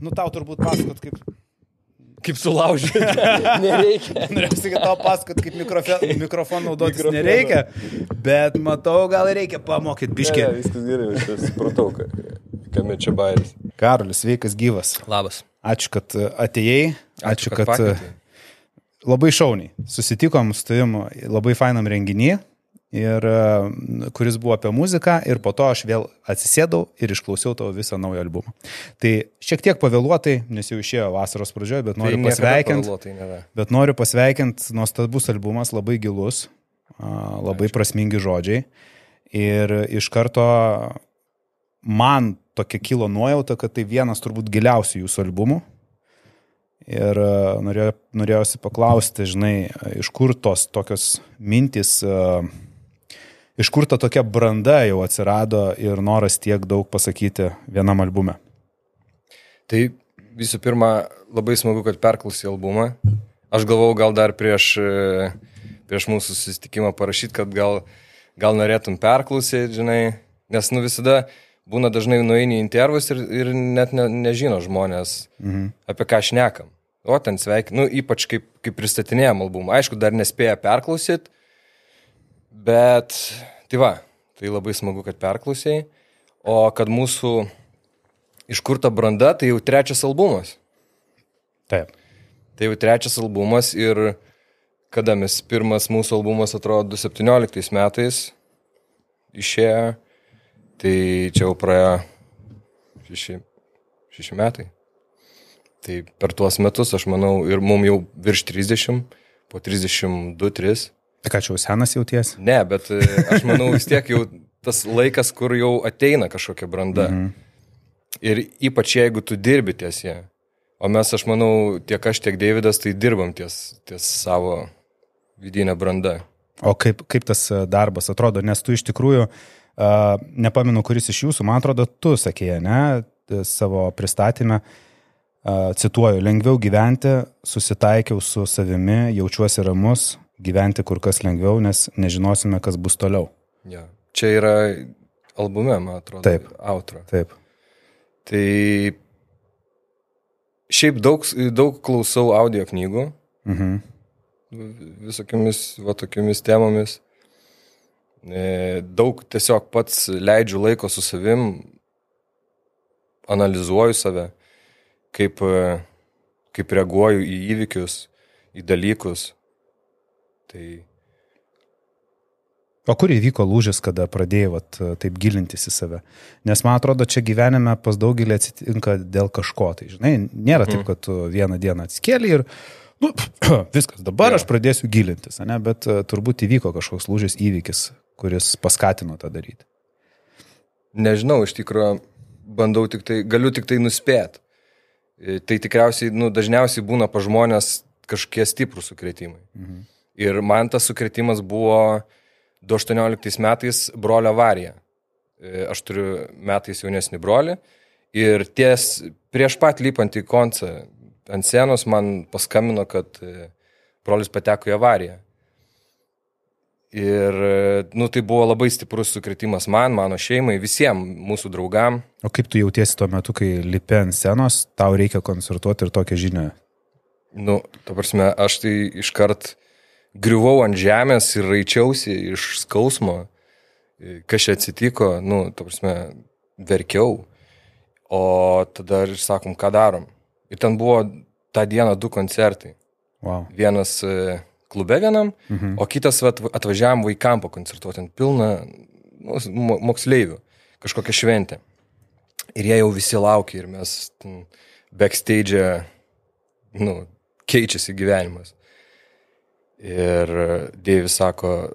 Nu, tau turbūt pasakot, kaip... Kaip sulaužyti. Nereikia. Norėjau sakyti, tau pasakot, kaip mikrofe- mikrofoną naudotis Mikrofoną. nereikia, bet matau, gal reikia pamokyti biškį. Ne, viskas gerai, aš supratau, ka- kame čia bairis. Karolis, sveikas gyvas. Labas. Ačiū, kad e, atėjai. Ačiū, kad, kad pakvietei. labai šauniai. Susitikom su tavim labai fainam renginį, ir, e, kuris buvo apie muziką ir po to aš vėl atsisėdau ir išklausiau tavo visą naują albumą. Tai šiek tiek pavėluotai, nes jau išėjo vasaros pradžioje, bet noriu niekada pasveikinti. Bet noriu pasveikinti, nuostabus albumas, labai gilus, labai Ačiū. prasmingi žodžiai. Ir iš karto man tokia kilo nuojauta, kad tai vienas turbūt giliausių jūsų albumų. Ir a, norėjo, norėjausi paklausti, žinai, iš kur tos tokios mintis, a, iš kur ta tokia branda jau atsirado ir noras tiek daug pasakyti vienam albume. Tai visų pirma, labai smagu, kad perklausai albumą. Aš galvau gal dar prieš, e, prieš mūsų susitikimą parašyti, kad gal, gal norėtum perklausyti, žinai, nes nu visada būna dažnai nueini į intervus ir, ir net ne, nežino žmonės, mhm. apie ką šnekam. O ten sveikinu, nu, ypač kaip, kaip pristatinėjom albumą. Aišku, dar nespėja perklausyti, bet tai va, tai labai smagu, kad perklausai. O kad mūsų iš kur ta branda, tai jau trečias albumas. Taip. Tai jau trečias albumas ir kada mes pirmas mūsų albumas atrodo 2017 metais išėjo, tai čia jau praėjo šeši, šeši metai. Tai per tuos metus aš manau ir mum jau virš 30, po 32-3. Tai ką čia jau senas jauties? Ne, bet e, aš manau vis tiek jau tas laikas, kur jau ateina kažkokia branda. Mhm. Ir ypač jeigu tu dirbi ties ją. O mes, aš manau, tiek aš, tiek Davidas, tai dirbam ties, ties savo vidinę brandą. O kaip, kaip tas e, darbas atrodo, nes tu iš tikrųjų, uh, nepamenu, kuris iš jūsų, man atrodo, tu sakėjai, ne, savo pristatymę, uh, cituoju, lengviau gyventi, susitaikiau su savimi, jaučiuosi ramus, gyventi kur kas lengviau, nes nežinosime, kas bus toliau. Ja. Čia yra albume, man atrodo. Taip. Outro. Taip. Tai šiaip daug, daug klausau audio knygų. Mhm. Visokiamis, va tokiamis temomis. E, Daug tiesiog pats leidžiu laiko su savim, analizuoju save, kaip, e, kaip reaguoju į įvykius, į dalykus. Tai O kur įvyko lūžis, kada pradėjai vat, taip gilintis į save? Nes man atrodo, čia gyvenime pas daugelį atsitinka dėl kažko. Tai, žinai, nėra taip, kad tu vieną dieną atskėlį ir nu, viskas, dabar Jo. aš pradėsiu gilintis, ne? bet e, turbūt įvyko kažkoks lūžis įvykis, kuris paskatino tą daryti. nežinau, iš tikrųjų, bandau tik tai, galiu tik tai nuspėti. Tai tikriausiai, nu, dažniausiai būna pa žmonės kažkokie stiprūs sukretimai. Mhm. Ir man tas sukretimas buvo 2018 metais brolio avarija. E, Aš turiu metais jaunesnį brolį ir ties prieš pat lipant į koncą ant sienos man paskambino, kad e, brolis pateko į avariją. Ir, e, nu, tai buvo labai stiprus sukretimas man, mano šeimai, visiems mūsų draugam. O kaip tu jautiesi tuo metu, kai lipi ant scenos, tau reikia koncertuoti ir tokią žinią? Nu, ta prasme, aš tai iškart griuvau ant žemės ir raičiausi iš skausmo, kas čia atsitiko, nu, ta prasme, verkiau. O tada ir sakom, ką darom. Ir ten buvo tą dieną du koncertai. Wow. Vienas e, klube vienam, mhm. o kitas atvažiavam vaikam pakoncertuoti, ten pilna nu, mo- moksleivių, kažkokia šventė. Ir jie jau visi laukia ir mes ten backstage, nu, keičiasi gyvenimas. Ir Dėvis sako,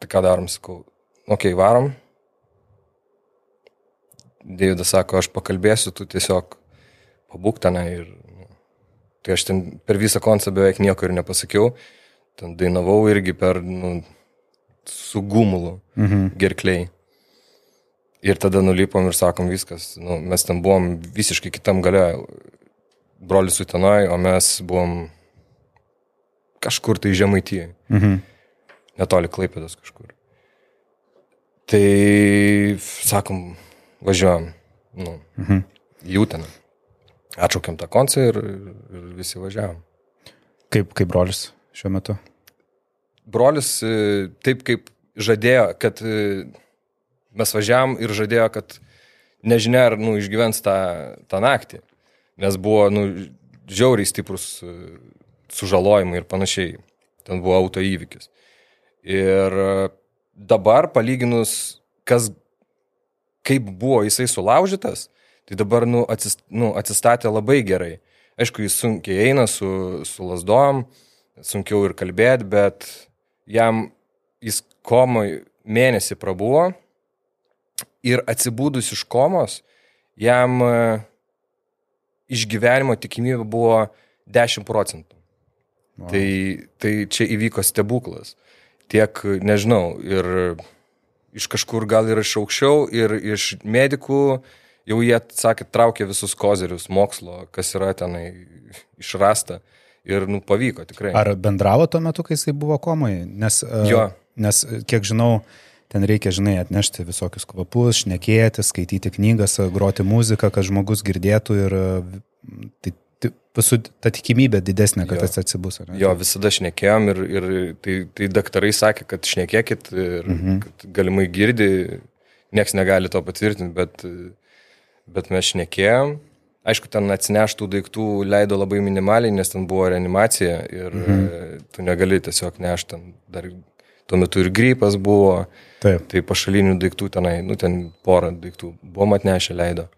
tai ką darom, sakau, okei, okay, varom. Dėvidas sako, aš pakalbėsiu, tu tiesiog pabūk tenai. Ir, nu, tai aš ten per visą koncą beveik nieko ir nepasakiau. Ten dainavau irgi per, nu, su gumulu, Mhm. gerkliai. Ir tada nulipom ir sakom viskas. Nu, mes ten buvom visiškai kitam gale. Brolis Utenoje, o mes buvom kažkur tai žemaityje. Mhm. Netoli Klaipėdas kažkur. Tai, sakom, važiuojam. Nu, Mhm. jų ten. atšaukėm tą koncą ir, ir visi važiavom. Kaip, kaip brolis šiuo metu? Brolis e, taip kaip žadėjo, kad e, mes važiavam ir žadėjo, kad nežinia, ar nu, išgyvens tą, tą naktį, nes buvo nu, žiauriai stiprus e, sužalojimai ir panašiai. Ten buvo auto įvykis. Ir dabar palyginus, kas, kaip buvo jisai sulaužytas, tai dabar nu, atsist, nu, atsistatė labai gerai. Aišku, jis sunkiai eina su, su lasdom, sunkiau ir kalbėti, bet jam jis komoj mėnesį prabuvo ir atsibūdus iš komos, jam e, išgyvenimo tikimybė buvo 10 procentų. Wow. Tai, tai čia įvyko stebuklas. Tiek, nežinau, ir iš kažkur gal ir iš aukščiau, ir iš medikų, jau jie, sakė, traukė visus kozerius mokslo, kas yra tenai išrasta. Ir, nu, pavyko tikrai. Ar bendravo tuo metu, kai jisai buvo komoje? Nes, e, jo. nes, kiek žinau, ten reikia, žinai, atnešti visokius kvapus, šnekėti, skaityti knygas, groti muziką, kad žmogus girdėtų ir tai Pasu, ta tikimybė didesnė, kad jo. tas atsibus. Ne? Jo, visada šnekėjom ir, ir tai, tai daktarai sakė, kad šnekėkit ir mhm. kad galimai girdi, nieks negali to patvirtinti, bet, bet mes šnekėjom. Aišku, ten atsineštų daiktų leido labai minimaliai, nes ten buvo reanimacija ir mhm. tu negali tiesiog nešti, dar tuo metu ir grypas buvo, Taip. tai pašalinių daiktų tenai, nu ten porą daiktų buvom atnešę leido.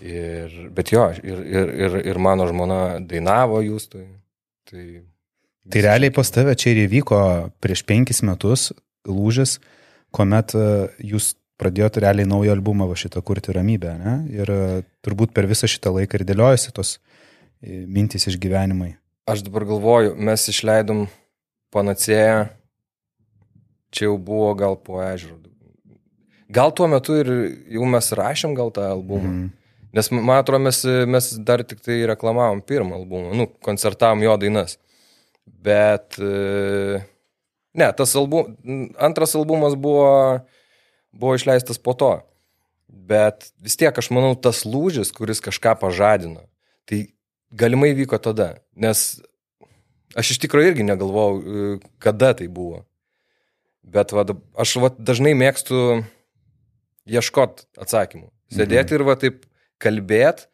Ir, bet jo, ir, ir, ir, ir mano žmona dainavo jūs. Tai, tai, tai realiai pas tave čia ir įvyko prieš penkis metus lūžis, kuomet e, jūs pradėjote realiai naują albumą va šitą kurti ramybę. Ne? Ir e, turbūt per visą šitą laiką ir dėliojasi tos e, mintys išgyvenimai. Aš dabar galvoju, mes išleidom panacėją, čia jau buvo gal po ežero. Gal tuo metu ir jau mes rašėm gal tą albumą. Mm. Nes, man atrodo, mes, mes dar tik tai reklamavom pirmą albumą, nu, koncertavom jo dainas. Bet, e, ne, tas album, antras albumas buvo, buvo išleistas po to. Bet vis tiek, aš manau, tas lūžis, kuris kažką pažadino, tai galimai vyko tada. Nes aš iš tikrųjų irgi negalvojau, e, kada tai buvo. Bet va, aš va, dažnai mėgstu ieškoti atsakymų. Sėdėti mhm. ir va taip kalbėt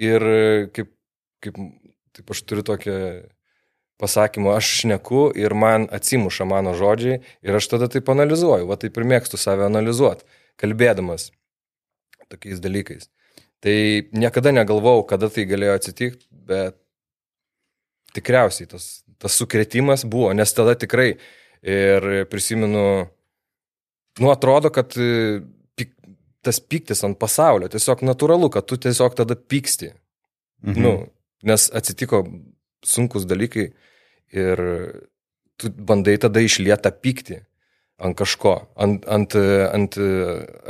ir kaip, kaip taip aš turiu tokią pasakymą, aš šneku ir man atsimuša mano žodžiai ir aš tada taip analizuoju, va taip ir mėgstu save analizuoti, kalbėdamas tokiais dalykais. Tai niekada negalvojau, kada tai galėjo atsitikti, bet tikriausiai tas, tas sukretimas buvo, nes tada tikrai ir prisimenu, nu atrodo, kad tas piktis ant pasaulio. Tiesiog natūralu, kad tu tiesiog tada pyksti. Mhm. Nu, nes atsitiko sunkus dalykai ir tu bandai tada išlietą pyktį ant kažko, ant, ant, ant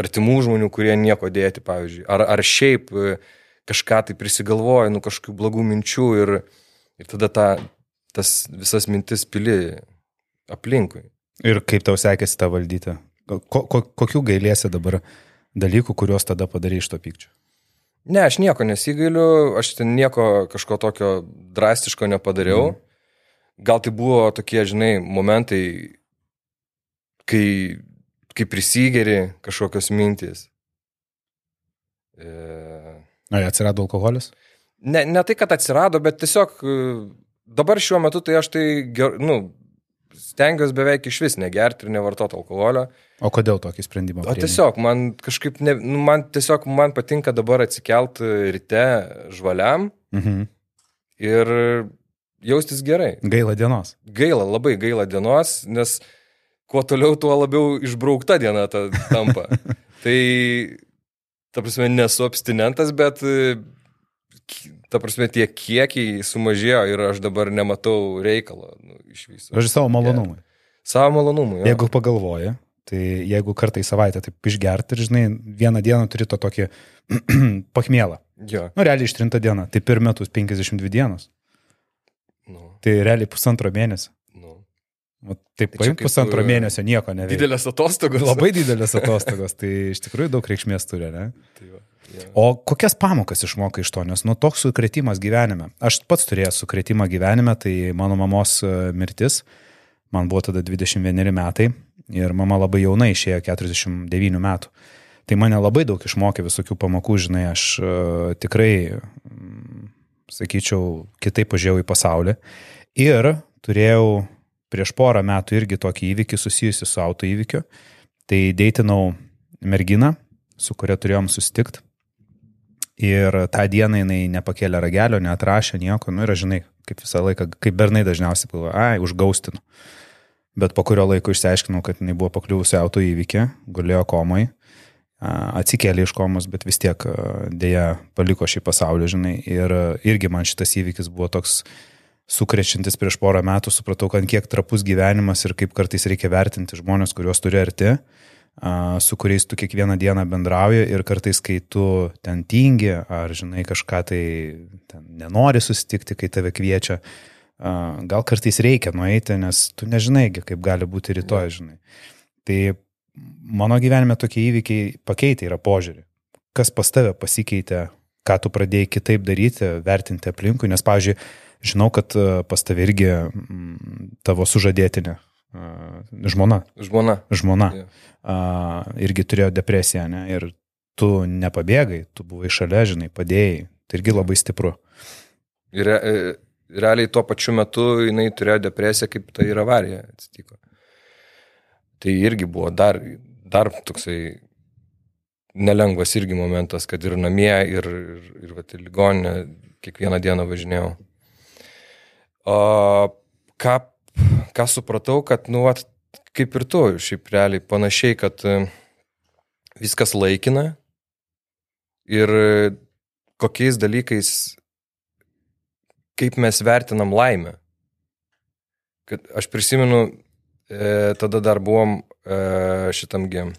artimų žmonių, kurie nieko dėti, pavyzdžiui. Ar, ar šiaip kažką tai prisigalvoja, nu kažkokių blogų minčių ir, ir tada ta, tas visas mintis pili aplinkui. Ir kaip tau sekėsi tą valdyti? Ko, ko, kokių gailėsi dabar? Dalykų, kuriuos tada padarai iš to pykčio? Ne, aš nieko nesigailiu, aš ten nieko kažko tokio drastiško nepadariau. Mm. Gal tai buvo tokie, žinai, momentai, kai, kai prisigeri kažkokios mintys. E... Ar atsirado alkoholis? Ne, ne tai, kad atsirado, bet tiesiog e, dabar šiuo metu tai aš tai, nu, stengiuosi beveik iš vis negerti ir nevartoti alkoholio. O kodėl tokį sprendimą? O tiesiog, man kažkaip, ne, nu, man tiesiog, man patinka dabar atsikelt ryte žvaliam mhm. ir jaustis gerai. Gaila dienos. Gaila, labai gaila dienos, nes kuo toliau, tuo labiau išbraukta diena ta, tampa. tai, ta prasme, nesu abstinentas, bet ta prasme, tie kiekiai sumažėjo ir aš dabar nematau reikalo nu, iš viso. Aš savo malonumui. Savo malonumui. Jo. Jeigu pagalvoji, tai jeigu kartą į savaitę taip išgerti ir, žinai, vieną dieną turi to tokį pachmėlą. Jo. Nu, realiai ištrinta diena, tai per metus 52 dienos. Nu. Tai realiai pusantro mėnesio. Nu. O taip, tai paim pusantro mėnesio nieko neveikia. Didelės atostogos. Labai didelės atostogos, tai iš tikrųjų daug reikšmės turi, ne? Tai va. O kokias pamokas išmokai iš to, nes nu toks sukretimas gyvenime. Aš pats turėjau sukretimą gyvenime, tai mano mamos e, mirtis, man buvo tada 21 metai ir mama labai jauna išėjo 49 metų. Tai mane labai daug išmokė visokių pamokų, žinai, aš uh, tikrai, mm, sakyčiau, kitaip pažiūrėjau į pasaulį. Ir turėjau prieš porą metų irgi tokį įvykį susijusi su auto įvykiu. Tai deitinau merginą, su kuria turėjom susitikti. Ir tą dieną jinai nepakėlė ragelio, neatrašė nieko, nu ir žinai, kaip visą laiką, kaip bernai dažniausiai galvoja, ai, užgaustinu. Bet po kurio laiko išsiaiškinau, kad jinai buvo pakliuvusi auto įvykį, gulėjo komai, atsikėlė iš komos, bet vis tiek dėja paliko šį pasaulį, žinai. Ir irgi man šitas įvykis buvo toks sukrečiantis prieš porą metų, supratau, kad kiek trapus gyvenimas ir kaip kartais reikia vertinti žmonės, kuriuos turi arti su kuriais tu kiekvieną dieną bendrauji ir kartais, kai tu ten tingi ar, žinai, kažką tai nenori susitikti, kai tave kviečia, gal kartais reikia nueiti, nes tu nežinai, kaip gali būti rytoj, žinai. Tai mano gyvenime tokie įvykiai pakeitė yra požiūrį. Kas pas tave pasikeitė, ką tu pradėjai kitaip daryti, vertinti aplinkui, nes, pavyzdžiui, žinau, kad pas tave irgi tavo sužadėtinė žmona. Žmona. Žmona. Yeah a, irgi turėjo depresiją, ne? Ir tu nepabėgai, tu buvai šalia, žinai, padėjai. Tai irgi labai stipru. Ir re, e, realiai tuo pačiu metu jinai turėjo depresiją, kaip tai ir avarija atsitiko. Tai irgi buvo dar, dar toksai nelengvas irgi momentas, kad ir namie, ir, ir, ir, ir, ir ligoninė kiekvieną dieną važinėjau. O ką, ką supratau, kad, nu, at, kaip ir tu, šiaip realiai panašiai, kad e, viskas laikina ir e, kokiais dalykais, kaip mes vertinam laimę. Kad aš prisimenu, e, tada dar buvom e, šitam gėm.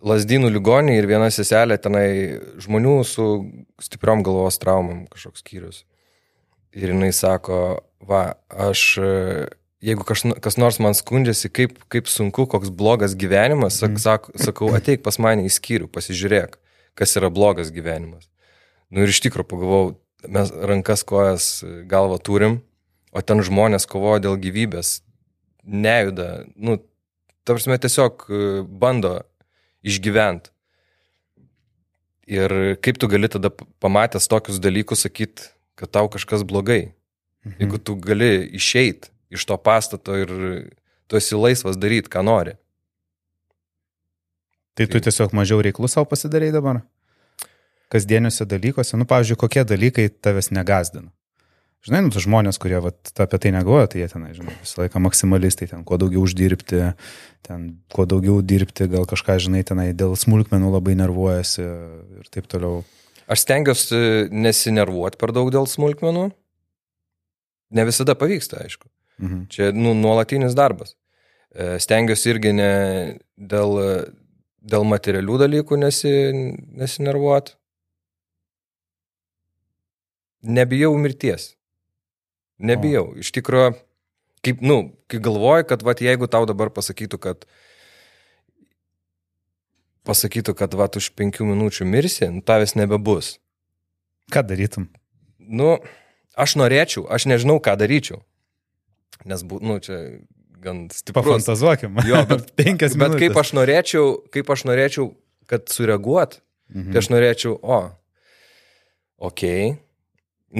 Lasdynų ligonį ir viena seselė tenai žmonių su stipriom galvos traumom kažkoks skyrius. Ir jinai sako, va, aš e, jeigu kas, kas nors man skundžiasi, kaip, kaip sunku, koks blogas gyvenimas, sak, mhm. sak, sakau, ateik pas mane į skyrių, pasižiūrėk, kas yra blogas gyvenimas. Nu ir iš tikrųjų pagalvojau, mes rankas, kojas, galvą turim, o ten žmonės kovoja dėl gyvybės, nejuda, nu, ta prasme, tiesiog e, bando išgyventi. Ir kaip tu gali tada pamatęs tokius dalykus sakyti, kad tau kažkas blogai. Mhm. Jeigu tu gali išeiti iš to pastato ir tu esi laisvas daryti, ką nori. Tai tu tiesiog mažiau reiklų savo pasidarai dabar? Kasdieniuose dalykuose, nu, pavyzdžiui, kokie dalykai tavęs negazdina? Žinai, nu, žmonės, kurie vat, apie tai negalvoja, tai jie ten, žinai, visą laiką maksimalistai, ten, kuo daugiau uždirbti, ten, kuo daugiau dirbti, gal kažką, žinai, tenai dėl smulkmenų labai nervuojasi ir taip toliau. Aš stengiuosi nesinervuoti per daug dėl smulkmenų. Ne visada pavyksta, aišku. Mhm. Čia nu, nuolatinis darbas. E, stengiuosi irgi ne dėl, dėl materialių dalykų nesi, nesinervuot. Nebijau mirties. Nebijau. O. Iš tikrųjų, kaip, nu, kai galvoju, kad vat, jeigu tau dabar pasakytų, kad pasakytų, kad vat, už penkių minučių mirsi, nu, tavęs nebebus. Ką darytum? Nu, aš norėčiau, aš nežinau, ką daryčiau. Nes, nu, čia gan stiprus. Pafantazuokim. Jo, bet, penkias minutės. Bet kaip aš norėčiau, kaip aš norėčiau, kad sureaguot, mhm. tai aš norėčiau, o, okei, okay.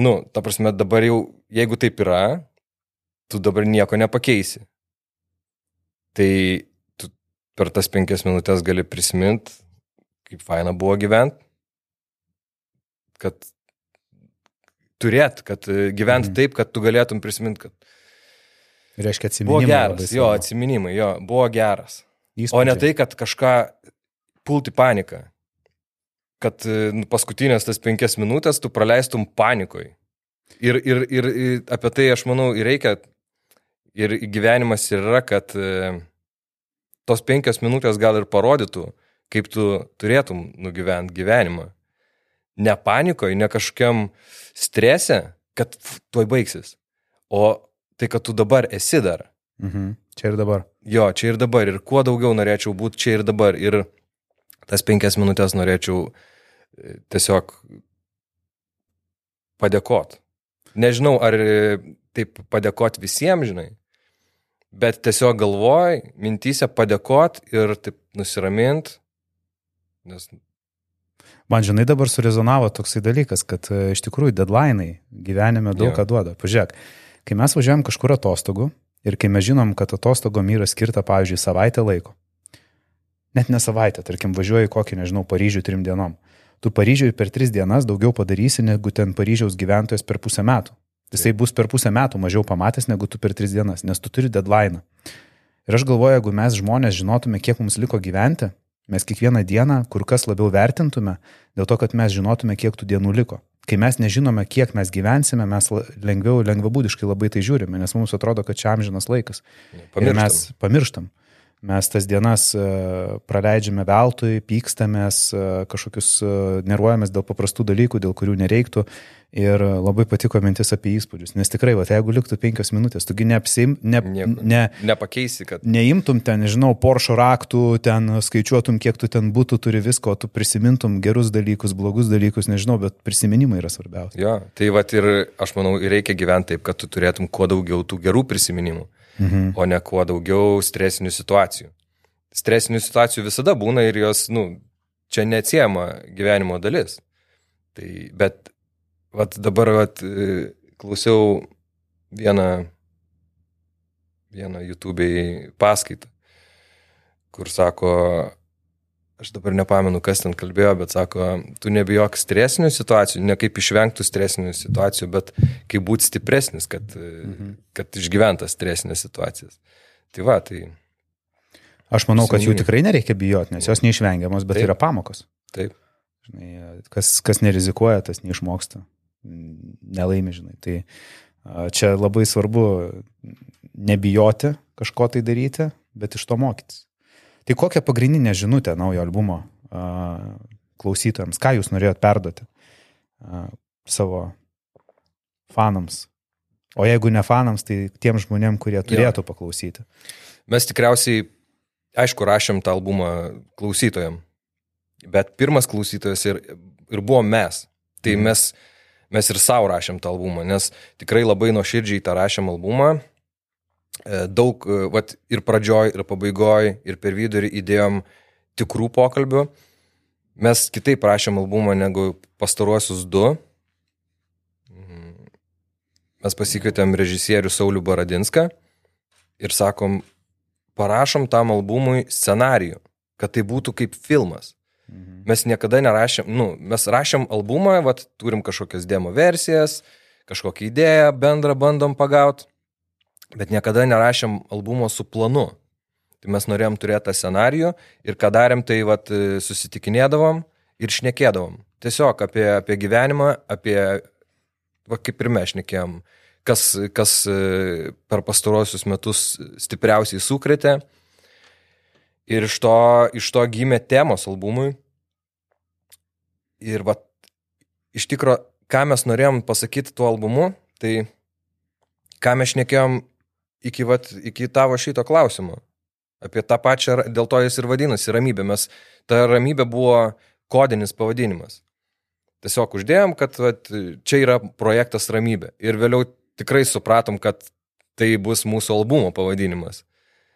nu, ta prasme, dabar jau, jeigu taip yra, tu dabar nieko nepakeisi. Tai tu per tas penkias minutės gali prisiminti, kaip faina buvo gyventi, kad turėt, kad gyventi mhm. taip, kad tu galėtum prisiminti, kad Reiškia atsiminimai. Buvo geras, jo, atsiminimai, jo, buvo geras. Įspūdžiai. O ne tai, kad kažką pulti paniką. Kad nu, paskutinės tas penkias minutės tu praleistum panikoj. Ir, ir, ir, apie tai aš manau ir reikia, ir gyvenimas yra, kad e, tos penkias minutės gal ir parodytų, kaip tu turėtum nugyventi gyvenimą. Ne panikoje, ne kažkokiam strese, kad tuoj baigsis, o tai kad tu dabar esi dar. Mhm. Čia ir dabar. Jo, čia ir dabar. Ir kuo daugiau norėčiau būti čia ir dabar. Ir tas penkias minutės norėčiau tiesiog padėkot. Nežinau, ar taip padėkot visiems, žinai, bet tiesiog galvoj, mintysė padėkot ir taip nusiramint, nes Man žinai dabar surezonavo toksai dalykas, kad e, iš tikrųjų deadline'ai gyvenime daug Jo. ką duoda. Pažiūrėk, kai mes važiuojam kažkur atostogų ir kai mes žinom, kad atostogom yra skirta, pavyzdžiui, savaitę laiko. Net ne savaitę, tarkim, važiuoji kokį, nežinau, Paryžių trim dienom. Tu Paryžiui per tris dienas daugiau padarysi, negu ten Paryžiaus gyventojas per pusę metų. Jisai bus per pusę metų mažiau pamatęs, negu tu per tris dienas, nes tu turi deadline. Ir aš galvoju, jeigu mes žmonės žinotume, kiek mums liko gyventi, mes kiekvieną dieną kur kas labiau vertintume, dėl to, kad mes žinotume, kiek tų dienų liko. Kai mes nežinome, kiek mes gyvensime, mes lengviau, lengvabūdiškai labai tai žiūrime, nes mums atrodo, kad čia amžinas laikas. Ir pamirštam. mes pamirštam. Mes tas dienas e, praleidžiame veltui, pykstamės, e, kažkokius e, nervuojamės dėl paprastų dalykų, dėl kurių nereiktų. Ir labai patiko mintis apie įspūdžius. Nes tikrai, va, jeigu liktų penkios minutės, tugi neapsim, ne, Nieko. ne, Nepakeisi, kad neimtum ten, nežinau, Porsche raktų, ten skaičiuotum, kiek tu ten būtų, turi visko, tu prisimintum gerus dalykus, blogus dalykus, nežinau, bet prisiminimai yra svarbiausia. Jo, tai va ir aš manau, reikia gyventi taip, kad tu turėtum kuo daugiau tų gerų prisiminimų, Mhm. o ne kuo daugiau stresinių situacijų. Stresinių situacijų visada būna ir jos, nu, čia neatsiema gyvenimo dalis. Tai, bet, vat dabar, vat, e, klausiau vieną, vieną YouTube'ai paskaitą, kur sako, aš dabar nepamenu, kas ten kalbėjo, bet sako, tu nebijok stresinių situacijų, ne kaip išvengtų stresinių situacijų, bet kaip būti stipresnis, kad, mhm. kad išgyventas stresinės situacijas. Tai va, tai Aš manau, kad jų tikrai nereikia bijoti, nes jos neišvengiamos, bet Taip. Yra pamokos. taip. Žinai, kas, kas nerizikuoja, tas neišmoksta. Nelaimi, žinai. Tai čia labai svarbu nebijoti kažko tai daryti, bet iš to mokytis. Tai kokią pagrindinę žinutę naujo albumo klausytojams, ką jūs norėjot perduoti savo fanams? O jeigu ne fanams, tai tiem žmonėm, kurie turėtų paklausyti. Mes tikriausiai, aišku, rašėm tą albumą klausytojam, bet pirmas klausytojas ir, ir buvo mes. Tai Mhm. mes, mes ir savo rašėm tą albumą, nes tikrai labai nuoširdžiai tą rašėm albumą. E, Daug, e, vat, ir pradžioj, ir pabaigoj, ir per vidurį įdėjom tikrų pokalbių. Mes kitaip rašėm albumą negu pastaruosius du. Mhm. Mes pasikvietėm režisierių Saulių Baradinską ir sakom, parašom tam albumui scenarijų, kad tai būtų kaip filmas. Mhm. Mes niekada nerašėm, nu, mes rašėm albumą, vat, turim kažkokias demo versijas, kažkokią idėją bendrą bandom pagauti, bet niekada nerašėm albumo su planu. Tai mes norėjom turėti tą scenarijų ir ką darėm, tai vat, susitikinėdavom ir šnekėdavom. Tiesiog apie, apie gyvenimą, apie, va, kaip ir mes šnekėjom, kas, kas e, per pastarosius metus stipriausiai sukrėtė. Ir iš to, iš to gimė temos albumui. Ir va, iš tikrųjų, ką mes norėjom pasakyti tuo albumu, tai ką mes šnekėjom iki, vat, iki tavo šito klausimo. Apie tą pačią, dėl to jis ir vadinasi ramybė. Mes, ta ramybė buvo kodinis pavadinimas. Tiesiog uždėjom, kad vat, čia yra projektas ramybė. Ir vėliau tikrai supratom, kad tai bus mūsų albumo pavadinimas.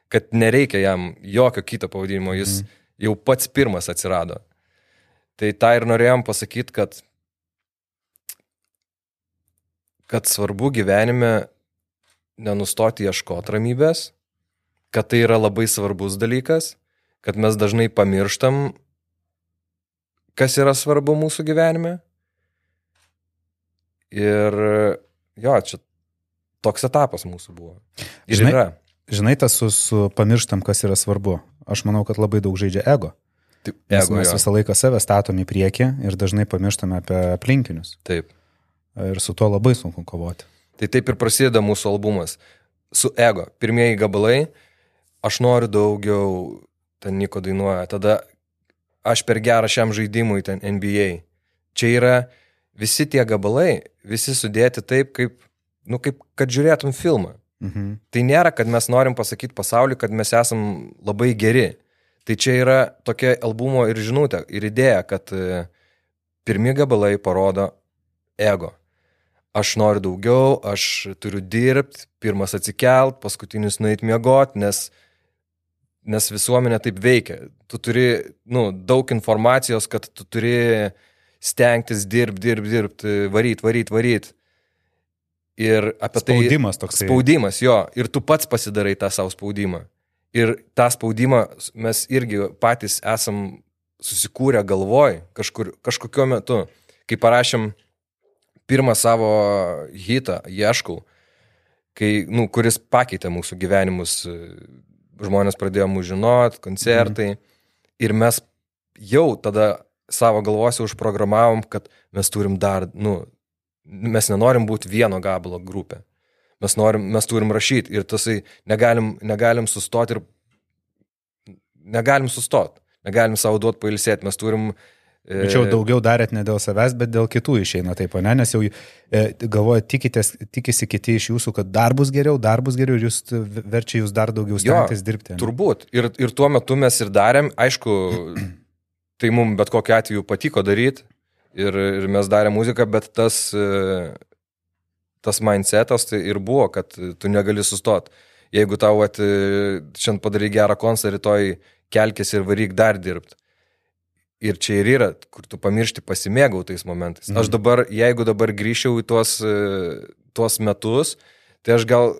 Kad nereikia jam jokio kito pavadinimo, jis Mhm. jau pats pirmas atsirado. Tai tą ir norėjom pasakyti, kad, kad svarbu gyvenime nenustoti ieškoti ramybės, kad tai yra labai svarbus dalykas, kad mes dažnai pamirštam, kas yra svarbu mūsų gyvenime. Ir jo, čia toks etapas mūsų buvo. Ir Žinai- yra. Žinai, tas su, su pamirštam, kas yra svarbu. Aš manau, kad labai daug žaidžia ego. Taip, Nes ego, mes jo. visą laiką save statom į priekį ir dažnai pamirštame apie aplinkinius. Taip. Ir su tuo labai sunku kovoti. Tai taip ir prasideda mūsų albumas. Su ego. Pirmieji gabalai, aš noriu daugiau, ten Niko dainuoja, tada aš per gerą šiam žaidimui, ten NBA. Čia yra visi tie gabalai, visi sudėti taip, kaip, nu, kaip kad žiūrėtum filmą. Mhm. Tai nėra, kad mes norim pasakyti pasauliu, kad mes esam labai geri. Tai čia yra tokia albumo ir žinutė, ir idėja, kad e, pirmi gabalai parodo ego. Aš noriu daugiau, aš turiu dirbti, pirmas atsikelt, paskutinis nueit miegot, nes, nes visuomenė taip veikia. Tu turi nu, daug informacijos, kad tu turi stengtis dirbti, dirbti, dirbti, varyt, varyt, varyt. Ir apie tai... Spaudimas toks. Spaudimas, jo. Ir tu pats pasidarai tą savo spaudimą. Ir tą spaudimą mes irgi patys esam susikūrę galvoj kažkur, kažkokiu metu, kai parašėm pirmą savo hitą, ieškau, kai, nu, kuris pakeitė mūsų gyvenimus, žmonės pradėjo mūsų žinot, koncertai. Mhm. Ir mes jau tada savo galvose užprogramavom, kad mes turim dar, nu, mes nenorim būti vieno gabalo grupė. Mes, norim, mes turim rašyti ir tasai negalim, negalim sustoti ir negalim sustoti, negalim savo duoti pailsėti, mes turim Tačiau e, daugiau darėt ne dėl savęs, bet dėl kitų išeina taip, ne? Nes jau e, galvoja, tikitės, tikisi kiti iš jūsų, kad dar bus geriau, dar bus geriau ir jūs verčia jūs dar daugiau stengtis dirbti. Ne? Turbūt. Ir, ir tuo metu mes ir darėm, aišku, tai mums bet kokiu atveju patiko daryti ir, ir mes darėm muziką, bet tas, e, tas mindsetas tai ir buvo, kad tu negali sustoti. Jeigu tau at, šiandien padarai gerą koncertą, rytoj kelkis ir varyk dar dirbti Ir čia ir yra, kur tu pamiršti pasimėgau tais momentais. Aš dabar, jeigu dabar grįžčiau į tuos, e, tuos metus, tai aš gal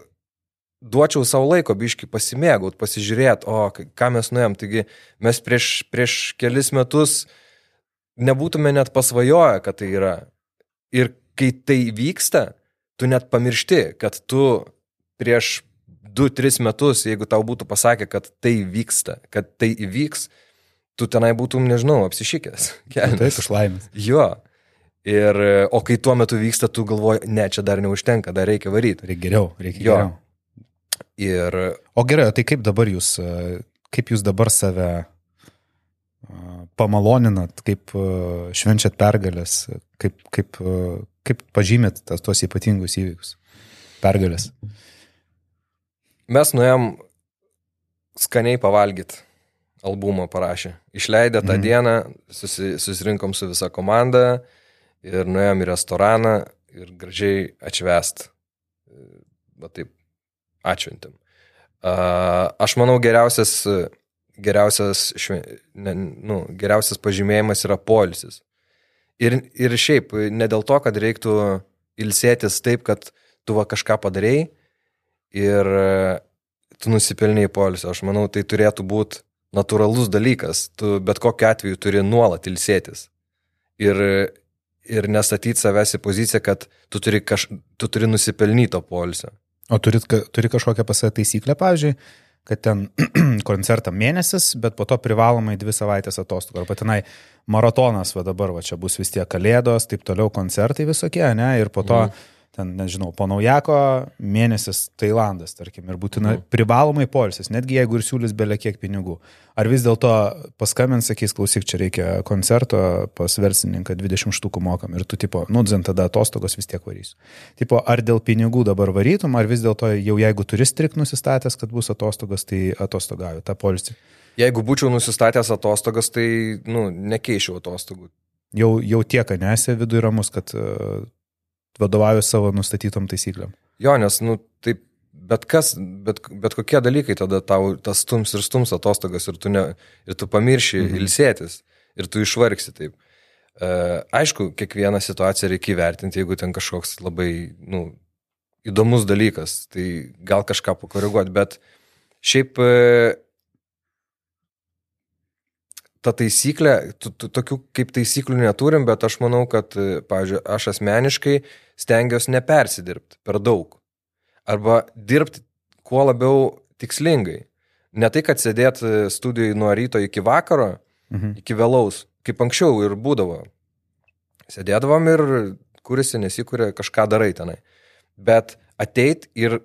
duočiau savo laiko biški pasimėgaut, pasižiūrėti, o ką mes nuėjom. Taigi mes prieš, prieš kelis metus nebūtume net pasvajoję, kad tai yra. Ir kai tai vyksta, tu net pamiršti, kad tu prieš 2-3 metus, jeigu tau būtų pasakę, kad tai vyksta, kad tai įvyks, tu tenai būtum, nežinau, apsišykęs. Taip, iš laimės. Jo. Ir, o kai tuo metu vyksta, tu galvoji, ne, čia dar neužtenka, dar reikia varyti. Reikia geriau, reikia jo. geriau. Ir... O gerai, tai kaip dabar jūs, kaip jūs dabar save pamaloninat, kaip švenčiat pergalės, kaip, kaip, kaip pažymėt tas, tuos ypatingus įvykius, pergalės? Mes nuėjom skaniai pavalgyti albumą parašė. Išleidę tą mm. dieną, susi, susirinkom su visa komanda ir nuėjom į restoraną ir gražiai atšvest. Va taip. Uh, aš manau, geriausias, geriausias, šve, ne, nu, geriausias pažymėjimas yra polisis. Ir, ir šiaip, ne dėl to, kad reiktų ilsėtis taip, kad tu va kažką padarėjai ir tu nusipelniai polisio. Aš manau, tai turėtų būti natūralus dalykas. Tu bet kokiu atveju turi nuolat ilsėtis. Ir, ir nestatyti savęs į poziciją, kad tu turi, kaž, tu turi nusipelnyto polisio. O turit, turi kažkokią pasą taisyklę, pavyzdžiui, kad ten koncertą mėnesis, bet po to privalomai dvi savaitės atostogų. Arba tenai maratonas, va dabar, va čia bus vis tiek kalėdos, taip toliau koncertai visokie, ne, ir po to... Mhm ten, nežinau, po naujako mėnesis Tailandas, tarkim, ir būtina mhm. privalomai polsis, netgi jeigu ir siūlys belė kiek pinigų. Ar vis dėlto paskambins, sakys, klausyk, čia reikia koncerto, pas verslininką 20 štukų mokam ir tu, tipo, nu, dzin tada atostogos vis tiek varysiu. Tipo, ar dėl pinigų dabar varytum, ar vis dėlto jau jeigu turi strik nusistatęs, kad bus atostogos, tai atostogauju tą polisį. Jeigu būčiau nusistatęs atostogas, tai, nu, nekeičiau atostogų. Jau, jau tiek, nesė viduje ramus, kad vadovauju savo nustatytom taisyklėm. Jo, nes, nu, taip, bet kas, bet, bet kokie dalykai tada tau tas stums ir stums atostogas ir tu, ne, ir tu pamirši mhm. ilsėtis ir tu išvargsi taip. E, aišku, kiekvieną situaciją reikia įvertinti, jeigu ten kažkoks labai, nu, įdomus dalykas, tai gal kažką pakoreguoti, bet šiaip e, ta taisyklė, tokių kaip taisyklių neturim, bet aš manau, kad, pavyzdžiui, aš asmeniškai stengiuosi nepersidirbti per daug. Arba dirbti kuo labiau tikslingai. Ne tai, kad sėdėti studijai nuo ryto iki vakaro, mhm. iki vėlaus, kaip anksčiau ir būdavo. Sėdėdavom ir kurisi nesikūrė, kažką darai tenai. Bet ateit ir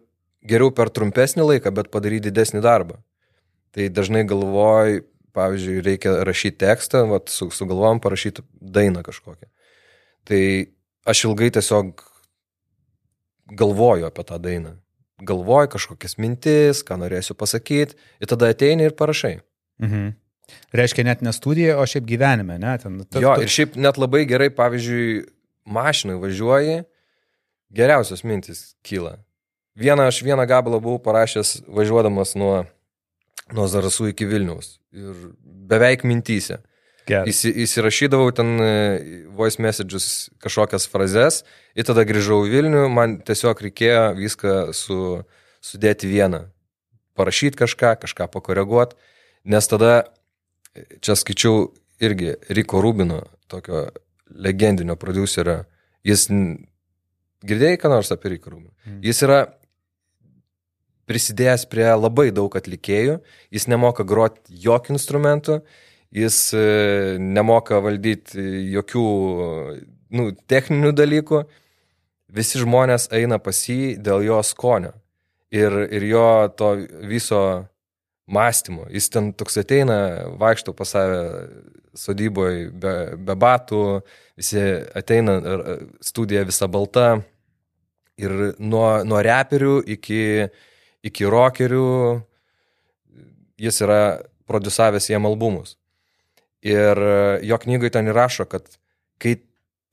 geriau per trumpesnį laiką, bet padaryti didesnį darbą. Tai dažnai galvoj, pavyzdžiui, reikia rašyti tekstą, vat, su, sugalvojom parašyti dainą kažkokią. Tai aš ilgai tiesiog galvoju apie tą dainą. Galvoju kažkokias mintis, ką norėsiu pasakyti, ir tada ateini ir parašai. Mhm. Reiškia net ne studija, o šiaip gyvenime, ne? Ten, ta, jo, ir šiaip net labai gerai, pavyzdžiui, mašinai važiuoji, geriausios mintis kyla. Vieną aš vieną gabalą buvau parašęs važiuodamas nuo, nuo Zarasų iki Vilniaus. Ir beveik mintyse. Įsi, įsirašydavau ten e, voice messages kažkokias frazes ir tada grįžau į Vilnių, man tiesiog reikėjo viską su, sudėti vieną. Parašyti kažką, kažką pakoreguoti, nes tada, čia skaičiau irgi Riko Rubino, tokio legendinio producerio, jis, girdėjai ką nors apie Riko Rubiną? Mm. Jis yra prisidėjęs prie labai daug atlikėjų, jis nemoka groti jokių instrumentų, jis e, nemoka valdyti jokių nu, techninių dalykų, visi žmonės eina pas jį dėl jo skonio ir, ir jo to viso mąstymo. Jis ten toks ateina, vaikšto pas save sodyboje be, be batų, visi ateina, studija visa balta ir nuo, nuo reperių iki iki rockerių, jis yra produsavęs jiem albumus. Ir jo knygoje ten įrašo, kad kai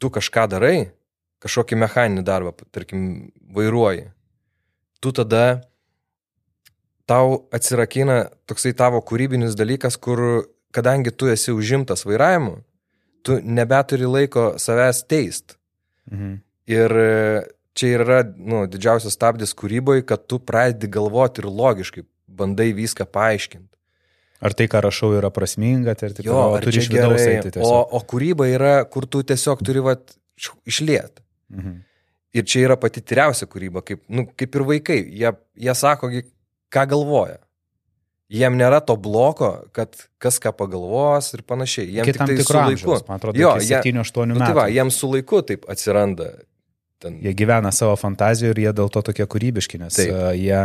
tu kažką darai, kažkokį mechaninį darbą, tarkim, vairuoji, tu tada tau atsirakina toksai tavo kūrybinis dalykas, kur kadangi tu esi užimtas vairavimu, tu nebeturi laiko savęs teist. Mhm. Ir čia yra nu, didžiausias stabdis kūryboje, kad tu pradedi galvoti ir logiškai bandai viską paaiškinti. Ar tai, ką rašau, yra prasminga, tai ar, jo, ar turi iš vidaus eiti tiesiog. O, o kūryba yra, kur tu tiesiog turi vat, išliet. Mhm. Ir čia yra pati tyriausia kūryba, kaip, nu, kaip ir vaikai. Jie, jie sako, ką galvoja. Jiem nėra to bloko, kad kas ką pagalvos ir panašiai. Jiem Kitam tik tai su laiku. Amžiaus, man atrodo, jo, 7-8 metų. Nu, tai va, jiems su laiku taip atsiranda Ten... Jie gyvena savo fantazijoje ir jie dėl to tokie kūrybiški, nes Taip. jie,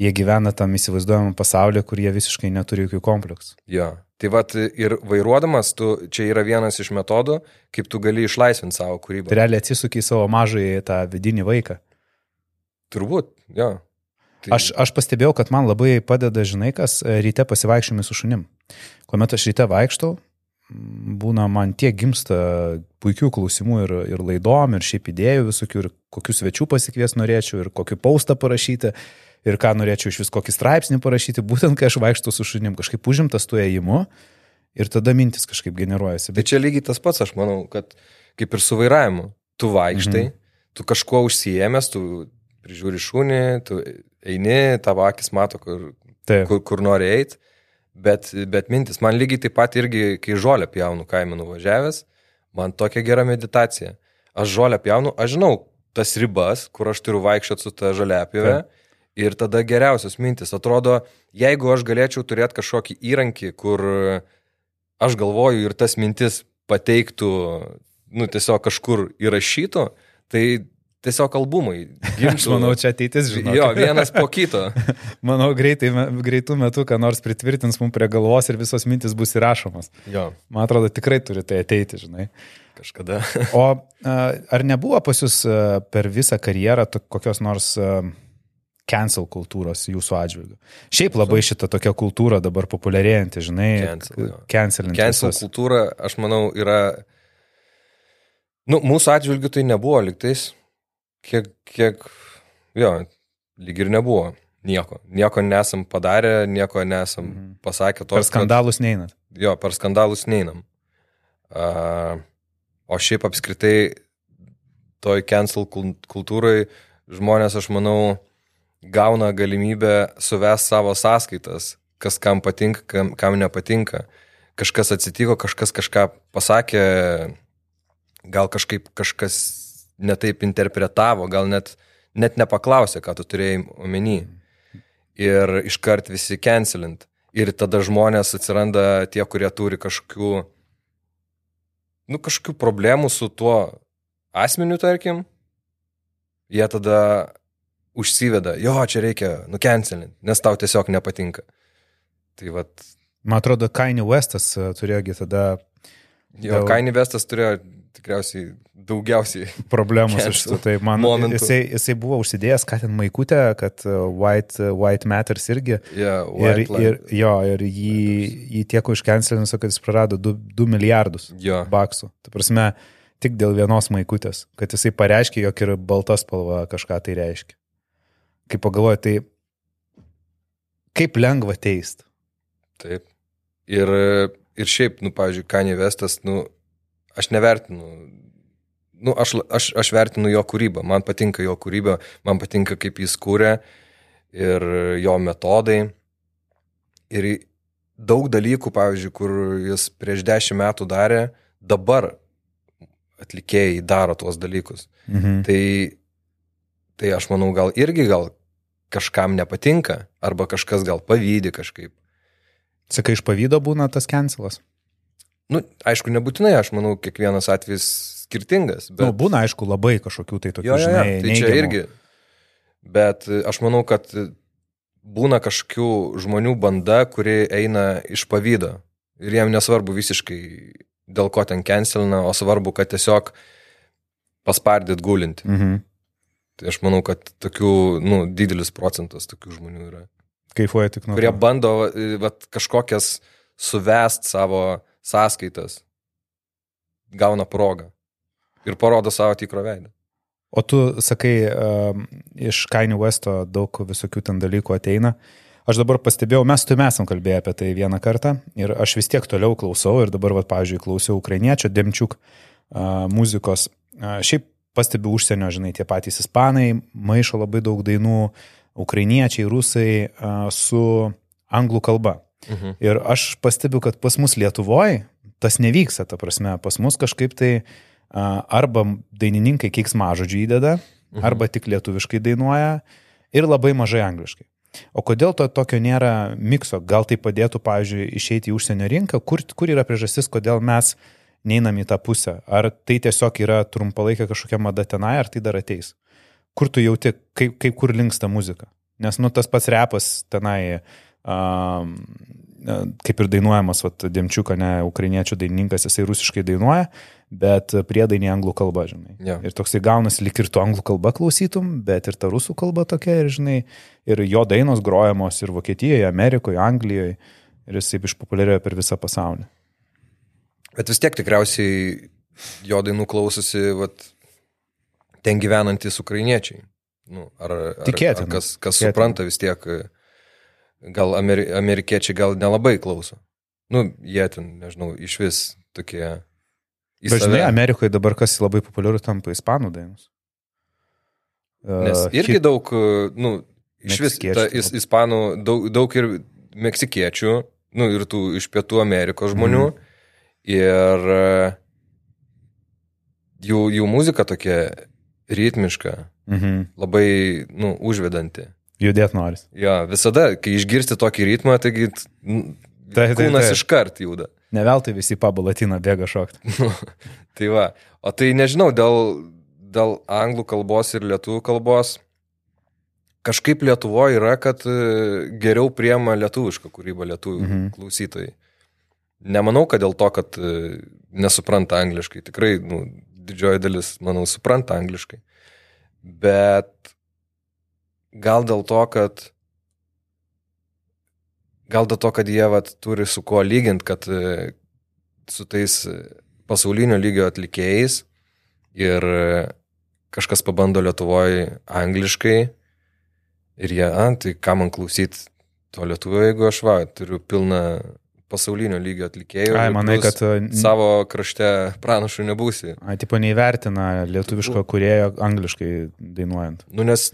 jie gyvena tam įsivaizduojamam pasaulyje, kur jie visiškai neturi jokių kompleksų. Jo. Tai vad ir vairuodamas, tu, čia yra vienas iš metodų, kaip tu gali išlaisvinti savo kūrybą. Tai realiai atsisuki į savo mažąjį tą vidinį vaiką. Turbūt, jo. Tai... Aš, aš pastebėjau, kad man labai padeda, žinai, kas ryte pasivaikščiojami su šunim. Kuomet aš ryte vaikštau, būna man tiek gimsta puikių klausimų ir, ir laidom, ir šiaip idėjų visokių, ir kokius svečių pasikvies norėčiau, ir kokį paustą parašyti, ir ką norėčiau iš vis kokį straipsnį parašyti, būtent kai aš vaikštų su šunim, kažkaip užimtas tuo ėjimu, ir tada mintis kažkaip generuojasi. Bet čia lygiai tas pats, aš manau, kad kaip ir su vairavimu, tu vaikštai, mhm. tu kažkuo užsijėmęs, tu prižiūri šunį, tu eini, tavo akis mato, kur, Taip. kur, kur nori eiti Bet, bet mintis, man lygiai taip pat irgi, kai žolę pjaunu kaimą nuvažiavęs, man tokia gera meditacija. Aš žolę pjaunu, aš žinau tas ribas, kur aš turiu vaikščioti su ta žaliapjove. Ir tada geriausios mintis. Atrodo, jeigu aš galėčiau turėti kažkokį įrankį, kur aš galvoju ir tas mintis pateiktų, nu, tiesiog kažkur įrašytų, tai tiesiog albumai. Gimtų. Aš manau, čia ateitis, žinai. Jo, vienas po kito. manau, greitai, greitų metų, ką nors pritvirtins mums prie galvos ir visos mintis bus įrašomos. Jo. Man atrodo, tikrai turi tai ateiti, žinai. Kažkada. o ar nebuvo pas jūs per visą karjerą kokios nors cancel kultūros jūsų atžvilgiu. Šiaip labai šita tokia kultūra dabar populiarėjanti, žinai. Cancel, cancel, kultūra, aš manau, yra... Nu, mūsų atžvilgiu tai nebuvo liktais, kiek, kiek, jo, lyg ir nebuvo. Nieko. Nieko nesam padarę, nieko nesam mhm. pasakę. Tos, per skandalus kad, neinat. Jo, per skandalus neinam. Uh, o šiaip apskritai toj cancel kultūrai žmonės, aš manau, gauna galimybę suvest savo sąskaitas, kas kam patinka, kam, kam nepatinka. Kažkas atsitiko, kažkas kažką pasakė, gal kažkaip kažkas netaip interpretavo, gal net, net nepaklausė, ką tu turėjai omeny. Ir iškart visi cancelint. Ir tada žmonės atsiranda tie, kurie turi kažkokių, nu, kažkokių problemų su tuo asmeniu, tarkim. Jie tada užsiveda, jo, čia reikia nukencelint, nes tau tiesiog nepatinka. Tai vad. Man atrodo, Kaini Westas turėjogi tada... Jo, dėl... Kaini Westas turėjo tikriausiai daugiausiai. Problemų su šitu. Tai man momentų. jisai, jisai buvo užsidėjęs, ką ten maikutę, kad White, uh, white Matters irgi. Yeah, Ir, white line. ir, jo, ir jį, jį tiek užkencelino, kad jis prarado 2, 2 milijardus Jo. baksų. Tai prasme, tik dėl vienos maikutės, kad jisai pareiškė, jog ir balta spalva kažką tai reiškia. Kaip pagalvoju, tai kaip lengva teist. Taip. Ir, ir šiaip, nu, pavyzdžiui, Kanye Vestas, nu, aš nevertinu. Nu, aš, aš, aš vertinu jo kūrybą, man patinka jo kūryba, man patinka kaip jis kūrė ir jo metodai. Ir daug dalykų, pavyzdžiui, kur jis prieš dešimt metų darė, dabar atlikėjai daro tuos dalykus. Mhm. Tai, tai aš manau, gal irgi gal kažkam nepatinka, arba kažkas gal pavydi kažkaip. Sakai, iš pavydo būna tas cancelas. Nu, aišku, nebūtinai, aš manau, kiekvienas atvejis skirtingas. Bet... Nu, būna, aišku, labai kažkokių tai tokių, jo, jo, jo, žinai, tai čia neigiamų. irgi. Bet e, aš manau, kad e, būna kažkokių žmonių banda, kuri eina iš pavydo. Ir jiem nesvarbu visiškai, dėl ko ten cancelina, o svarbu, kad tiesiog paspardyt gulinti. Mhm. Tai aš manau, kad tokių, nu, didelis procentas tokių žmonių yra. Kaifuoja tik nuo kurie to. bando vat, kažkokias suvest savo sąskaitas, gauna progą ir parodo savo tikrą veidą. O tu sakai, um, iš Kanye Westo daug visokių ten dalykų ateina. Aš dabar pastebėjau, mes tu mes esam kalbėję apie tai vieną kartą ir aš vis tiek toliau klausau ir dabar, va, pavyzdžiui, klausiau ukrainiečio Demčiuk uh, muzikos. Uh, šiaip pastebiu užsienio, žinai, tie patys ispanai, maišo labai daug dainų, ukrainiečiai, rusai uh, su anglų kalba. Mhm. Ir aš pastebiu, kad pas mus Lietuvoje tas nevyksta, ta prasme, pas mus kažkaip tai arba dainininkai keiksmažodžių įdeda, Mhm. arba tik lietuviškai dainuoja ir labai mažai angliškai. O kodėl to tokio nėra mikso? Gal tai padėtų, pavyzdžiui, išeiti į užsienio rinką? Kur, kur yra priežastis, kodėl mes neinam į tą pusę? Ar tai tiesiog yra trumpalaikė kažkokia mada tenai, ar tai dar ateis? Kur tu jauti, kaip, kaip kur linksta muzika? Nes, nu, tas pats repas tenai, um, kaip ir dainuojamas, vat, Demčiuko, ne, ukrainiečių dainininkas, jisai rusiškai dainuoja, bet priedainį anglų kalba, žinai. Jo. Ir toksai gaunasi lik ir tu anglų kalbą klausytum, bet ir ta rusų kalba tokia, ir, žinai, ir jo dainos grojamos ir Vokietijoje, Amerikoje, Anglijoje, ir jisai išpopuliarėjo per visą pasaulį. Bet vis tiek tikriausiai jo dainų klausosi vat, ten gyvenantis ukrainiečiai. Nu, ar, ar, Tikėtina, ar kas, kas tikėtina. supranta vis tiek, gal ameri, amerikiečiai gal nelabai klauso. Nu, jie ten, nežinau, iš vis tokie. Bet žinai. Amerikoje dabar kas labai populiaru tampa ispanų dainos. Nes irgi hit- daug, nu, iš vis ta, is, ispanų, daug, daug ir meksikiečių, nu, ir tų iš pietų Amerikos žmonių. Mhm. Ir e, jų, jų muzika tokia ritmiška, Mhm. labai, nu, užvedanti. Judėt noris. Jo, visada, kai išgirsti tokį ritmą, taigi Tai- tai- kūnas tai. iškart juda. Ne veltui visi pabalatina bėga šokti. Tai va, o tai nežinau, dėl, dėl anglų kalbos ir lietuvių kalbos, kažkaip Lietuvoje yra, kad e, geriau priema lietuvišką kūrybą lietuvių mhm. klausytojai. Nemanau, kad dėl to, kad e, nesupranta angliškai. Tikrai, nu, didžioji dalis, manau, supranta angliškai. Bet gal dėl to, kad gal dėl to, kad jie vat, turi su kuo lyginti, kad e, su tais pasaulinio lygio atlikėjais ir e, kažkas pabando Lietuvoje angliškai ir jie, ant, tai ką man klausyt to lietuvio, jeigu aš va, turiu pilną pasaulinio lygio atlikėjų. Ai, manai, kad uh, Savo krašte pranašų nebūsi. Ai, tipo neįvertina lietuviško kurėjo angliškai dainuojant. Nu, nes,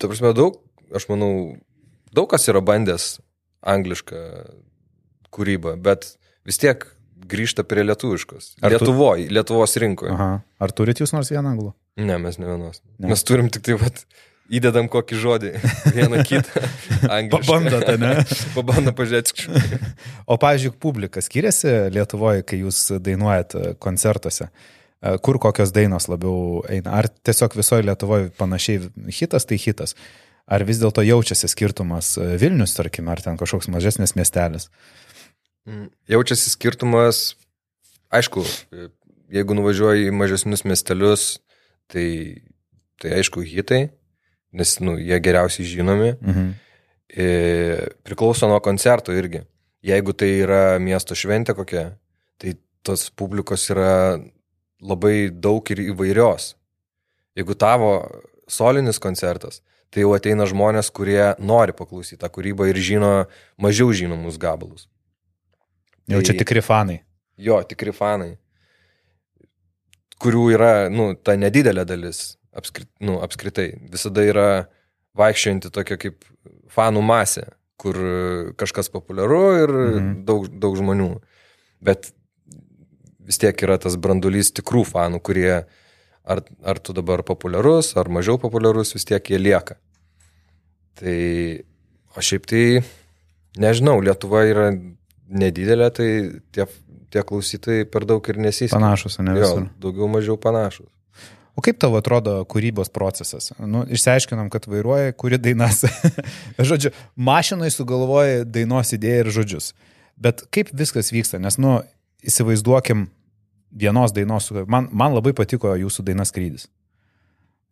ta prasme, daug, aš manau, daug kas yra bandęs anglišką kūrybą, bet vis tiek grįžta prie lietuviškos. Ar tu- Lietuvoje, Lietuvos rinkoje. Aha. Ar turit jūs nors vieną anglų? Ne, mes ne vienos. Ne. Mes turim tik tai, vat, įdedam kokį žodį, vieną kitą. Pabandot, ne? Pabandom pažiūrėti. O, pavyzdžiui, publika skiriasi Lietuvoje, kai jūs dainuojat koncertuose? Kur kokios dainos labiau eina? Ar tiesiog visoje Lietuvoje panašiai hitas tai hitas? Ar vis dėlto jaučiasi skirtumas Vilnius, tarkim, ar ten kažkoks mažesnis miestelis? Jaučiasi skirtumas, aišku, jeigu nuvažiuoji į mažesnius miestelius, tai, tai aišku, hitai, nes nu, jie geriausiai žinomi. Mhm. E, priklauso nuo koncerto irgi. Jeigu tai yra miesto šventė kokia, tai tos publikos yra labai daug ir įvairios. Jeigu tavo solinis koncertas, tai jau ateina žmonės, kurie nori paklausyti tą kūrybą ir žino mažiau žinomus gabalus. Jau čia Tai- tikri fanai. Jo, tikri fanai, kurių yra, nu, ta nedidelė dalis apskrit, nu, apskritai. Visada yra vaikščiojanti tokia kaip fanų masė, kur kažkas populiaru ir Mhm. daug, daug žmonių. Bet vis tiek yra tas brandulys tikrų fanų, kurie ar, ar tu dabar populiarus, ar mažiau populiarus, vis tiek jie lieka. Tai o šiaip tai, nežinau, Lietuva yra nedidelė, tai tie, tie klausytojai per daug ir nesiskiria. Panašus, ne Jo, visur. daugiau mažiau panašus. O kaip tavo atrodo kūrybos procesas? Nu, išsiaiškinom, kad vairuoji, kuri dainas. Žodžiu, mašinai sugalvoji dainos idėją ir žodžius. Bet kaip viskas vyksta? Nes, nu, įsivaizduokim vienos dainos. Man, man labai patiko jūsų dainas skrydis.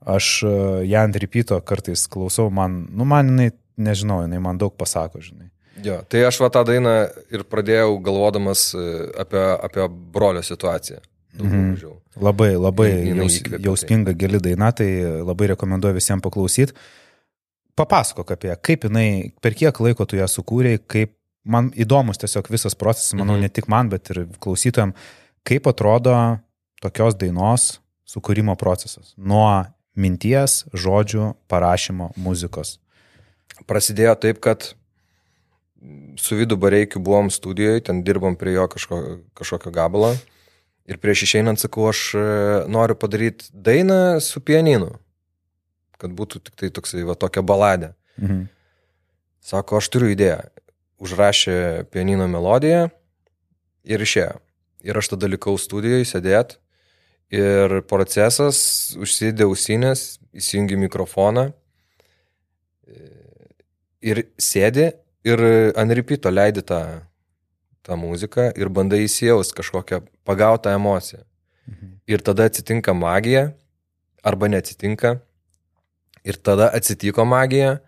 Aš e, ją ant rypito kartais klausau, man, nu, man jinai, nežinau, jinai man daug pasako, žinai. Jo, tai aš va tą dainą ir pradėjau galvodamas e, apie, apie brolio situaciją. Daugiau Mhm. mažiau. Labai, labai jaus, jausminga gili daina, tai labai rekomenduoju visiems paklausyti. Papasakok apie, kaip jinai, per kiek laiko tu ją sukūrėjai, kaip man įdomus tiesiog visas procesas, manau, Mhm. ne tik man, bet ir klausytojams, kaip atrodo tokios dainos sukūrimo procesas. Nuo minties, žodžių, parašymo, muzikos. Prasidėjo taip, kad su Vidu Bareikiu buvom studijoje, ten dirbom prie jo kažko, kažkokio gabalo. Ir prieš išeinant sakau, aš e, noriu padaryti dainą su pianinu. Kad būtų tik tai toksai, va, tokia baladė. Mhm. Sako, aš turiu idėją. Užrašė pianino melodiją ir išėjo. Ir aš tada likau studijoje sėdėt. Ir procesas, užsidė ausinės, įsijungi mikrofoną. Ir sėdi ir ant ripito leidi tą, tą muziką ir bandai įsijaus kažkokią pagautą emociją. Mhm. Ir tada atsitinka magija, arba neatsitinka. Ir tada atsitiko magija,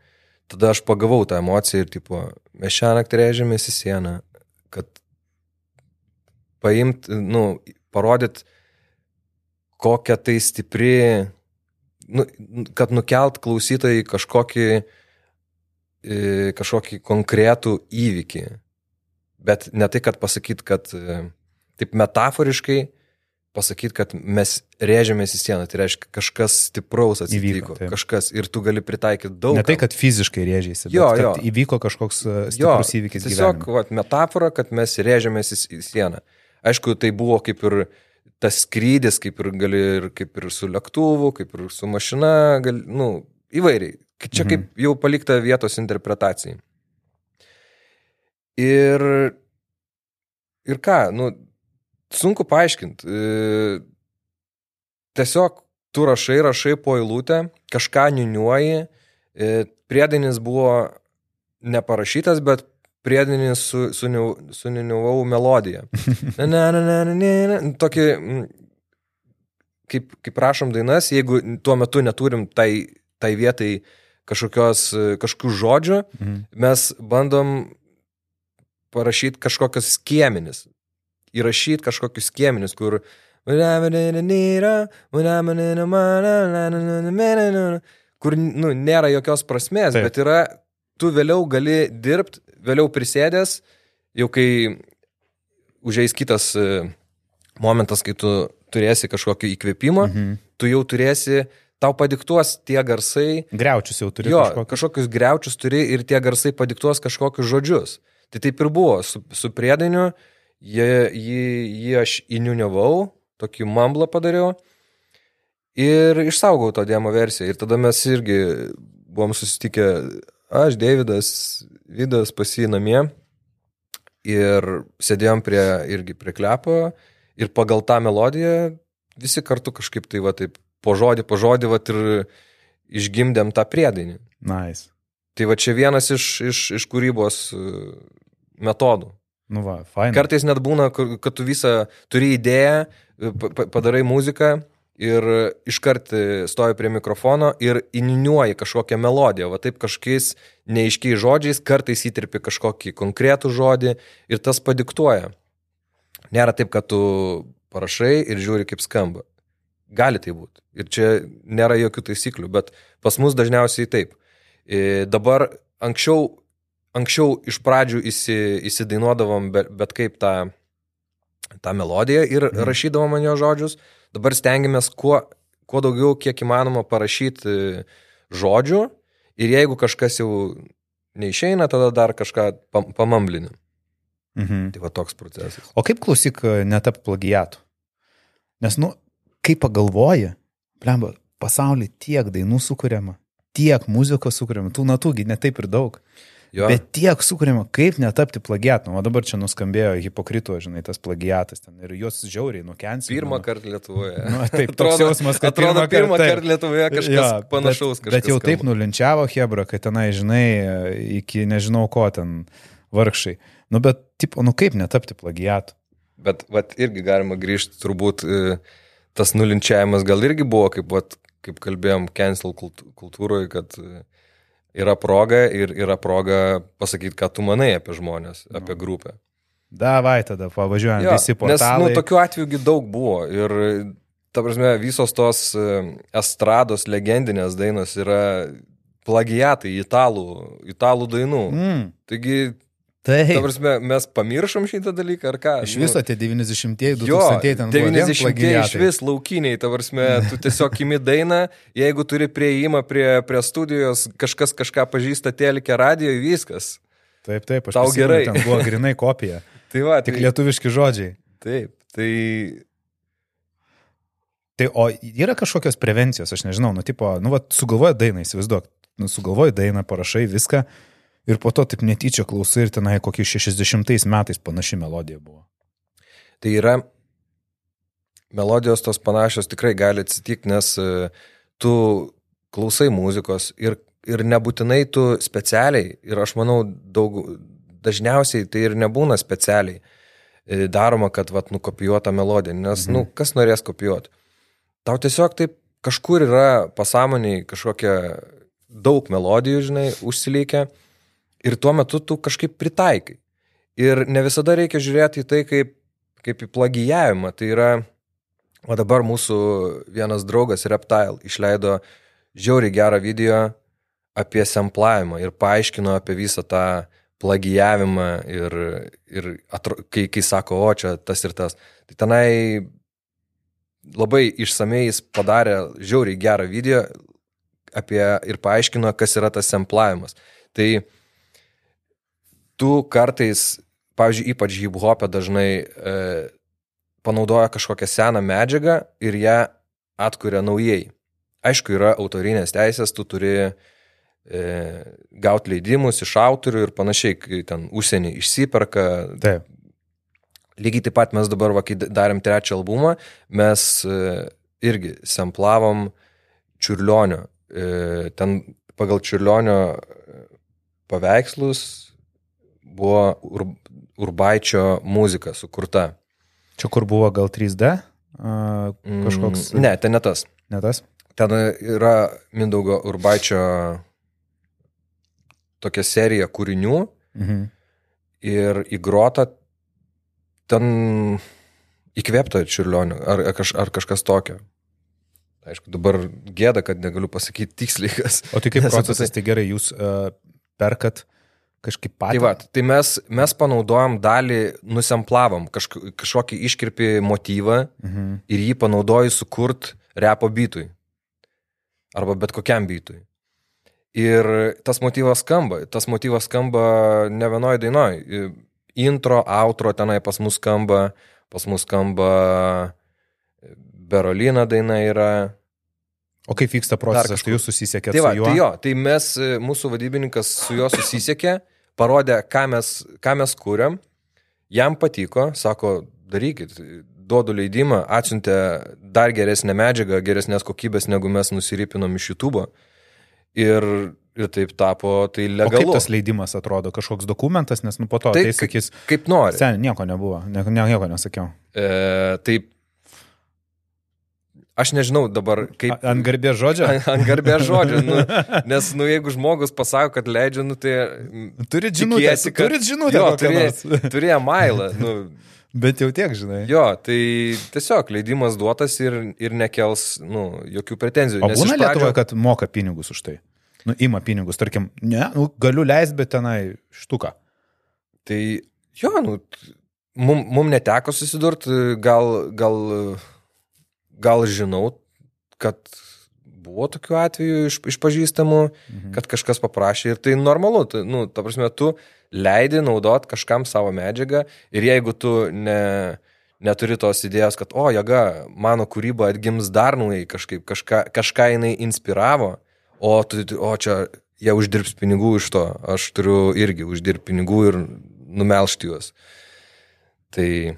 tada aš pagavau tą emociją ir, tipo, mes šią naktį rėžėmės į sieną, kad paimt, nu, parodyt, kokia tai stipri, nu, kad nukelt klausytojai kažkokį, e, kažkokį konkretų įvykį. Bet ne tai, kad pasakyt, kad e, taip metaforiškai pasakyti, kad mes rėžiamės į sieną, tai reiškia kažkas stipraus atsitiko, Įvyko, taip. kažkas ir tu gali pritaikyti daug. Ne tai, kad fiziškai rėžėsi, Jo, bet jo. įvyko kažkoks e, stiprus įvykis Tiesiog vat, metafora, kad mes rėžiamės į, į sieną. Aišku, tai buvo kaip ir tas skrydis, kaip ir gali ir kaip ir su lėktuvu, kaip ir su mašina, gali, nu, įvairiai. Čia Mhm. kaip jau palikta vietos interpretacijai. Ir, ir ką, nu, sunku paaiškinti. E, tiesiog tu rašai, rašai po eilutę, kažką niuniuoji, e, priedainis buvo neparašytas, bet priedainis su, suniu, suniuniuvau melodiją. Na, na, na, na, na, na, tokį, kaip, kaip rašom dainas, jeigu tuo metu neturim tai, tai vietai kažkokios, e, kažkokių žodžių, Mhm. mes bandom parašyti kažkokius skiemenis, įrašyti kažkokius skiemenis, kur kur nu, nėra jokios prasmės, Taip. Bet yra, tu vėliau gali dirbti, vėliau prisėdęs, jau kai užeis kitas momentas, kai tu turėsi kažkokį įkvėpimą, Mhm. tu jau turėsi, tau padiktuos tie garsai, Greučius jau turi jo, kažkokį. kažkokius greučius turi ir tie garsai padiktuos kažkokius žodžius. Tai taip ir buvo su, su priedainiu, jį, jį, jį aš įniuniavau, tokį mamblą padariau ir išsaugau tą demo versiją. Ir tada mes irgi buvom susitikę, aš, Davidas, Vidas pasi namie ir sėdėjom prie, irgi prie klepo ir pagal tą melodiją visi kartu kažkaip tai va taip po žodį, po žodį va ir išgimdėm tą priedainį. Nice. Tai va čia vienas iš, iš, iš kūrybos metodų. Nu va, fine. Kartais net būna, kad tu visą turi idėją, pa- pa- padarai muziką ir iškart e, stoji prie mikrofono ir ininiuoji kažkokią melodiją, va taip kažkokiais neaiškiais žodžiais, kartais įtirpi kažkokį konkretų žodį ir tas padiktuoja. Nėra taip, kad tu parašai ir žiūri, kaip skamba. Gali tai būti. Ir čia nėra jokių taisyklių, bet pas mus dažniausiai taip. E, dabar anksčiau, anksčiau iš pradžių įsi, įsidainuodavom bet, bet kaip tą, tą melodiją ir Mhm. rašydavom man jo žodžius. Dabar stengiamės kuo, kuo daugiau, kiek įmanoma parašyti žodžių ir jeigu kažkas jau neišeina, tada dar kažką pam, pamamblini. Mhm. Tai va toks procesas. O kaip klausyk netap plagiatų? Nes, nu, kai pagalvoji, blemba, pasaulyje tiek dainų sukūriama, tiek muzikos sukūriama, tų natųgi netaip ir daug. Jo, Bet tiek sukūrėma, kaip netapti plagiatu. O dabar čia nuskambėjo hipokrito, žinai, tas plagiatas ten ir juos žiauriai nukensino. pirmą kartą Lietuvoje. Nu, taip, toks jausmas, kad atrodo, pirmą taip. kartą Lietuvoje kažkas Jo, panašaus. Bet, bet jau taip nu... nulinčiavo Hebra, kad tenai, žinai, iki nežinau ko ten vargšai. Nu, bet, tipo, nu kaip netapti plagiatu? Bet vat, irgi galima grįžti, turbūt e, tas nulinčiavimas gal irgi buvo, kaip, vat, kaip kalbėjom, cancel kultū- kultūroje, kad e, yra proga ir yra proga pasakyti, ką tu manai apie žmonės, apie grupę. Davai tada, pavažiuojam Jo, visi Nes, portalai. nu, tokių atvejų daug buvo ir, ta prasme, visos tos e, estrados legendinės dainos yra plagiatai italų, italų dainų. Mm, Taigi, taip. ta prasme, mes pamiršom šitą dalyką ar ką? Iš Nu, viso tie 90-ieji, Jo, 2000-ieji ten buvo vien 90 iš vis laukiniai, ta prasme, tu tiesiog imi dainą, jeigu turi prieimą prie, prie studijos, kažkas kažką pažįsta telkę radijo, viskas. Taip, taip, aš Tau gerai. Ten buvo grinai kopija. Tai va, Tik tai, lietuviški žodžiai. taip, tai Tai o yra kažkokios prevencijos, aš nežinau, nu, tipo, nu, va, sugalvoja dainą, įsivaizduok, nu, sugalvoja dainą, parašai viską ir po to taip netyčia klausai ir tenai kokį 60 metais panaši melodija buvo. Tai yra melodijos tos panašios tikrai gali atsitikti, nes e, tu klausai muzikos ir, ir nebūtinai tu specialiai, ir aš manau, daug, dažniausiai tai ir nebūna specialiai e, daroma, kad vat, nukopijuota melodija, nes, mhm. nu, kas norės kopijuoti. Tau tiesiog taip kažkur yra pasąmoniai kažkokia daug melodijų, žinai, užsilikę ir tuo metu tu kažkaip pritaikai. Ir ne visada reikia žiūrėti į tai kaip, kaip į plagijavimą. Tai yra, o dabar mūsų vienas draugas Reptile išleido žiauriai gerą video apie semplavimą ir paaiškino apie visą tą plagijavimą ir, ir atro, kai, kai sako, o čia tas ir tas. Tai tenai labai išsamei jis padarė žiauriai gerą video apie ir paaiškino, kas yra tas semplavimas. Tai tu kartais, pavyzdžiui, ypač hip-hopė dažnai e, panaudoja kažkokią seną medžiagą ir ją atkuria naujai. Aišku, yra autorinės teisės, tu turi e, gauti leidimus iš autorių ir panašiai, kai ten užsienį išsiperka. Taip. Lygiai taip pat mes dabar, va, kai darėm trečią albumą, mes e, irgi semplavom čiurlionio. E, ten pagal čiurlionio e, paveikslus buvo ur, urbaičio muzika sukurta. Čia kur buvo gal 3D? a, Kažkoks. Mm, ne, ten ne tas. Ne tas? Ten yra Mindaugo Urbaičio tokia serija kūrinių Mhm. ir įgrota ten įkvėpta čiurlionio ar, ar, kaž, ar kažkas tokio. Aišku, dabar gėda, kad negaliu pasakyti tiksliai, kas. O tai kaip procesas, apie tai gerai, jūs uh, perkat kažkaip Tai patys. va, tai mes, mes panaudojom dalį, nusemplavom kažk, kažkokį iškirpį motyvą Mhm. ir jį panaudoju sukurt repo bitui. Arba bet kokiam bitui. Ir tas motyvas skamba, tas motyvas skamba ne vienoj dainoj. Intro, outro tenai pas mus skamba, pas mus skamba Berolina daina yra. O kaip vyksta procesas, tai jūs susisiekėte Tai, va, su juo? tai jo, tai mes, e, mūsų vadybininkas su juo susisiekė, parodė, ką mes, ką mes kūrėm, jam patiko, sako, darykit, duodu leidimą, atsiuntė dar geresnę medžiagą, geresnės kokybės, negu mes nusirypinom iš YouTube. Ir, ir taip tapo, tai O kaip legalu. tas leidimas atrodo? Kažkoks dokumentas, nes nu po to Tai tai kaip- sakys, Kaip nori. sen, nieko nebuvo, ne, ne, nieko nesakiau. E, taip, aš nežinau dabar kaip. Ant garbės žodžio? Ant garbės žodžio, nu, nes, nu, jeigu žmogus pasako, kad leidžia, nu, tai... Turit žinutę, tikiesi, kad- turit žinutę Jo, turėjo, turėjo mailą, nu, Bet jau tiek, žinai. jo, tai tiesiog leidimas duotas ir, ir nekels, nu, jokių pretenzijų. O nes būna iš pradžių- Lietuvoje, kad moka pinigus už tai. Nu, ima pinigus, tarkim, ne, nu, galiu leisti, bet tenai štuką. Tai jo, nu, mum, mum neteko susidurti, gal, gal, gal žinau, kad buvo tokių atvejų iš, iš pažįstamų, Mhm. kad kažkas paprašė ir tai normalu, tai, nu, ta prasme, tu leidi naudot kažkam savo medžiagą ir jeigu tu ne, neturi tos idėjos, kad, o, jėga, mano kūryba atgims dar naujai kažkaip, kažką, kažką jinai inspiravo, o, tu, o čia jie uždirbs pinigų iš to, aš turiu irgi uždirbti pinigų ir numelšti juos. Tai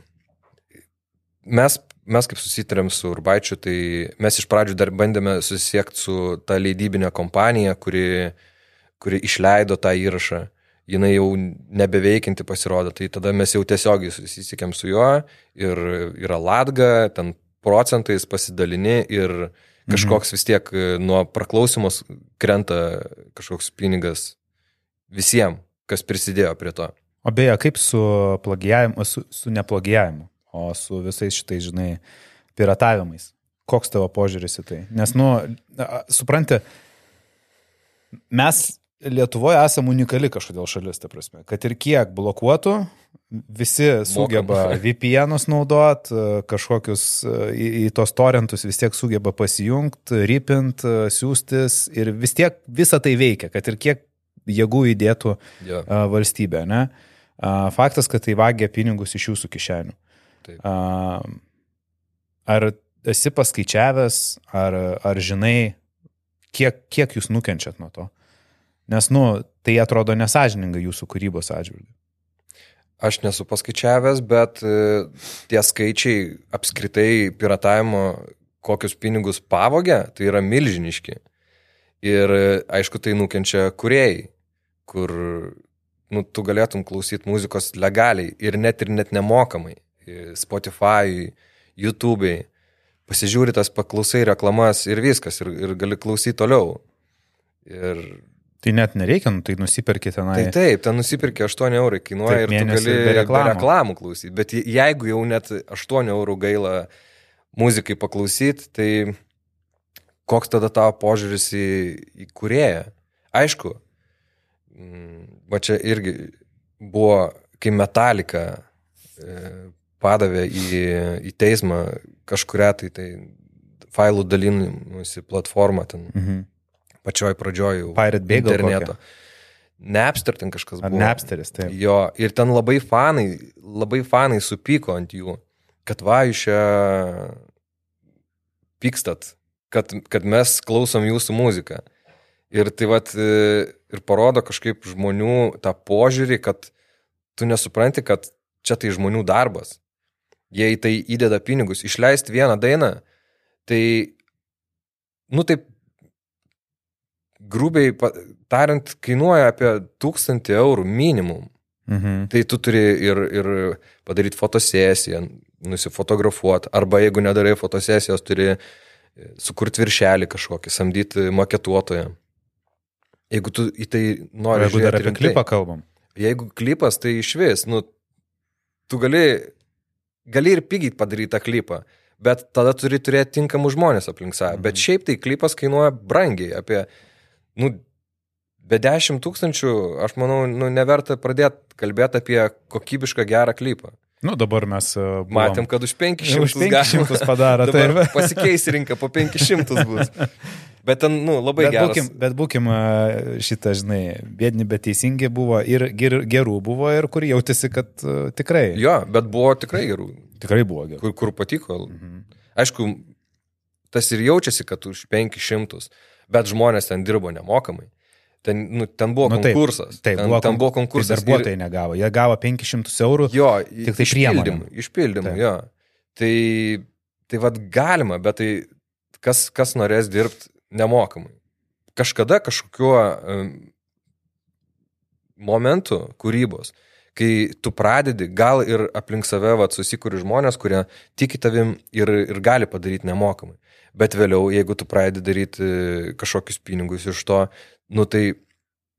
mes, mes kaip susitarėm su Urbaičiu, tai mes iš pradžių dar bandėme susisiekti su ta leidybinė kompanija, kuri, kuri išleido tą įrašą. Jinai jau nebeveikinti pasirodo, tai tada mes jau tiesiogiai susisiekėm su juo ir yra latga, ten procentais pasidalini ir kažkoks vis tiek e, nuo praklausimos krenta kažkoks pinigas visiems, kas prisidėjo prie to. O beje, kaip su plagijavimu, su, su neplagijavimu, o su visais šitais, žinai, piratavimais? Koks tavo požiūris į tai? Nes, nu, supranti, mes Lietuvoje esame unikali kažkodėl šalis, ta prasme, kad ir kiek blokuotų, visi sugeba VPN'us naudot, kažkokius e, į, į tos torentus vis tiek sugeba pasijungti, ripint, e, siūstis ir vis tiek visa tai veikia, kad ir kiek jėgų įdėtų a, valstybė, ne? Faktas, kad tai vagia pinigus iš jūsų kišenių. Taip. Ar esi paskaičiavęs, ar, ar žinai, kiek, kiek jūs nukenčiat nuo to? Nes, nu, tai atrodo nesažininga jūsų kūrybos atžvilgiu. Aš nesu paskaičiavęs, bet e, tie skaičiai apskritai piratavimo, kokius pinigus pavogia, tai yra milžiniški. Ir e, aišku, tai nukenčia kuriejai, kur nu, tu galėtum klausyti muzikos legaliai ir net ir net nemokamai. Spotify, YouTube'ai. Pasižiūri tas paklausai reklamas ir viskas, ir, ir gali klausyti toliau. Ir Tai net nereikia, nu, tai nusipirkite tenai. Tai taip, ten nusipirkė 8 eurų kainuoja Taip, ir gali reklamų. reklamų, klausyti. Bet je- jeigu jau net 8 eurų gaila muzikai paklausyti, tai koks tada tavo požiūris į, į kurėją? Aišku, mm, va čia irgi buvo, kai Metallica e, padavė į, į teismą kažkuria tai, tai failų dalinimusi platformą ten Mhm. pačioj pradžioj jau Pirate Bay interneto. Napster ten kažkas buvo. Napsteris, taip. Jo, ir ten labai fanai, labai fanai supyko ant jų, kad va jūs čia pykstat, kad, kad mes klausom jūsų muziką. Ir tai vat e, ir parodo kažkaip žmonių tą požiūrį, kad tu nesupranti, kad čia tai žmonių darbas. Jie į tai įdeda pinigus. Išleisti vieną dainą, tai, nu taip, grubiai tariant, kainuoja apie tūkstantį eurų minimum. Mhm. Tai tu turi ir, ir padaryti fotosesiją, nusifotografuoti, arba jeigu nedarai fotosesijos, turi sukurti viršelį kažkokį, samdyti maketuotoją. Jeigu tu į tai nori jeigu dar apie rimtai. klipą kalbam. Jeigu klipas, tai iš vis, nu, tu gali, gali ir pigiai padaryti tą klipą, bet tada turi turėti tinkamus žmonės aplink save. Mhm. Bet šiaip tai klipas kainuoja brangiai, apie, nu, be 10 tūkstančių, aš manau, nu, neverta pradėti kalbėti apie kokybišką gerą klipą. Nu, dabar mes uh, buvom- Matėm, kad už 500, už 500 padaro. Dabar Taip. pasikeis rinka, po 500 bus. Bet ten, nu, labai Bet geras. būkim, bet būkim a, šitą, žinai, bėdini, bet teisingi buvo ir ger, gerų buvo ir kur jautėsi, kad uh, tikrai. Jo, bet buvo tikrai gerų, Tikrai buvo gerų. kur, kur patiko. Mhm. Aišku, tas ir jaučiasi, kad už 500, bet žmonės ten dirbo nemokamai. Ten, nu, ten buvo Nu, taip, konkursas. Taip, ten, buvo, ten buvo Tai konkursas. darbuotojai negavo. Jie gavo 500 eurų. ir, jo, tik tai išpildymui. Išpildymui, Taip. jo. Tai, tai vad galima, bet tai kas, kas norės dirbti nemokamai. Kažkada kažkokiuo um, momentu kūrybos, kai tu pradedi, gal ir aplink save vat, susikuri žmonės, kurie tiki tavim ir, ir gali padaryti nemokamai. Bet vėliau, jeigu tu pradedi daryti kažkokius pinigus iš to, nu tai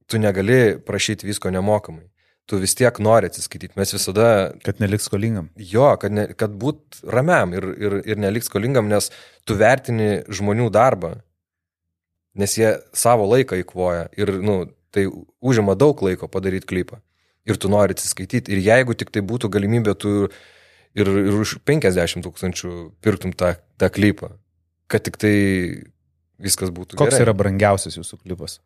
tu negali prašyti visko nemokamai. Tu vis tiek nori atsiskaityti. Mes visada... Kad neliks skolingam. Jo, kad, ne, kad būt ramiam ir, ir, ir neliks skolingam, nes tu vertini žmonių darbą, nes jie savo laiką įkvoja ir, nu, tai užima daug laiko padaryti klipą. Ir tu nori atsiskaityti. Ir jeigu tik tai būtų galimybė, tu ir, ir už 50 tūkstančių pirktum tą, tą klipą, kad tik tai viskas būtų. Koks gerai. yra brangiausias jūsų klipas?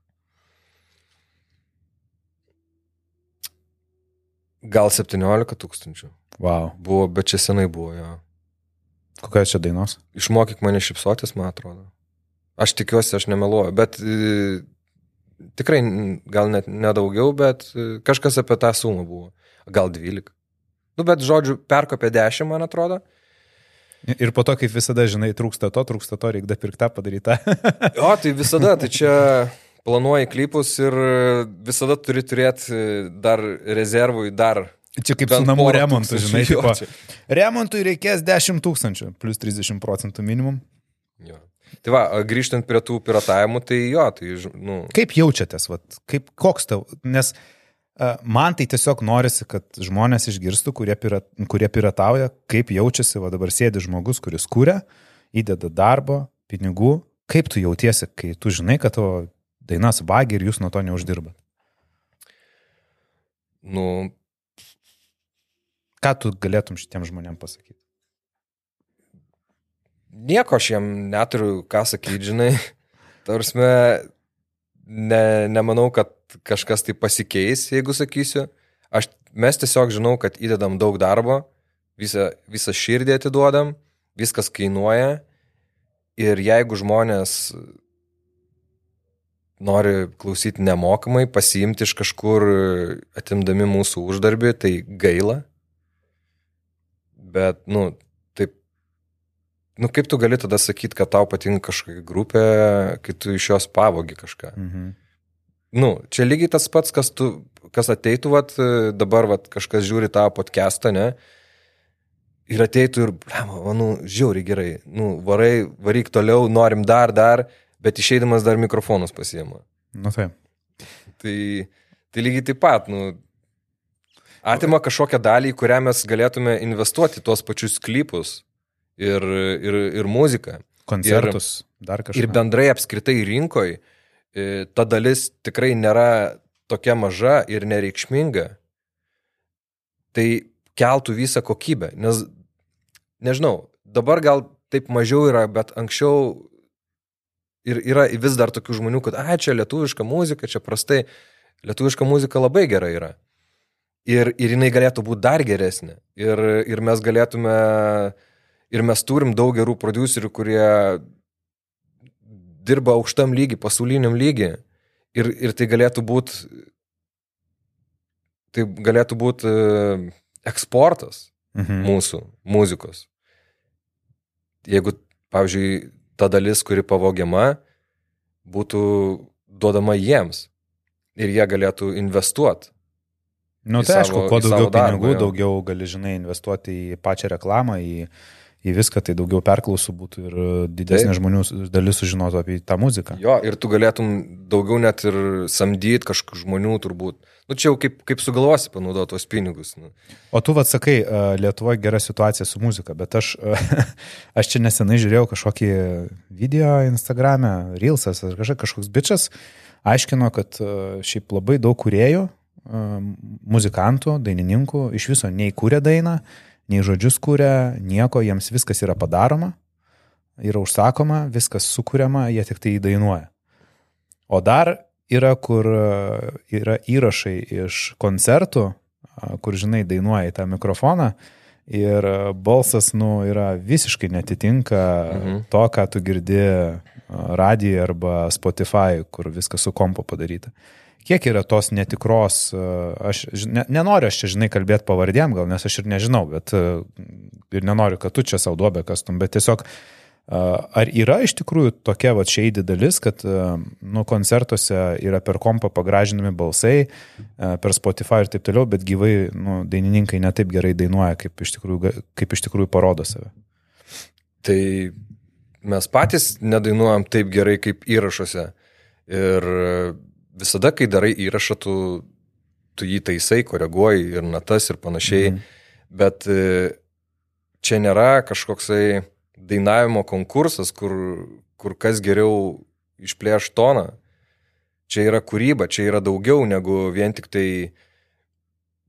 Gal 17 tūkstančių. Wow. Buvo, bet čia senai buvo jo. Kokios čia dainos? Išmokyk mane šipsotis, man atrodo. Aš tikiuosi, aš nemeluoju, bet e, tikrai gal net nedaugiau, bet e, kažkas apie tą sumą buvo. Gal 12. Nu, bet žodžiu, perkopė 10, man atrodo. Ir po to, kaip visada, žinai, trūksta to, trūksta to, reikia pirkti tą padarytą. O, tai visada, tai čia planuoji klipus ir visada turi turėti dar rezervui, dar. Čia kaip su namų remontu, žinai, Jo, tipo, remontui reikės 10 tūkstančių, plus 30 procentų minimum. Jo. Tai va, grįžtant prie tų piratavimų, tai jo, tai, nu, Kaip jaučiatės, vat, kaip, koks tau, nes uh, man tai tiesiog norisi, kad žmonės išgirstų, kurie, pirat, kurie piratauja, kaip jaučiasi, va dabar sėdi žmogus, kuris kūrė, įdeda darbo, pinigų, kaip tu jautiesi, kai tu žinai, kad tavo dainas vagi ir jūs nuo to neuždirbat. nu, Ką tu galėtum šitiem žmonėm pasakyti? Nieko aš jam neturiu ką sakyti, žinai. Tarsi, ne, nemanau, kad kažkas tai pasikeis, jeigu sakysiu. Aš, mes tiesiog žinau, kad įdedam daug darbo, visą, visą širdį atiduodam, viskas kainuoja. Ir jeigu žmonės nori klausyti nemokamai, pasiimti iš kažkur, atimdami mūsų uždarbį, tai gaila. Bet, nu, nu, kaip tu gali tada sakyti, kad tau patinka kažkokia grupė, kai tu iš jos pavogi kažką. Mhm. Nu, čia lygiai tas pats, kas, tu, kas ateitų, vat, dabar vat, kažkas žiūri tą podcastą, ne? Ir ateitų ir, blema, nu, žiauri gerai, nu, varai, varyk toliau, norim dar, dar, bet išeidamas dar mikrofonus pasiema. Nu taip. Tai, tai lygiai taip pat, nu, atima kažkokią dalį, kurią mes galėtume investuoti tuos pačius klipus ir, ir, ir muziką. Koncertus, ir, dar kažką. Ir bendrai apskritai rinkoj e, ta dalis tikrai nėra tokia maža ir nereikšminga. Tai keltų visą kokybę, nes, nežinau, dabar gal taip mažiau yra, bet anksčiau ir yra vis dar tokių žmonių, kad, ai, čia lietuviška muzika, čia prastai, lietuviška muzika labai gera yra. Ir, ir jinai galėtų būti dar geresnė. Ir, ir mes galėtume, ir mes turim daug gerų producerių, kurie dirba aukštam lygiai, pasauliniam lygiai. Ir, ir tai galėtų būti, tai galėtų būti eksportas Mhm. mūsų muzikos. Jeigu, pavyzdžiui, ta dalis, kuri pavogiama, būtų duodama jiems ir jie galėtų investuoti. Nu, į tai aišku, savo- kuo į daugiau pinigų, daugiau gali, žinai, investuoti į pačią reklamą, į, į viską, tai daugiau perklausų būtų ir didesnė Taip. žmonių dalis sužinotų apie tą muziką. Jo, ir tu galėtum daugiau net ir samdyti kažkokių žmonių turbūt. Nu, čia jau kaip, kaip sugalvosi panaudoti tuos pinigus. Nu. O tu vad sakai, e, Lietuvoje gera situacija su muzika, bet aš, e, aš čia nesenai žiūrėjau kažkokį video Instagram'e, Reelsas ar kažkoks, bičias, aiškino, kad e, šiaip labai daug kuriejų, e, muzikantų, dainininkų iš viso nei kūrė dainą, nei žodžius kūrė, nieko, jiems viskas yra padaroma, yra užsakoma, viskas sukūriama, jie tik tai įdainuoja. O dar yra, kur e, yra įrašai iš koncertų, kur, žinai, dainuoja į tą mikrofoną ir e, balsas, nu, yra visiškai netitinka Mhm. to, ką tu girdi radijoje arba Spotify, kur viskas su kompo padaryta. Kiek yra tos netikros, e, aš ne, nenoriu aš čia, žinai, kalbėti pavardėm, gal nes aš ir nežinau, bet e, ir nenoriu, kad tu čia savo duobę kastum, bet tiesiog Ar yra iš tikrųjų tokia va šeidį dalis, kad nu, koncertuose yra per kompą pagražinami balsai, per Spotify ir taip toliau, bet gyvai nu, dainininkai netaip gerai dainuoja, kaip iš tikrųjų, kaip iš tikrųjų parodo save? Tai mes patys nedainuojam taip gerai kaip įrašuose. Ir visada, kai darai įrašą, tu, tu jį taisai, koreguoji ir natas ir panašiai. Mhm. Bet e, čia nėra kažkoksai dainavimo konkursas, kur, kur kas geriau išplėš toną. Čia yra kūryba, čia yra daugiau negu vien tik tai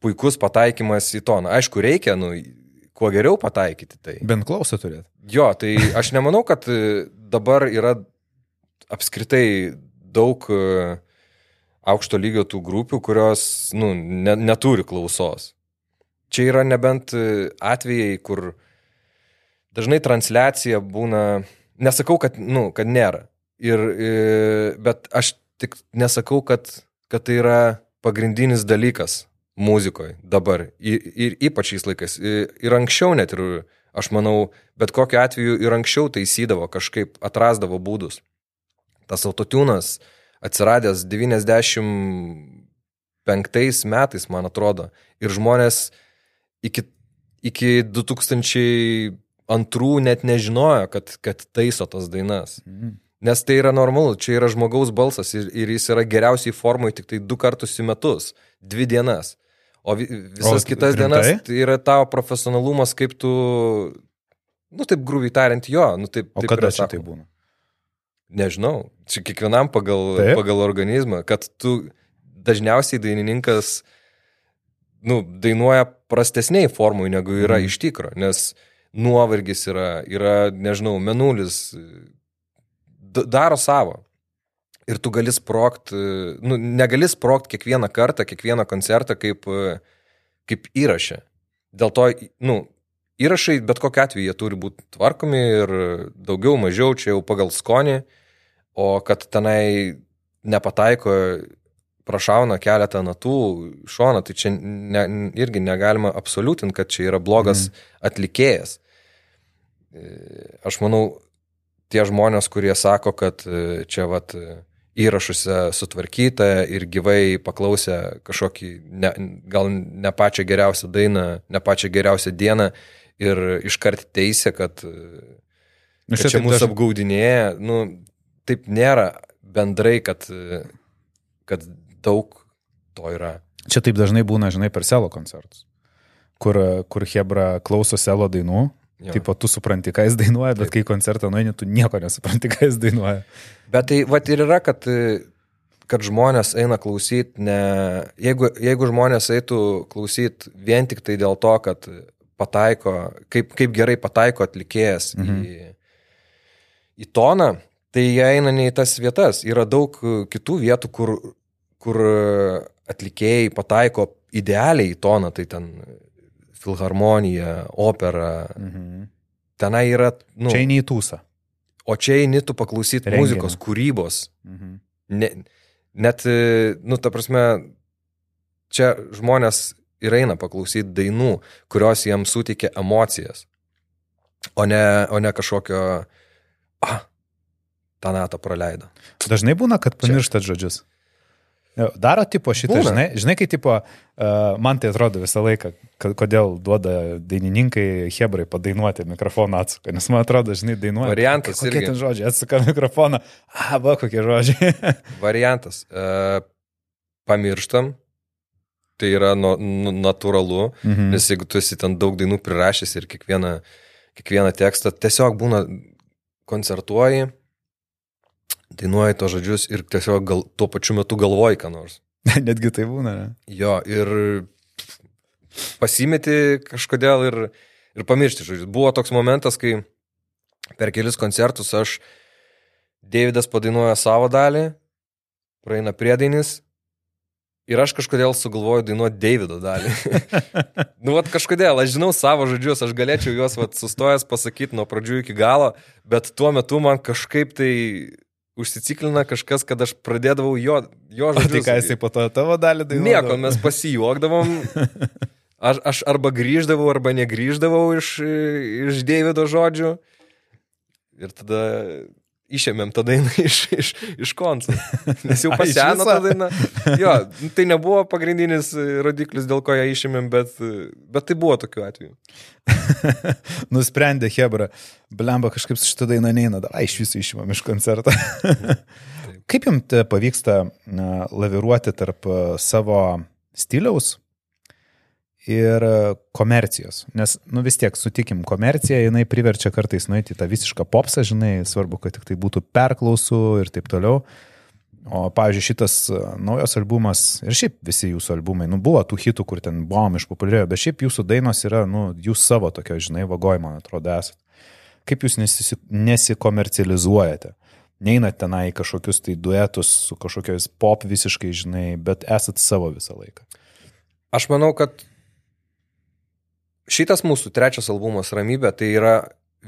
puikus pataikymas į toną. Aišku, reikia, nu, kuo geriau pataikyti tai. Bent klausą turėti. Jo, tai aš nemanau, kad e, dabar yra apskritai daug e, aukšto lygio tų grupių, kurios nu, ne, neturi klausos. Čia yra nebent e, atvejai, kur dažnai transliacija būna, nesakau, kad, nu, kad nėra. Ir, bet aš tik nesakau, kad, kad tai yra pagrindinis dalykas muzikoje dabar. Ir, ir ypač šiais laikais. Ir, ir anksčiau net ir, aš manau, bet kokiu atveju ir anksčiau taisydavo, kažkaip atrasdavo būdus. Tas autotūnas atsiradęs 95 metais, man atrodo. Ir žmonės iki, iki 2002 net nežinojo, kad, kad taiso tas dainas. Mhm. Nes tai yra normalu, čia yra žmogaus balsas ir, ir jis yra geriausiai formui tik tai du kartus į metus, dvi dienas. O visas o, kitas rimtai? dienas tai yra tavo profesionalumas, kaip tu, nu taip grūviai tariant, jo, nu taip. O taip kada čia tai būna? Nežinau, čia kiekvienam pagal, taip? pagal organizmą, kad tu dažniausiai dainininkas, nu, dainuoja prastesniai formui, negu yra mm. iš tikro, nes nuovargis yra, yra, nežinau, menulis, daro savo. Ir tu gali sprokt, nu, negali sprokt kiekvieną kartą, kiekvieną koncertą kaip, kaip įrašę. Dėl to, nu, įrašai bet kokiu atveju jie turi būti tvarkomi ir daugiau, mažiau, čia jau pagal skonį, o kad tenai nepataiko, prašauna keletą natų šoną, tai čia ne, irgi negalima absoliutinti, kad čia yra blogas mm. atlikėjas. Aš manau, tie žmonės, kurie sako, kad e, čia vat e, įrašuose sutvarkyta ir gyvai paklausę kažkokį, ne, gal ne pačią geriausią dainą, ne pačią geriausią dieną ir iškart teisė, kad, e, nu, kad čia mūsų daž... apgaudinėja, nu, taip nėra bendrai, kad, kad daug to yra. Čia taip dažnai būna, žinai, per selo koncertus, kur, kur Hebra klauso selo dainų Jo. Taip, tu supranti, ką jis dainuoja, bet Taip. kai koncertą nueini, tu nieko nesupranti, ką jis dainuoja. Bet tai va ir yra, kad, kad žmonės eina klausyti, ne... jeigu, jeigu žmonės eitų klausyti vien tik tai dėl to, kad pataiko, kaip, kaip gerai pataiko atlikėjas mhm. į, į toną, tai jie eina ne į tas vietas. Yra daug kitų vietų, kur, kur atlikėjai pataiko idealiai į toną, tai ten filharmonija, opera. Mhm. Tenai yra... Nu, čia eini į tūsą. O čia eini tu paklausyti Renginį. muzikos, kūrybos. Mhm. Ne, net, nu, ta prasme, čia žmonės ir eina paklausyti dainų, kurios jiems suteikia emocijas, o ne, o ne kažkokio, ah, tą natą praleido. Dažnai būna, kad pamirštat čia. žodžius. Daro tipo šitą, Būna. žinai, žinai, kai tipo, man tai atrodo visą laiką, kodėl duoda dainininkai Hebrai padainuoti mikrofoną atsuką, nes man atrodo, žinai, dainuoja. Variantas. Kokie ten žodžiai, atsuka mikrofoną, a, va, kokie žodžiai. Variantas. Pamirštam, tai yra no, no, natūralu, mhm. nes jeigu tu esi ten daug dainų prirašęs ir kiekvieną, kiekvieną tekstą, tiesiog būna koncertuoji dainuoji to žodžius ir tiesiog gal, tuo pačiu metu galvoji ką nors. Netgi tai būna, ne? Jo, ir pasimeti kažkodėl ir, ir pamiršti žodžius. Buvo toks momentas, kai per kelis koncertus aš, Davidas padainuoja savo dalį, praeina priedainis ir aš kažkodėl sugalvoju dainuoti Davido dalį. nu, vat kažkodėl, aš žinau savo žodžius, aš galėčiau juos vat, sustojęs pasakyti nuo pradžių iki galo, bet tuo metu man kažkaip tai užsiciklina kažkas, kad aš pradėdavau jo, jo žodžius. O tai ką jisai po to tavo dalį dainuodavo? Nieko, mes pasijuokdavom. Aš, aš arba grįždavau, arba negryždavau iš, iš Deivido žodžių. Ir tada išėmėm tą dainą iš, iš, iš konso. Nes jau paseno tą dainą. Jo, tai nebuvo pagrindinis e, rodiklis, dėl ko ją išėmėm, bet, e, bet tai buvo tokiu atveju. Nusprendė Hebra, blemba kažkaip su šitą dainą neina, da, iš viso išimam iš koncerto. Kaip jums te pavyksta laviruoti tarp e, savo stiliaus ir e, komercijos? Nes, nu vis tiek, sutikim, komercija, jinai priverčia kartais nueiti tą visišką popsą, žinai, svarbu, kad tik tai būtų perklausų ir taip toliau. O, pavyzdžiui, šitas e, naujas albumas ir šiaip visi jūsų albumai, nu, buvo tų hitų, kur ten buvom išpopuliarėjo, bet šiaip jūsų dainos yra, nu, jūs savo tokio, žinai, vagoj, man atrodo, esate. Kaip jūs nesisi, nesikomercializuojate? Neinat tenai į kažkokius tai duetus su kažkokiais pop visiškai, žinai, bet esat savo visą laiką. Aš manau, kad šitas mūsų trečias albumas Ramybė tai yra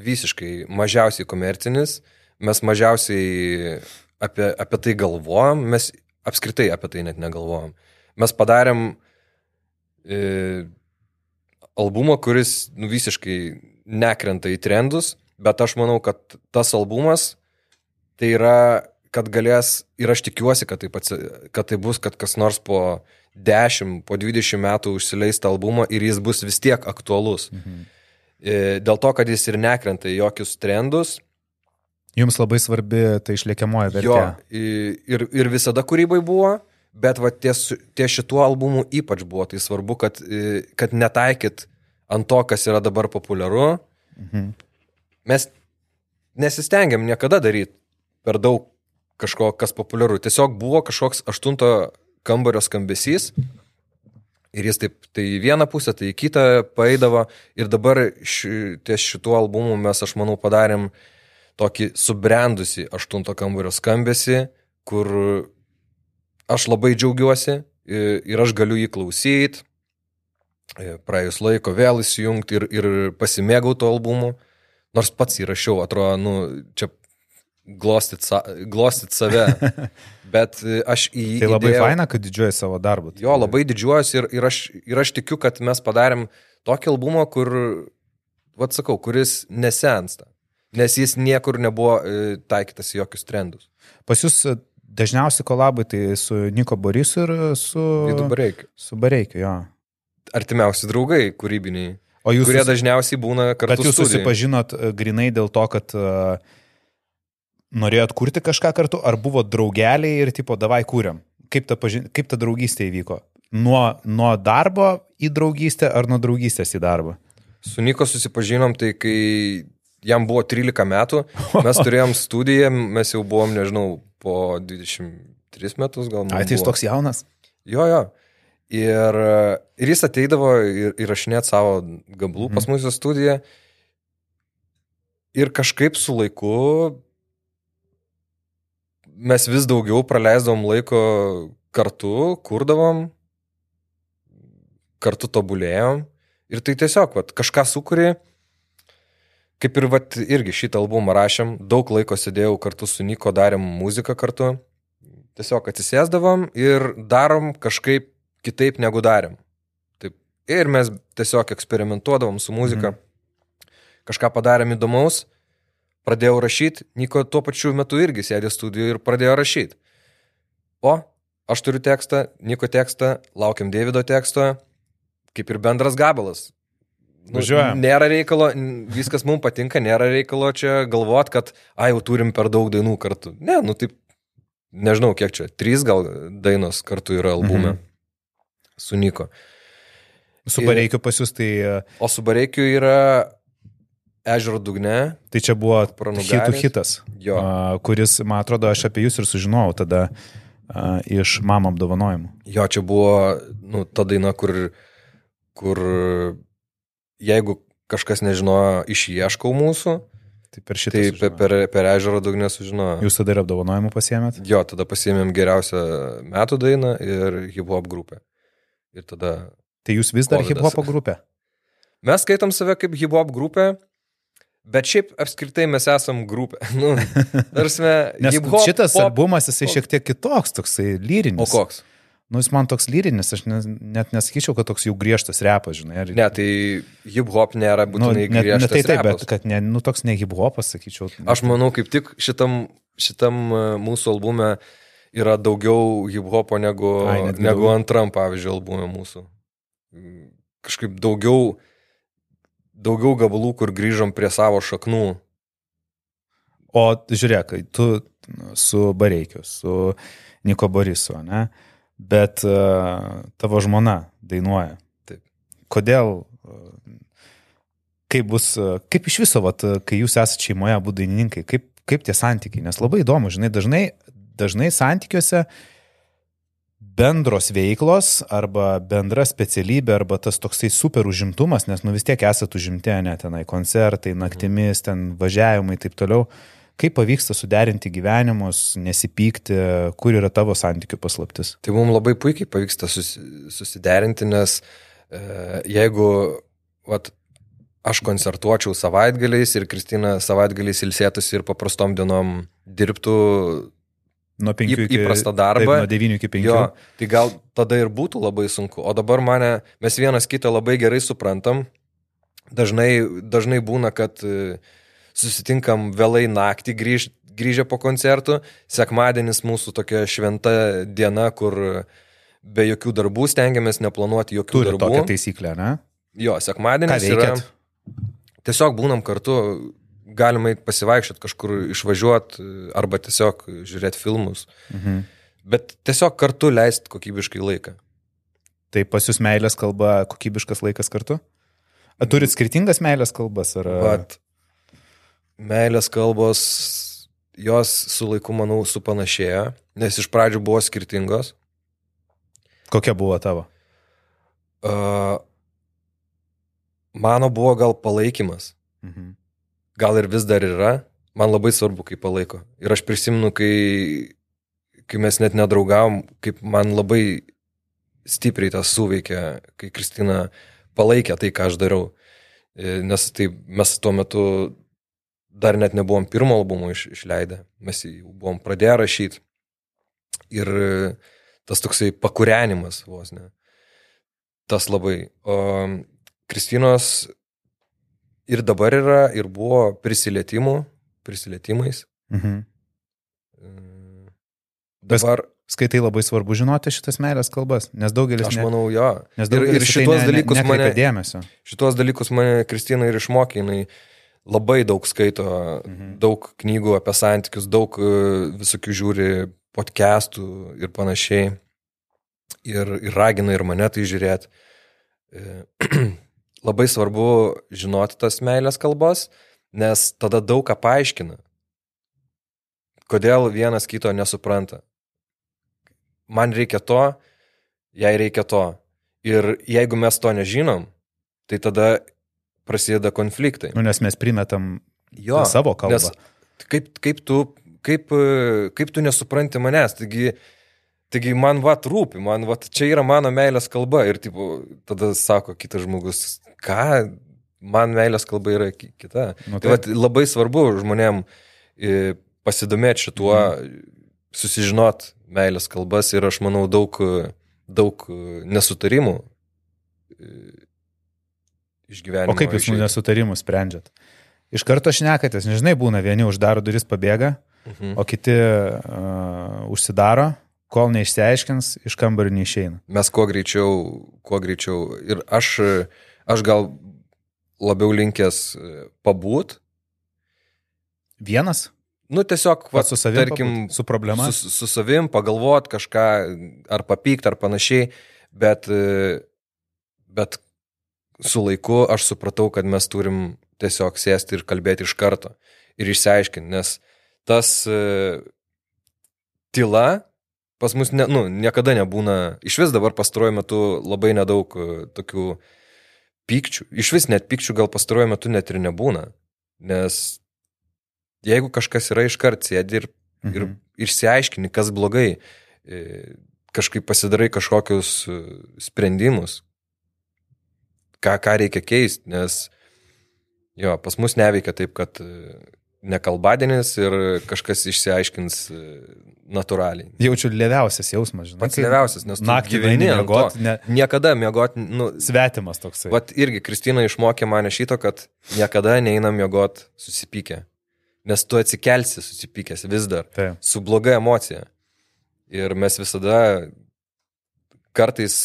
visiškai mažiausiai komercinis, mes mažiausiai apie, apie tai galvojam, mes apskritai apie tai net negalvojam. Mes padarėm e, albumą, kuris nu, visiškai nekrenta į trendus, bet aš manau, kad tas albumas tai yra, kad galės, ir aš tikiuosi, kad, taip, atsi, kad tai bus, kad kas nors po 10, po 20 metų užsileis tą albumą ir jis bus vis tiek aktualus. Mhm. Dėl to, kad jis ir nekrenta į jokius trendus. Jums labai svarbi tai išliekiamoji vertė. Jo, ir, ir visada kūrybai buvo, bet va, ties, ties šituo albumu ypač buvo tai svarbu, kad, kad netaikyt ant to, kas yra dabar populiaru. Mhm. Mes nesistengiam niekada daryti per daug kažko, kas populiaru. Tiesiog buvo kažkoks aštunto kambario skambesys ir jis taip, tai į vieną pusę, tai į kitą paeidavo ir dabar ši, ties šituo albumu mes, aš manau, padarėm tokį subrendusi aštunto kambario skambesį, kur aš labai džiaugiuosi ir aš galiu jį klausyti, praėjus laiko vėl įsijungti ir, ir pasimėgauti albumu, nors pats įrašiau, atrodo, nu, čia glostyt, sa, glostyt save. Bet aš į. Tai labai įdėjau, faina, kad didžiuoji savo darbą. Jo, labai didžiuojuosi ir, ir, aš, ir aš tikiu, kad mes padarėm tokį albumą, kur, vad sakau, kuris nesensta. Nes jis niekur nebuvo e, taikytas į jokius trendus. Pas jūs dažniausiai kolabai tai su Niko Borisu ir su... Vidu Bareikiu. Su Bareikiu, jo. Artimiausi draugai kūrybiniai. O jūs kurie dažniausiai būna kartu. Bet jūs susipažinot e, grinai dėl to, kad uh, norėjot kurti kažką kartu, ar buvo draugeliai ir tipo, davai kūriam? Kaip ta, pažin... Kaip ta draugystė įvyko? Nuo, nuo darbo į draugystę ar nuo draugystės į darbą? Su Niko susipažinom, tai kai jam buvo 13 metų, mes turėjom studiją, mes jau buvom, nežinau, po 23 metus gal. Ai, tai jis toks jaunas? Jo, jo. Ir, ir jis ateidavo ir įrašinėti savo gablų mm. pas Mhm. mūsų studiją. Ir kažkaip su laiku mes vis daugiau praleisdavom laiko kartu, kurdavom, kartu tobulėjom. Ir tai tiesiog, vat, kažką sukuri, kaip ir vat, irgi šitą albumą rašėm, daug laiko sėdėjau kartu su Niko, darėm muziką kartu. Tiesiog atsisėsdavom ir darom kažkaip kitaip negu darėm. Taip. Ir mes tiesiog eksperimentuodavom su muzika. Mhm. Kažką padarėm įdomaus, pradėjau rašyti, Niko tuo pačiu metu irgi sėdė studijoje ir pradėjo rašyti. O, aš turiu tekstą, Niko tekstą, laukiam Davido teksto, kaip ir bendras gabalas. Nu, Važiuojam. nėra reikalo, viskas mums patinka, nėra reikalo čia galvot, kad, ai, jau turim per daug dainų kartu. Ne, nu taip, nežinau, kiek čia, trys gal dainos kartu yra albume mhm. su Niko. Su Bareikiu pas jūs tai... e, O su Bareikiu yra Ežero dugne, Tai čia buvo hitų hitas, Jo. a, kuris, man atrodo, aš apie jūs ir sužinojau tada a, iš mamo apdovanojimų. Jo, čia buvo, nu, ta daina, kur, kur jeigu kažkas nežinojo, išieškau mūsų, Tai per šitą. tai per, per, per ežero dugnę sužinojo. Jūs tada ir apdovanojimų pasiemėt? Jo, tada pasiėmėm geriausią metų dainą ir hip hop grupę. Ir tada Tai jūs vis dar Kovidas. hip hopo grupė. mes skaitom save kaip hip hop grupė, bet šiaip apskritai mes esam grupė. Nu, tarsi, Nes hip-hop, šitas pop- albumas, jisai šiek tiek kitoks, toksai O lyrinis. koks? Nu, jis man toks lyrinis, aš ne, net nesakyčiau, kad toks jau griežtas repas, žinai. Ar... Ne, tai hip-hop nėra nu, būtinai ne, ne griežtas. tai taip, repas. bet kad ne, nu, toks ne hip-hopas, sakyčiau. Aš manau, kaip tik šitam, šitam e, mūsų albume yra daugiau hip-hopo negu, Ai, negu antram, pavyzdžiui, albume mūsų. Kažkaip daugiau, daugiau gabalų, kur grįžom prie savo šaknų. O žiūrėk, tu su Bareikiu, su Niko Borisu, ne? Bet uh, tavo žmona dainuoja. Taip. Kodėl? Uh, kaip bus, uh, kaip iš viso, vat, uh, kai jūs esate šeimoje, abu dainininkai, kaip, kaip tie santykiai? Nes labai įdomu, žinai, dažnai, dažnai santykiuose bendros veiklos arba bendra specialybė arba tas toksai super užimtumas, nes nu vis tiek esate užimti, ne tenai koncertai, naktimis, ten važiavimai ir taip toliau. Kaip pavyksta suderinti gyvenimus, nesipykti, kur yra tavo santykių paslaptis? Tai mums labai puikiai pavyksta susi, susiderinti, nes e, jeigu vat, aš koncertuočiau savaitgaliais ir Kristina savaitgaliais ilsėtųsi ir paprastom dienom dirbtų Nuo 5 Į- iki įprastą darbą. Taip, nuo 9 iki 5. Jo, tai gal tada ir būtų labai sunku. O dabar mane, mes vienas kitą labai gerai suprantam. Dažnai, dažnai būna, kad e, susitinkam vėlai naktį grįž, grįžę po koncertų. Sekmadienis mūsų tokia šventa diena, kur be jokių darbų stengiamės neplanuoti jokių Turi darbų. tokią taisyklę, ne? Jo, sekmadienis yra. Tiesiog būnam kartu, galima pasivaikščioti kažkur, išvažiuoti arba tiesiog žiūrėti filmus. Mhm. Bet tiesiog kartu leisti kokybiškai laiką. Tai pas jūs meilės kalba kokybiškas laikas kartu? A, turit skirtingas meilės kalbas? Ar... Vat, meilės kalbos, jos su laiku, manau, supanašėjo, nes iš pradžių buvo skirtingos. Kokia buvo tavo? Uh, mano buvo gal palaikymas, Mhm. Gal ir vis dar yra, man labai svarbu, kaip palaiko. Ir aš prisimenu, kai, kai mes net nedraugavom, kaip man labai stipriai tas suveikė, kai Kristina palaikė tai, ką aš dariau. E, Nes tai mes tuo metu dar net nebuvom pirmo albumo iš, išleidę, mes jį buvom pradėję rašyti. Ir tas toksai pakūrenimas vos ne. Tas labai. O Kristinos ir dabar yra, ir buvo prisilietimų, prisilietimais. Mhm. Dabar, Skaitai labai svarbu žinoti šitas meilės kalbas, nes daugelis, aš ne, manau, jo. nes ir- daugelis ir į tai šitos ne- ne- dalykus nekreipia mane- dėmesio. Šitos dalykus mane Kristina ir išmokė, jinai labai daug skaito, Mhm. daug knygų apie santykius, daug e, visokių žiūri podcastų ir panašiai. Ir, ir ragina ir mane tai žiūrėti. Labai svarbu žinoti tas meilės kalbas, nes tada daug ką paaiškina. Kodėl vienas kito nesupranta. Man reikia to, jai reikia to. Ir jeigu mes to nežinom, tai tada prasideda konfliktai. Nu, nes mes primetam Jo, savo kalbą. Nes kaip, kaip, tu, kaip, kaip tu nesupranti manęs, taigi, taigi man vat rūpi, man vat čia yra mano meilės kalba ir tipo, tada sako kitas žmogus, ką, man meilės kalba yra ki- kita. Nu, Tai vat, labai svarbu žmonėm e, pasidomėti šituo, Mhm. susižinot meilės kalbas ir aš manau daug, daug nesutarimų e, išgyvenimo. O kaip jūs išeitų. nesutarimus sprendžiat? Iš karto šnekatės, nežinai, būna vieni uždaro duris pabėga, Mhm. o kiti uh, užsidaro, kol neišsiaiškins, iš kambario neišeina. mes kuo greičiau, kuo greičiau. Ir aš, aš gal labiau linkęs e, pabūt. Vienas, Nu, tiesiog, va, su savimi, tarkim, su problema. su, su savim, pagalvot kažką, ar papykt, ar panašiai, bet, e, bet su laiku aš supratau, kad mes turim tiesiog sėsti ir kalbėti iš karto ir išsiaiškinti, nes tas e, tyla pas mus ne, nu, niekada nebūna, iš vis dabar pastaruoju metu labai nedaug tokių pykčių, iš vis net pykčių gal pastaruoju metu net ir nebūna, nes jeigu kažkas yra iškart sėdi ir ir Mhm. išsiaiškini, kas blogai, e, kažkaip pasidarai kažkokius e, sprendimus, ką, ką reikia keisti, nes jo, pas mus neveikia taip, kad, e, nekalbadienis ir kažkas išsiaiškins e, natūraliai. Jaučiu lėviausias jausmas, žinai. Pats kai lėviausias, nes naktį gyveni miegot, ne, Niekada miegoti, nu, svetimas toksai. Vat irgi Kristina išmokė mane šito, kad niekada neinam miegot susipykę. Nes tu atsikelsi susipykęs vis dar, Taip. su bloga emocija. Ir mes visada kartais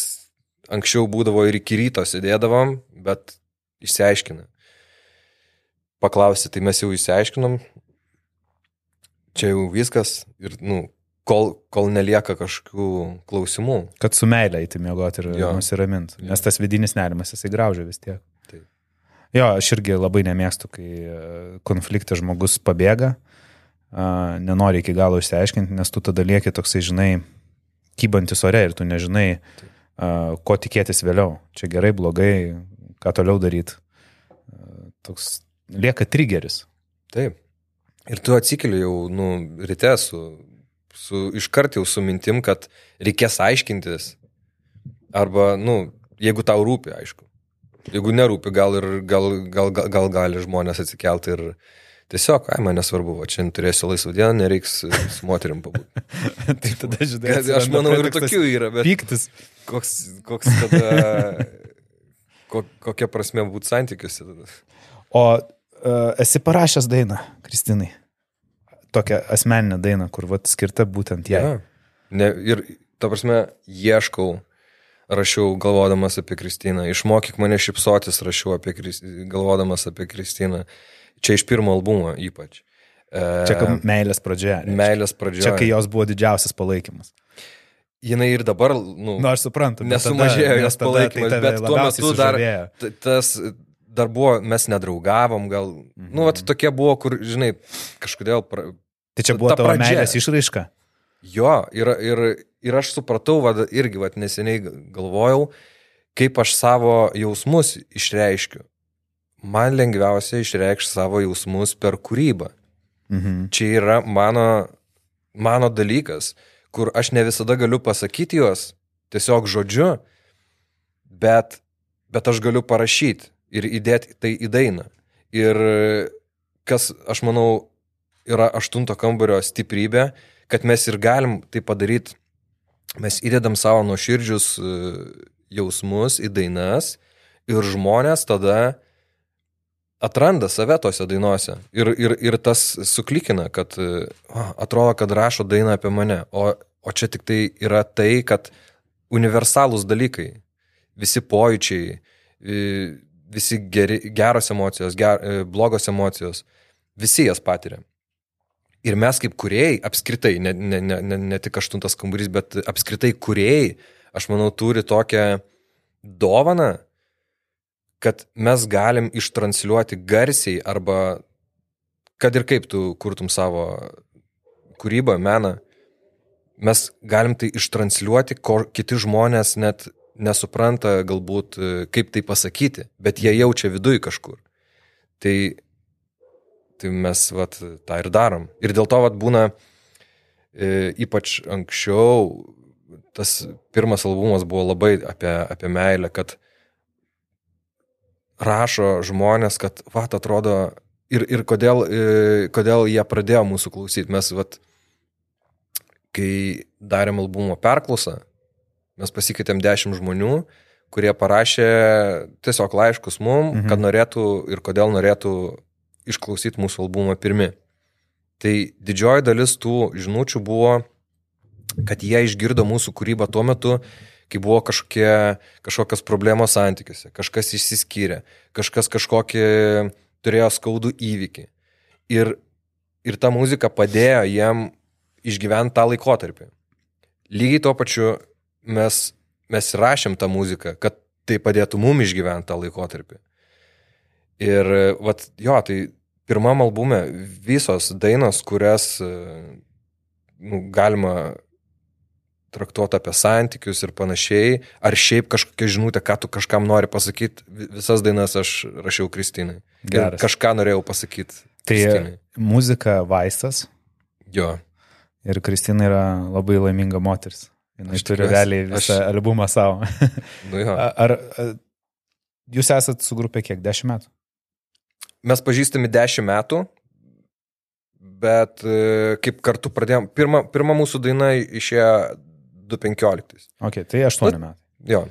anksčiau būdavo ir iki ryto sėdėdavom, bet išsiaiškina. Paklausė, tai mes jau išsiaiškinom, čia jau viskas ir, nu, kol, kol nelieka kažkokių klausimų. Kad su meilė įti miegoti ir Jo. nusiramint. Jo. Nes tas vidinis nerimas, jisai graužia vis tiek. Taip. Jo, aš irgi labai nemėgstu, kai e, konflikte žmogus pabėga, nenori iki galo išsiaiškinti, nes tu tada lieki toksai, žinai, kybantis ore ir tu nežinai, a, ko tikėtis vėliau. Čia gerai, blogai, ką toliau daryti. Toks lieka trigeris. Taip. Ir tu atsikeli jau, nu, ryte su, su iškart jau su mintim, kad reikės aiškintis. Arba, nu, jeigu tau rūpi, aišku. Jeigu nerūpi, gal ir gal, gal, gal, gal gali žmonės atsikelti ir tiesiog, ai, man nesvarbu, va, čia turėsiu laisvą dieną, nereiks su moterim pabūti. tai tada, žinai, Aš manau, ir tokių yra, bet Pyktis. koks, koks tada, ko, kokia prasme būti santykiuose tada. O esi parašęs dainą, Kristinai. Tokią asmeninę dainą, kur vat, skirta būtent jai. Ja. Ne, ir, ta prasme, ieškau, rašiau galvodamas apie Kristiną. Išmokyk mane šipsotis, rašiau apie Kristiną, galvodamas apie Kristiną. Čia iš pirmo albumo ypač. E, Čia kaip meilės pradžia. reiškia. meilės pradžioje. Čia kai jos buvo didžiausias palaikymas. Jinai ir dabar, nu, Na, aš suprantu. nesumažėjo jos tada palaikymas, tai bet tuo metu dar, sužavėjo. t- tas dar buvo, mes nedraugavom, gal, mhm. nu, vat, tokie buvo, kur, žinai, kažkodėl, pra, Tai čia ta buvo tavo pradžia. meilės išraiška. Jo, ir, ir, ir aš supratau, va, irgi va, neseniai galvojau, kaip aš savo jausmus išreiškiu. Man lengviausia išreikšti savo jausmus per kūrybą. Mhm. Čia yra mano, mano dalykas, kur aš ne visada galiu pasakyti juos tiesiog žodžiu, bet, bet aš galiu parašyti ir įdėti tai į dainą. Ir kas, aš manau, yra aštunto kambario stiprybė, kad mes ir galim tai padaryti. Mes įdedam savo nuoširdžius e, jausmus į dainas ir žmonės tada atranda save tose dainuose. Ir, ir, ir tas suklikina, kad e, o, atrodo, kad rašo dainą apie mane. O, o čia tik tai yra tai, kad universalūs dalykai, visi pojūčiai, e, visi geri, geros emocijos, ger, e, blogos emocijos, visi jas patiria. Ir mes kaip kuriejai, apskritai, ne, ne, ne, ne, ne tik aštuntas kambarys, bet apskritai kuriejai, aš manau, turi tokią dovaną, kad mes galim ištransliuoti garsiai arba kad ir kaip tu kurtum savo kūrybą, meną, mes galim tai ištransliuoti, ko kiti žmonės net nesupranta galbūt, e, kaip tai pasakyti, bet jie jaučia viduje kažkur. Tai, tai mes vat, tą ir darom. Ir dėl to vat, būna e, ypač anksčiau, tas pirmas albumas buvo labai apie, apie meilę, kad rašo žmonės, kad, va, atrodo, ir, ir kodėl, e, kodėl jie pradėjo mūsų klausyti. Mes, vat, kai darėm albumo perklausą, mes pasikeitėm dešimt žmonių, kurie parašė tiesiog laiškus mum, mhm. kad norėtų ir kodėl norėtų išklausyti mūsų albumą pirmi. Tai didžioji dalis tų žinučių buvo, kad jie išgirdo mūsų kūrybą tuo metu, kai buvo kažkokie, kažkokios problemos santykiuose, kažkas išsiskyrė, kažkas kažkokį turėjo skaudų įvykį. Ir, ir ta muzika padėjo jiem išgyventi tą laikotarpį. Lygiai tuo pačiu mes, mes rašėm tą muziką, kad tai padėtų mum išgyventi tą laikotarpį. Ir, vat, jo, tai pirmam albume visos dainos, kurias e, nu, galima traktuoti apie santykius ir panašiai, ar šiaip kažkokia žinutė, ką tu kažkam nori pasakyti, visas dainas aš rašiau Kristinai. Ir Geras. kažką norėjau pasakyti. Tai Kristinai. muzika vaistas Jo. ir Kristina yra labai laiminga moteris. Aš turi tikiuosi. realiai visą Aš- albumą savo. Nu jo. Ar a, jūs esat su grupė kiek? Dešimt metų? Mes pažįstami dešimt metų, bet e, kaip kartu pradėjom, pirma, pirma mūsų daina išėjo 2015. Ok, tai 8 metai. Jo.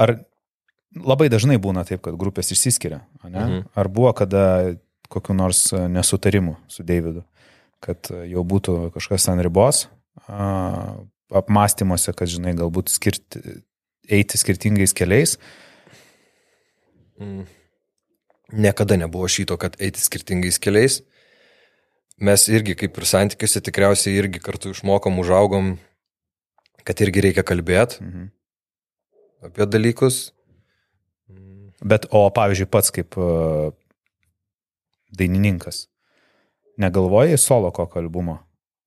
Ar labai dažnai būna taip, kad grupės išsiskiria, ne? Mhm. Ar buvo kada kokiu nors e, nesutarimu su Davidu, kad e, jau būtų kažkas ant ribos, apmąstymuose, kad, žinai, galbūt skirti, eiti skirtingais keliais. Mm. Niekada nebuvo šito, kad eiti skirtingais keliais. Mes irgi, kaip ir santykiuose, tikriausiai irgi kartu išmokom, užaugom, kad irgi reikia kalbėti Mhm. apie dalykus. Bet, o pavyzdžiui, pats kaip a, dainininkas, negalvojai solo kokio albumo?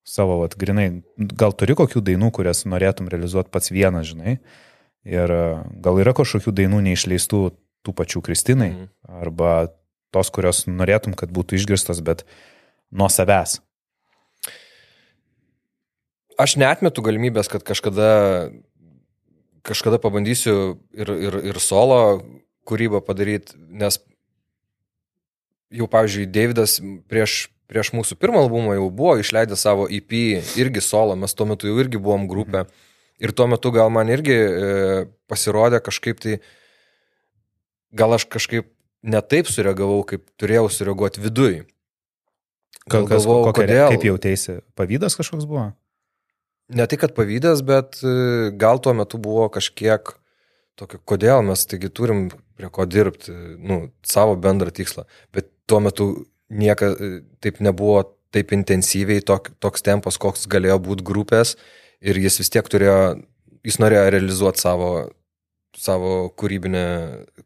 Savo, vat, grinai, gal turi kokių dainų, kurias norėtum realizuoti pats vienas, žinai? Ir a, gal yra kažkokių dainų neišleistų tų pačių Kristinai? Mhm. arba tos, kurios norėtum, kad būtų išgirstos, bet nuo savęs. Aš netmetu galimybės, kad kažkada, kažkada pabandysiu ir, ir, ir solo kūrybą padaryti, nes jau, pavyzdžiui, Davidas prieš, prieš mūsų pirmą albumą jau buvo išleidęs savo EP irgi solo, mes tuo metu jau irgi buvom grupė. Ir tuo metu gal man irgi e, pasirodė kažkaip tai, gal aš kažkaip netaip sureagavau, kaip turėjau sureaguoti viduj. Gal galvojau, kokia, kodėl? kaip jautėsi? Pavydas kažkoks buvo? Ne tai, kad pavydas, bet e, gal tuo metu buvo kažkiek tokio, kodėl mes taigi turim prie ko dirbti, nu, savo bendrą tikslą. Bet tuo metu nieka e, taip nebuvo taip intensyviai tok, toks tempas, koks galėjo būti grupės ir jis vis tiek turėjo, jis norėjo realizuoti savo, savo kūrybinę,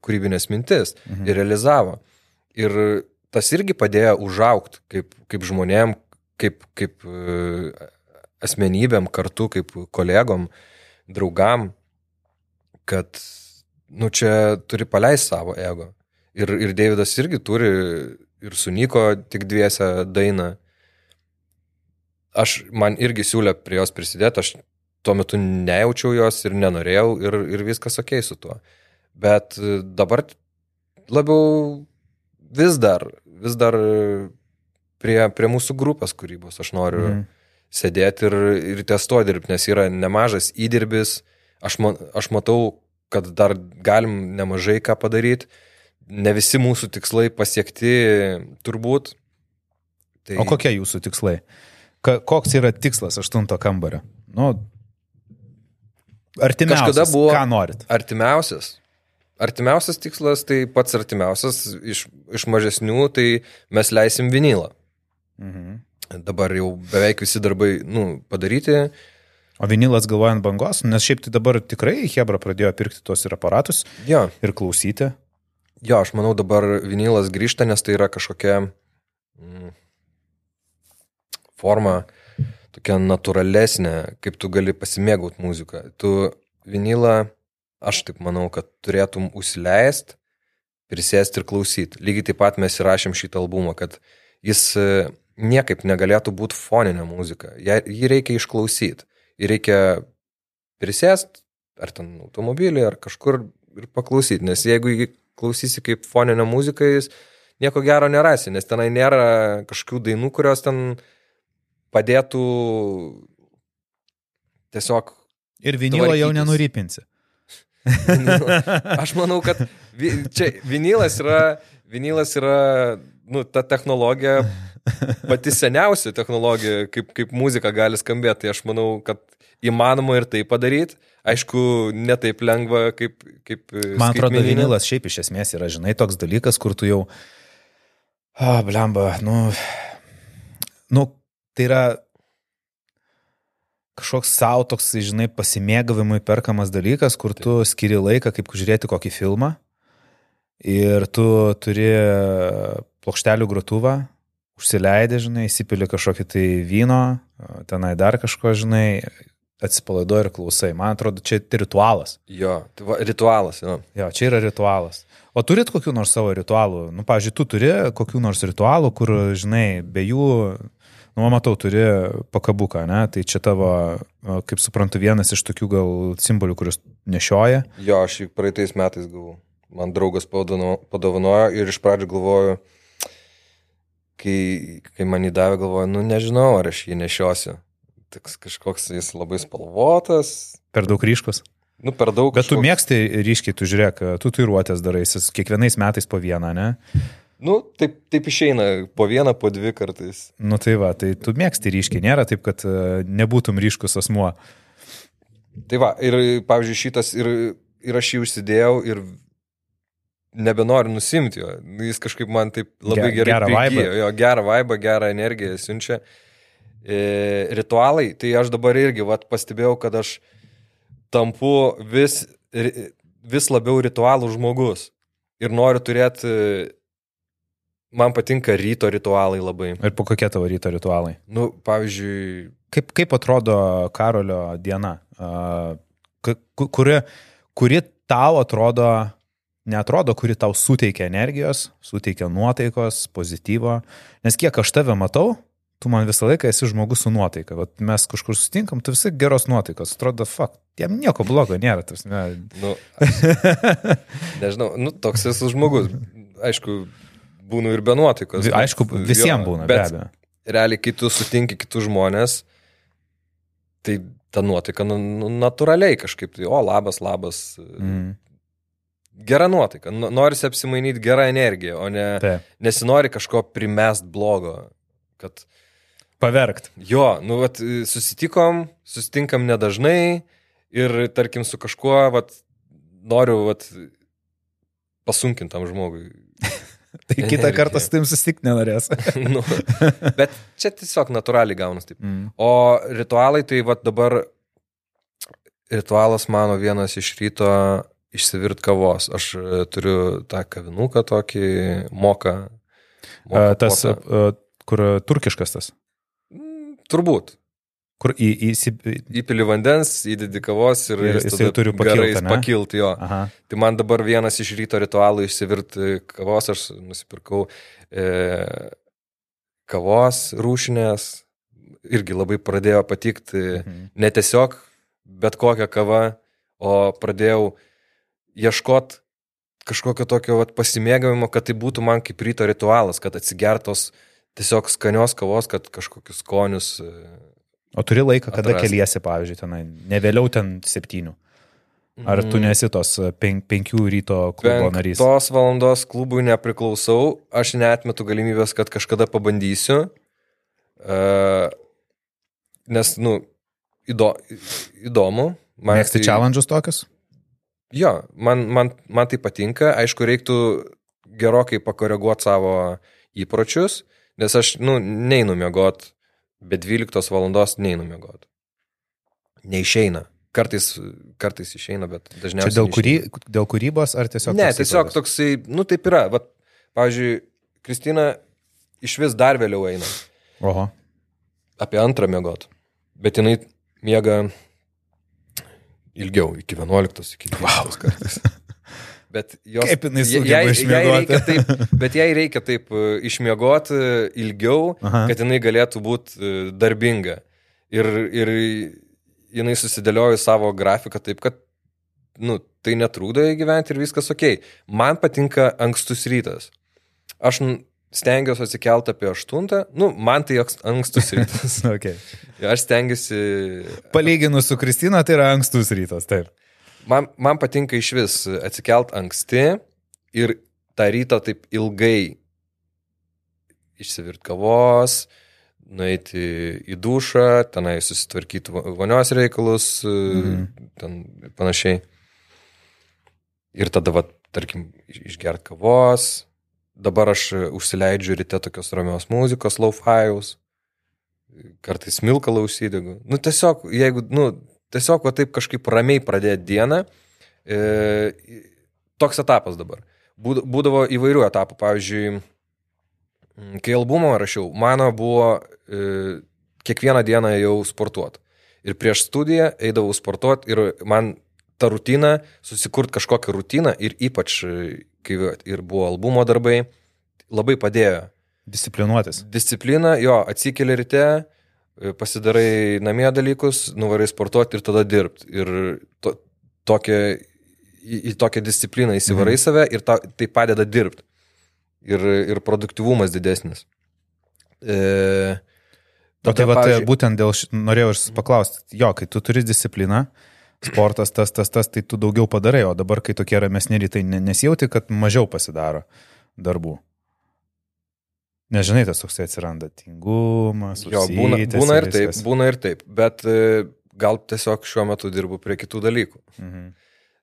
kūrybinės mintis Mhm. ir realizavo. Ir tas irgi padėjo užaukti kaip, kaip žmonėm, kaip, kaip e, asmenybėm kartu, kaip kolegom, draugam, kad, nu, čia turi paleisti savo ego. Ir, ir Davidas irgi turi ir sunyko tik dviese dainą. Aš, man irgi siūlė prie jos prisidėti, aš tuo metu nejaučiau jos ir nenorėjau ir, ir viskas ok su tuo. Bet e, dabar labiau vis dar, vis dar prie, prie mūsų grupės kūrybos aš noriu mm. Sėdėti ir, ir ties to dirbti, nes yra nemažas įdirbis, aš, ma, aš matau, kad dar galim nemažai ką padaryti, ne visi mūsų tikslai pasiekti turbūt. Tai O kokie jūsų tikslai? Ka, koks yra tikslas aštunto kambario? Nu, artimiausias. Kažkada buvo- Ką norit? Artimiausias. Artimiausias tikslas, tai pats artimiausias iš, iš mažesnių, tai mes leisim vinylą. Mhm. Dabar jau beveik visi darbai nu, padaryti. O vinilas galvojant bangos, nes šiaip tai dabar tikrai Hebra pradėjo pirkti tuos ir aparatus Jo, ir klausyti. Jo, aš manau dabar vinilas grįžta, nes tai yra kažkokia mm, forma, tokia natūralesnė, kaip tu gali pasimėgauti muziką. Tu vinilą, aš taip manau, kad turėtum užsileist, prisėsti ir klausyti. Lygiai taip pat mes įrašėm šitą albumą, kad jis e, niekaip negalėtų būti foninė muzika. Jį reikia išklausyti. Jį reikia prisėsti, ar ten automobilį, ar kažkur ir paklausyti. Nes jeigu jį klausysi kaip foninę muziką, jis nieko gero nerasi, nes tenai nėra kažkokių dainų, kurios ten padėtų tiesiog Ir vinilo jau nenurypinsi. Aš manau, kad čia vinilas yra, vinilas yra nu, ta technologija, pati seniausia technologija, kaip, kaip muzika gali skambėti. Tai aš manau, kad įmanoma ir tai padaryti. Aišku, ne taip lengva kaip... kaip e, Man atrodo, vinilas šiaip iš esmės yra, žinai, toks dalykas, kur tu jau... A, blemba, nu... Nu, tai yra kažkoks savo toks, žinai, pasimėgavimui perkamas dalykas, kur tu skiri laiką, kaip žiūrėti kokį filmą. Ir tu turi plokštelių grotuvą, užsileidai, žinai, įsipili kažkokį tai vyno, tenai dar kažko, žinai, atsipalaiduoji ir klausai. Man atrodo, čia tai ritualas. Jo, tai ritualas, jo. Jo, čia yra ritualas. O turit kokių nors savo ritualų? Nu, pavyzdžiui, tu turi kokių nors ritualų, kur, žinai, be jų, nu, matau, turi pakabuką, ne? Tai čia tavo, kaip suprantu, vienas iš tokių gal simbolių, kuriuos nešioja. Jo, aš jį praeitais metais gavau. Man draugas padovano- padovanojo ir iš pradžių galvoju, kai, kai man įdavė, galvoju, nu nežinau, ar aš jį nešiosiu. Toks kažkoks jis labai spalvotas. Per daug ryškus. Nu, per daug. Bet tu kažkoks- mėgsti ryškiai, tu žiūrėk, tu tatuiruotės darai, jis kiekvienais metais po vieną, ne? Nu, taip, taip išeina, po vieną, po dvi kartais. Nu tai va, tai tu mėgsti ryškiai, nėra taip, kad e, nebūtum ryškus asmuo. Tai va, ir pavyzdžiui, šitas, ir, ir aš jį užsidėjau ir nebenoriu nusimti jo. Jis kažkaip man taip labai Ge- gerai gerą vibą. Jo, gerą vaibą, gerą energiją siunčia. E, ritualai, tai aš dabar irgi vat, pastebėjau, kad aš tampu vis, vis labiau ritualų žmogus. Ir noriu turėti, man patinka ryto ritualai labai. Ir po kokie tavo ryto ritualai? Nu, pavyzdžiui, Kaip, kaip atrodo Karolio diena? Kuri, kuri tau atrodo, netrodo, kuri tau suteikia energijos, suteikia nuotaikos, pozityvo. Nes kiek aš tave matau, tu man visą laiką esi žmogus su nuotaika. Vat mes kažkur sutinkam, tu visi geros nuotaikos. Atrodo, fakt, jam nieko blogo nėra. Tas, ne. Nu, nežinau, nu, toks esu žmogus. Aišku, būnu ir be nuotaikos. Aišku, visiems būna, be bet abejo. Realiai, kai tu sutinki kitus žmonės, tai ta nuotaika nu, nu, natūraliai kažkaip, tai, o labas, labas. Mm. Gera nuotaika. Nu, Norisi apsimainyti gerą energiją, o ne Taip. nesinori kažko primest blogo. Kad Paverkt. jo, nu, vat, susitikom, susitinkam nedažnai ir, tarkim, su kažkuo, vat, noriu, vat, pasunkintam žmogui. Tai kitą Energija. kartą su tim susitikti nenorės. nu, bet čia tiesiog natūraliai gaunas taip. Mm. O ritualai, tai vad dabar ritualas mano vienas iš ryto išsivirt kavos. Aš e, turiu tą kavinuką tokį, moką. A, Tas, potą. kur turkiškas tas. Turbūt. Kur į, į, į, Įpili vandens, įdedi kavos ir, Ir jis tada turi pakilt, garais ane? pakilt jo. aha. Tai man dabar vienas iš ryto ritualų išsivirti kavos, aš nusipirkau e, kavos rūšinės, irgi labai pradėjo patikti Mhm. ne tiesiog bet kokią kavą, o pradėjau ieškoti kažkokio tokio vat, pasimėgavimo, kad tai būtų man kaip ryto ritualas, kad atsigertos tiesiog skanios kavos, kad kažkokius skonius. e, O turi laiką, kada Atrasti. keliesi, pavyzdžiui, tenai, ne vėliau ten septynių. Ar tu mm, nesi tos pen, penkių ryto klubo narys? Tos valandos klubui nepriklausau, aš netmetu galimybės, kad kažkada pabandysiu. Uh, nes, nu, įdo, įdomu. Mėgsti challenge'us tokius? Jo, man, man, man tai patinka. Aišku, reiktų gerokai pakoreguoti savo įpročius, nes aš, nu, neinu mėgot, be 12 valandos neinu mėgot. Neišeina. Kartais, kartais išeina, bet Čia dažniausiai. dėl, neišeina. kūry, dėl kūrybos ar tiesiog? Ne, toks tiesiog toksai, nu taip yra. Vat, pavyzdžiui, Kristina iš vis dar vėliau eina Oho. apie antrą mėgot, bet jinai miega ilgiau, iki 11, iki 12 wow. kartais. Bet jos, Kaip jinai sugeba išmiegoti? taip, bet jai reikia taip e, išmiegoti ilgiau, Aha. kad jinai galėtų būti darbinga. Ir, ir jinai susidėliojo savo grafiką taip, kad nu, tai netrūdo įgyventi ir viskas ok. Man patinka ankstus rytas. Aš stengiuosi atsikelti apie 8, nu, man tai ankstus rytas. Okay. Aš stengiuosi, Palyginus su Kristina, tai yra ankstus rytas, taip. Man, man patinka iš vis atsikelt anksti ir tą rytą taip ilgai išsivirt kavos, nueiti į dušą, tenai susitvarkyti va- vonios reikalus, Mhm. ten panašiai. Ir tada, va, tarkim, iš- išgert kavos. Dabar aš užsileidžiu ryte tokios ramios muzikos, laufajaus. Kartais milkalą užsidegu. Nu, tiesiog, jeigu, nu, tiesiog, va, taip kažkaip ramiai pradėti dieną. E, toks etapas dabar. Būd- Būdavo įvairių etapų. Pavyzdžiui, kai albumą rašiau, mano buvo e, kiekvieną dieną jau sportuoti. Ir prieš studiją eidavau sportuoti ir man ta rutina, susikurti kažkokią rutiną ir ypač, e, kai ir buvo albumo darbai, labai padėjo. Disciplinuotis. Disciplina, jo, atsikeli ryte, pasidarai namie dalykus, nuvarai sportuoti ir tada dirbti. Ir to, tokia, į, į tokią discipliną įsivarai mhm. save ir ta, tai padeda dirbti. Ir, ir produktivumas didesnis. E, O tai vat, būtent dėl, ši- norėjau aš paklausti, jo, kai tu turi discipliną, sportas tas, tas, tas, tai tu daugiau padarai, o dabar, kai tokie ramesni rytai, ne- nesijauti, kad mažiau pasidaro darbų. Nežinai, tas toks atsiranda tingumas, Jo, būna, būna ir taip, viskas. būna ir taip, bet e, gal tiesiog šiuo metu dirbu prie kitų dalykų. Mhm.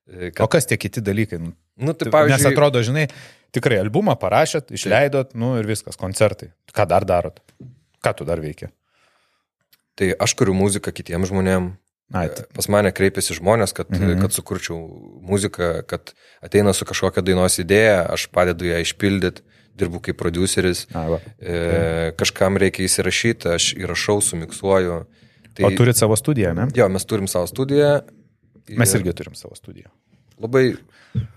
E, O Kad, kas tie kiti dalykai? Nu, nu, tai, Nes pavyzdžiui, atrodo, žinai, tikrai albumą parašėt, išleidot, nu ir viskas, koncertai. Ką dar darot? Ką tu dar veikia? tai aš kuriu muziką kitiems žmonėms. Ai, tai, Pas mane kreipiasi žmonės, kad, Mhm. mhm. kad sukurčiau muziką, kad ateina su kažkokia dainos idėja, aš padedu ją išpildyti, dirbu kaip produceris, ai, va. e, kažkam reikia įsirašyti, aš įrašau, sumiksuoju. Tai... O turit savo studiją, ne? Jo, mes turim savo studiją. Mes ir irgi turim savo studiją. Labai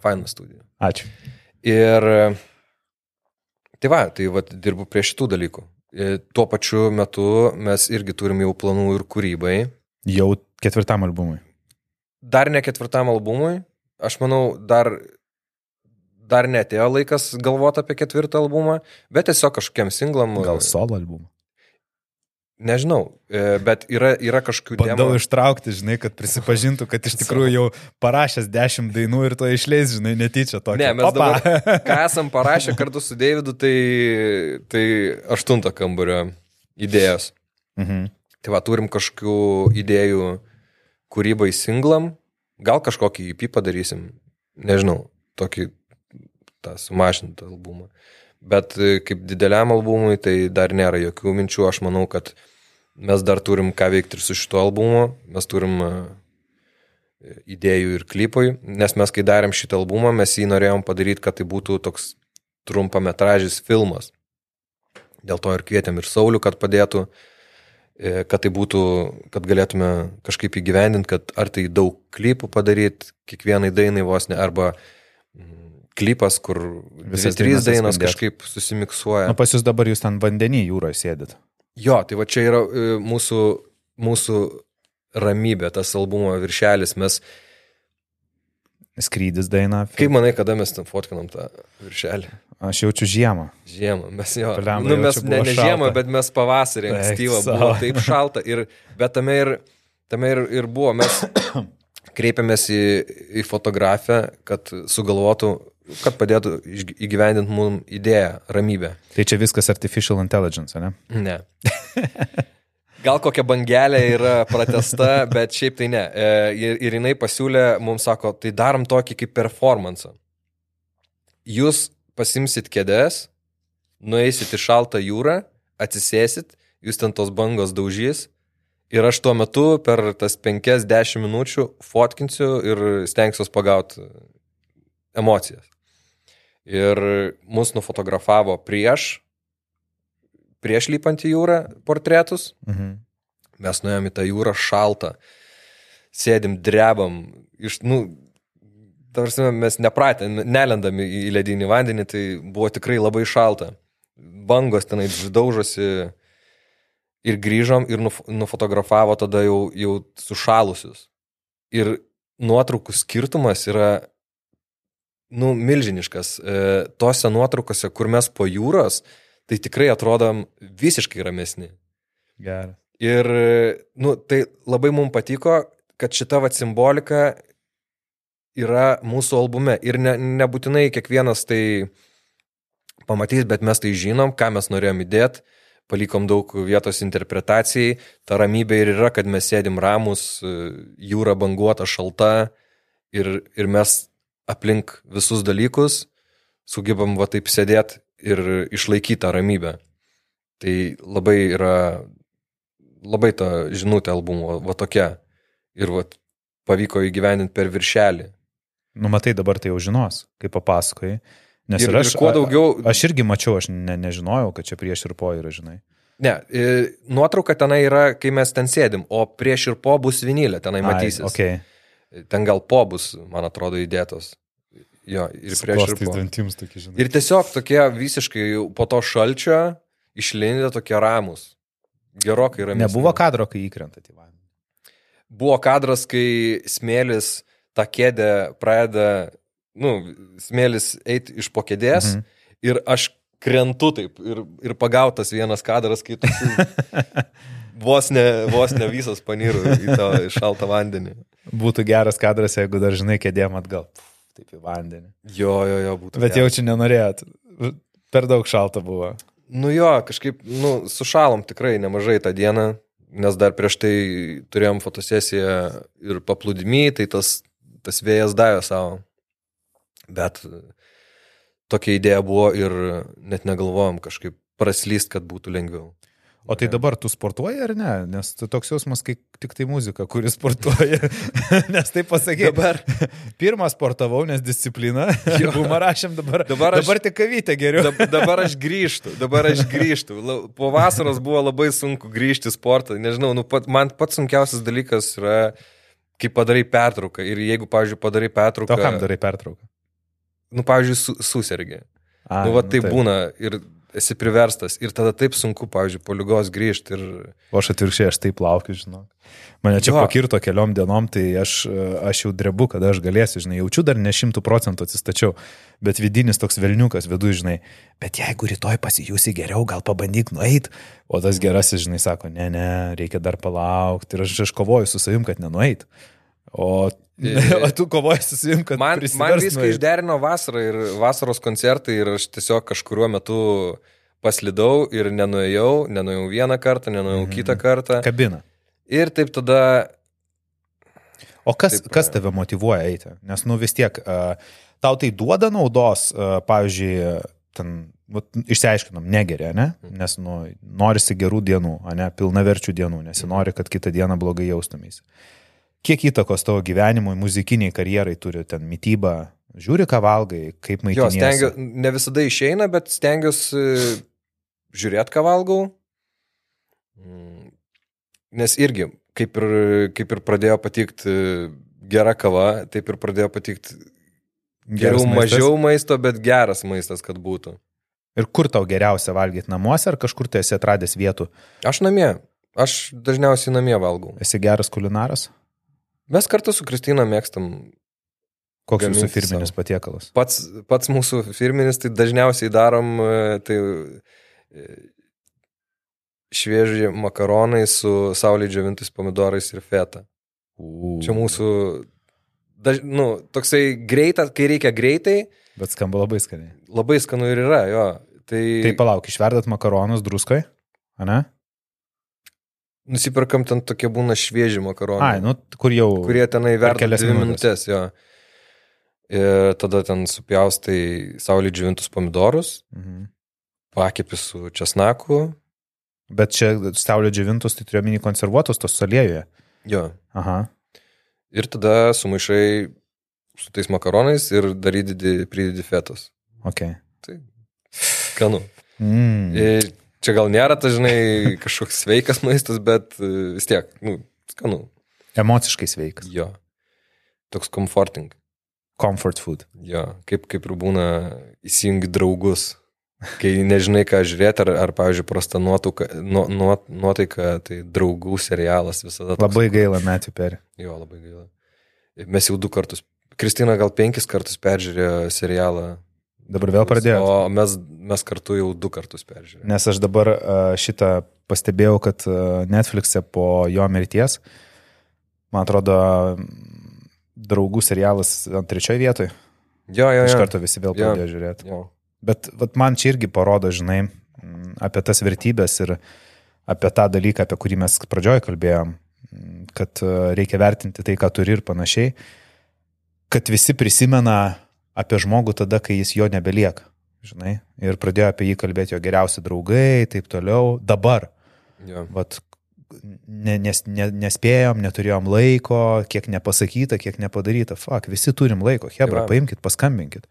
faina studija. Ačiū. Ir tai va, tai va, dirbu prie šitų dalykų. E, Tuo pačiu metu mes irgi turim jau planų ir kūrybai. Jau ketvirtam albumui. Dar ne ketvirtam albumui, aš manau, dar, dar netėjo laikas galvoti apie ketvirtą albumą, bet tiesiog kažkokiam singlam. Gal solo albumą. Nežinau, e, bet yra, yra kažkokių Bandau temų. ištraukti, žinai, kad prisipažintų, kad iš tikrųjų jau parašęs dešimt dainų ir to išleis, žinai, netyčia to. Ne, mes dabar, ką esam parašę kartu su Davidu, tai, tai aštunto kambario idėjos. Mhm. Tai va, turim kažkokių idėjų kūrybai singlam, gal kažkokį EP padarysim, nežinau, tokį tą sumažintą albumą. Bet e, kaip dideliam albumui, tai dar nėra jokių minčių, aš manau, kad mes dar turim ką veikti ir su šituo albumu, mes turim e, idėjų ir klipui, nes mes kai darėm šitą albumą, mes jį norėjom padaryti, kad tai būtų toks trumpametražis filmas. Dėl to ir kvietėm ir Saulių, kad padėtų, e, kad tai būtų, kad galėtume kažkaip įgyvendinti, kad ar tai daug klipų padaryti, kiekvienai dainai vos ne, arba mm, klipas, kur Visas trys dainos kažkaip susimiksuoja. Nu, pas jūs dabar jūs ten vandenį jūroje sėdit. Jo, tai va čia yra e, mūsų, mūsų ramybė, tas albumo viršelis. Mes, Skrydis daina. kaip manai, kada mes ten fotkinam tą viršelį? Aš jaučiu žiemą. Žiemą, mes jo. Blemba, nu, mes ne, ne žiemą, bet mes pavasarį ankstyvą buvo taip šalta. Ir, bet tame ir, tame ir, ir buvo, mes kreipėmės į, į fotografę, kad sugalvotų, kad padėtų įgyvendinti mums idėją, ramybę. Tai čia viskas artificial intelligence, ne? Ne. Gal kokia bangelė yra pratesta, bet šiaip tai ne. E, Ir, ir jinai pasiūlė, mums sako, tai darom tokį kaip performance. Jūs pasimsit kėdės, nueisit į šaltą jūrą, atsisėsit, jūs ten tos bangos daužys ir aš tuo metu per tas 5-10 minučių fotkinsiu ir stengsiuos pagauti emocijas. Ir mus nufotografavo prieš, prieš lypant į jūrą portretus, Mhm. mes nuėjom į tą jūrą šaltą, sėdim, drebam, iš, nu, tarsi mes nepratę, nelendami į ledinį vandenį, tai buvo tikrai labai šalta. Bangos tenai daužosi ir grįžom ir nuf nufotografavo tada jau, jau sušalusius. Ir nuotraukų skirtumas yra, nu, milžiniškas. E, tose nuotraukose, kur mes po jūros, tai tikrai atrodom visiškai ramesni. Gerai. Ir, nu, tai labai mums patiko, kad šita va simbolika yra mūsų albume. Ir ne, nebūtinai kiekvienas tai pamatys, bet mes tai žinom, ką mes norėjom įdėti, palikom daug vietos interpretacijai. Ta ramybė ir yra, kad mes sėdim ramus, jūra banguota, šalta ir, ir mes aplink visus dalykus sugebam va taip sėdėti ir išlaikyti tą ramybę. Tai labai yra, labai ta žinutė albumo, va tokia. Ir va pavyko įgyvendinti per viršelį. Nu, matai, dabar tai jau žinos, kaip papasakoji. Nes Ir, ir aš, ir kuo daugiau... a- aš irgi mačiau, aš ne, nežinojau, kad čia prieš ir po yra, žinai. Ne, nuotrauka tenai yra, kai mes ten sėdim, o prieš ir po bus vinylė, tenai matysis. Ai, okay. Ten gal po bus, man atrodo, įdėtos. Jo, ir prieš ir po. dantims tokie, žinai. Ir tiesiog tokie visiškai po to šalčio išlindę tokie ramus. Gerokai ramesni. Nebuvo kadro, kai įkrenta į vandenį. Buvo kadras, kai smėlis tą kėdę pradeda, nu, smėlis eiti iš po kėdės Mhm. mhm. ir aš krentu taip ir, ir pagautas vienas kadras, kai tu vos ne, vos ne visas panirų į tą šaltą vandenį. Būtų geras kadras, jeigu dar žinai kėdėm atgal. Puf, taip į vandenį. Jo, jo, jo, būtų. Bet geras. jaučiu nenorėjot. Per daug šalta buvo. Nu jo, kažkaip, nu, sušalom tikrai nemažai tą dieną, nes dar prieš tai turėjom fotosesiją ir paplūdimy, tai tas, tas vėjas davė savo. Bet tokia idėja buvo ir net negalvojom kažkaip praslyst, kad būtų lengviau. O tai dabar tu sportuoji ar ne? Nes tu toks jausmas, kai tik tai muzika, kuris sportuoja. nes tai pasakai. Dabar. Pirmą sportavau, nes disciplina. Jo. Bumą rašėm dabar. Dabar aš- dabar tik kavytę geriau. Dab, dabar aš grįžtu, dabar aš grįžtu. Po vasaros buvo labai sunku grįžti į sportą. Nežinau, nu, pat, man pats sunkiausias dalykas yra, kai padarai pertrauką. Ir jeigu, pavyzdžiui, padarai pertrauką. To kam darai pertrauką? Nu, pavyzdžiui, su, susirgi. A, Nu, va tai būna ir esi priverstas. Ir tada taip sunku, pavyzdžiui, po lygos grįžti. Ir... O aš atvirkščiai, aš taip laukiu, žinau. Mane čia Jo. pakirto keliom dienom, tai aš, aš jau drebu, kada aš galėsiu, žinai, jaučiu dar ne šimtų procentų atsistačiau, bet vidinis toks velniukas vidu, žinai, bet jeigu rytoj pasijusi geriau, gal pabandyk nueit, o tas gerasis, žinai, sako, ne, ne, reikia dar palaukti ir aš, aš kovoju su savim, kad nenueit. O, o tu kovoji su savim, kad Man, man viską išderino vasarą ir vasaros koncertai ir aš tiesiog kažkuriuo metu paslidau ir nenuėjau, nenuėjau vieną kartą, nenuėjau mhm. kitą kartą. Kabina. Ir taip tada, O kas, Taip, kas e. tave motivuoja eiti? Nes, nu vis tiek, uh, tau tai duoda naudos, pavyzdžiui, ten, vat, išsiaiškinom, negeria, ne? Nes, nu, norisi gerų dienų, o ne pilnaverčių dienų, nesinori, kad kitą dieną blogai jaustumėsi. Kiek įtakos tavo gyvenimui, muzikiniai karjerai turi ten mytybą, žiūri, ką valgai, kaip jo, maitiniesi. stengiuosi, ne visada išeina, bet stengiuosi žiūrėti, ką valgau. Mm, Nes irgi, kaip ir, kaip ir pradėjo patikti gera kava, taip ir pradėjo patikti geriau mažiau maisto, bet geras maistas, kad būtų. Ir kur tau geriausia valgyti namuose, ar kažkur tu esi atradęs vietų? Aš namie. Aš dažniausiai namie valgau. Esi geras kulinaras? Mes kartu su Kristina mėgstam. Koks jūsų firminis savo. patiekalas? Pats, pats mūsų firminis, tai dažniausiai darom e, tai e, švieži makaronai su saulė džiovintais pomidorais ir feta. Čia mūsų, daž, nu, toksai greitas, kai reikia greitai, Bet skamba labai skaniai. labai skanu ir yra, jo. Tai, Tai palauk, išverdat makaronus druskai, ne? Nusipirkam ten tokie būna švieži makaronai. Ai, nu, kur jau. kurie tenai per verda kelias dvi minutės, jo. Ir tada ten supjaustai saulė džiovintus pomidorus, Mhm. pakepi su česnaku, Bet čia saulė džiovintus, tai turiu minį konservuotus, tos salėjoje. jo. Aha. Ir tada sumaišai su tais makaronais ir dar įdedi, pridedi fetos. Ok. Tai skanu. Mm. Ir čia gal nėra, tai žinai, kažkoks sveikas maistas, bet e, vis tiek, nu, skanu. Emociškai sveikas. Jo. Toks comforting. Comfort food. Jo, kaip, kaip ir būna įsijungi draugus. Kai nežinai, ką žiūrėti, ar, ar pavyzdžiui, prasta nuotaika, nu, nu, nuotaika, tai draugų serialas visada. toks. Labai gaila Matthew Perry. Jo, labai gaila. Mes jau du kartus, Kristina gal penkis kartus peržiūrėjo serialą. Dabar vėl pradėjo. O mes, mes kartu jau du kartus peržiūrėjome. Nes aš dabar šitą pastebėjau, kad Netflix'e po jo mirties, man atrodo, draugų serialas ant trečioje vietoje. Jo, jo, Iš jo. karto visi vėl Jo. pradėjo žiūrėti. jo. Bet vat, man čia irgi parodo, žinai, apie tas vertybės ir apie tą dalyką, apie kurį mes pradžioje kalbėjom, kad reikia vertinti tai, ką turi ir panašiai, kad visi prisimena apie žmogų tada, kai jis jo nebelieka, žinai, ir pradėjo apie jį kalbėti jo geriausi draugai, taip toliau, dabar. jo. Vat, ne, nes, ne, nespėjom, neturėjom laiko, kiek nepasakyta, kiek nepadaryta. Fak, visi turim laiko. Hebra, va. paimkit, paskambinkit.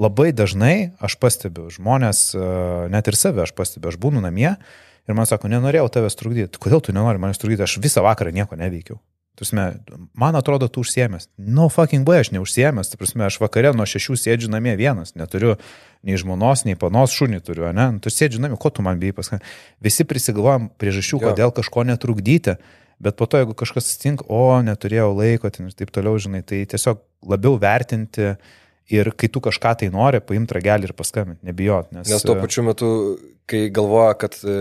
Labai dažnai aš pastebiu, žmonės, e, net ir save aš pastebiu, aš būnu namie ir man sako, nenorėjau tavęs trukdyti. Kodėl tu nenori manęs trukdyti? Aš visą vakarą nieko neveikiau. Tursime, man atrodo, tu užsiemęs. No fucking way, aš neužsiemęs. Prasme, aš vakare nuo šešių sėdžiu namie vienas. Neturiu nei žmonos, nei panos šunį turiu, ne? Tu sėdžiu namie, ko tu man bijai paskui. Visi prisigalvojam priežasčių, Jo. kodėl kažko netrukdyti. Bet po to, jeigu kažkas atsitinka, o neturėjau laiko ten ir taip toliau, žinai, tai tiesiog labiau vertinti Ir kai tu kažką tai nori, paimti ragelį ir paskambinti, nebijot. Nes, Nes tuo pačiu metu, kai galvoja, kad e,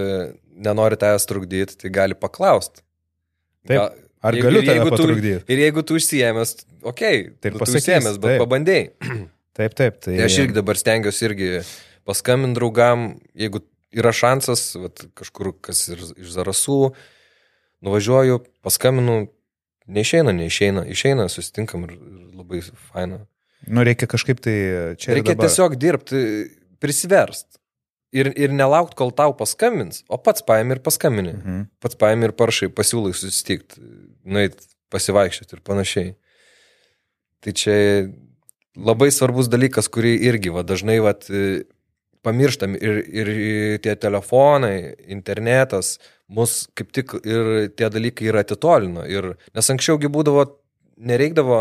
nenori tavęs trukdyti, tai gali paklausti. Taip. Ar galiu ir tave jeigu tu- patrukdyti? Ir jeigu tu užsiemęs, okei, okay, tu pasakys, užsiemęs, bet taip. pabandėjai. Taip, taip. Tai, Tai aš irgi dabar stengiuosi irgi paskambinti draugam, jeigu yra šansas, vat, kažkur kas ir iš Zarasų, nuvažiuoju, paskambinu, neišeina, neišeina, išeina, susitinkam ir, ir labai faina. Nu, reikia kažkaip tai čia ir Reikia tiesiog dirbti, prisiverst. Ir, ir nelaukt, kol tau paskambins, o pats paėmė ir paskambini. Mhm. Pats paėmė ir parašai, pasiūlai susitikti, nueit pasivaikščioti ir panašiai. Tai čia labai svarbus dalykas, kurį irgi va, dažnai va, pamirštam ir, ir tie telefonai, internetas, mus kaip tik ir tie dalykai yra atitolino. Ir, nes anksčiaugi būdavo, nereikdavo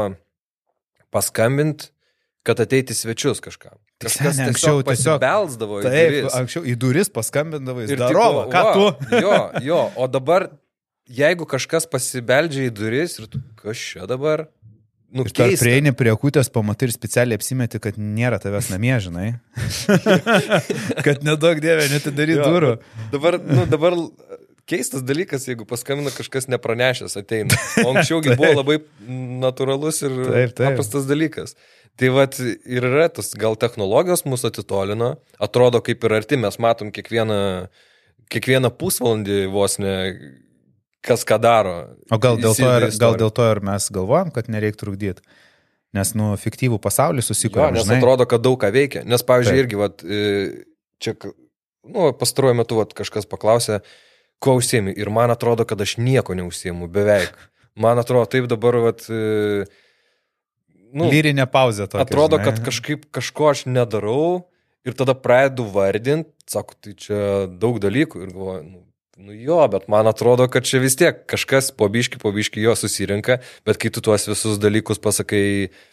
paskambinti, kad ateiti svečius kažkam. Tai Kažkas seni, anksčiau tiesiog tiesiog- pasibelsdavo į Taip, duris. anksčiau į duris paskambindavai, Ir darova, tipo, ką va, tu? Jo, jo, o jeigu kažkas pasibeldžia į duris ir tu, kas čia dabar? Nu, Ir keista. prieini prie kutės, pamatai ir specialiai apsimeti, kad nėra tavęs namie, žinai. kad nedaug dievė netidary durų. Dabar, nu, dabar keistas dalykas, jeigu paskambina kažkas nepranešęs ateina. O anksčiaugi buvo labai natūralus ir Taip, taip. paprastas dalykas. Tai vad ir yra tas, gal technologijos mūsų atitolino, atrodo kaip ir arti, mes matom kiekvieną, kiekvieną pusvalandį vos ne, kas ką daro. O gal dėl, to ir, gal dėl to ir mes galvojam, kad nereikia trukdyti. Nes, nu, fiktyvų pasaulį Jo, susikūrėme. nes atrodo, kad daug ką veikia. Nes, pavyzdžiui, Taip. irgi, vat, e, čia, nu, pastaruoju metu vat, kažkas paklausė, kuo užsiemi. Ir man atrodo, kad aš nieko neužsiemu, beveik. Man atrodo, taip dabar, vat, e, nu, Lyrinė pauzė tokia. atrodo, žinai. kad kažkaip kažko aš nedarau ir tada pradedu vardinti, sako, tai čia daug dalykų ir galvoju, nu, nu jo, bet man atrodo, kad čia vis tiek kažkas po biški, po biški jo susirinka, bet kai tu tuos visus dalykus pasakai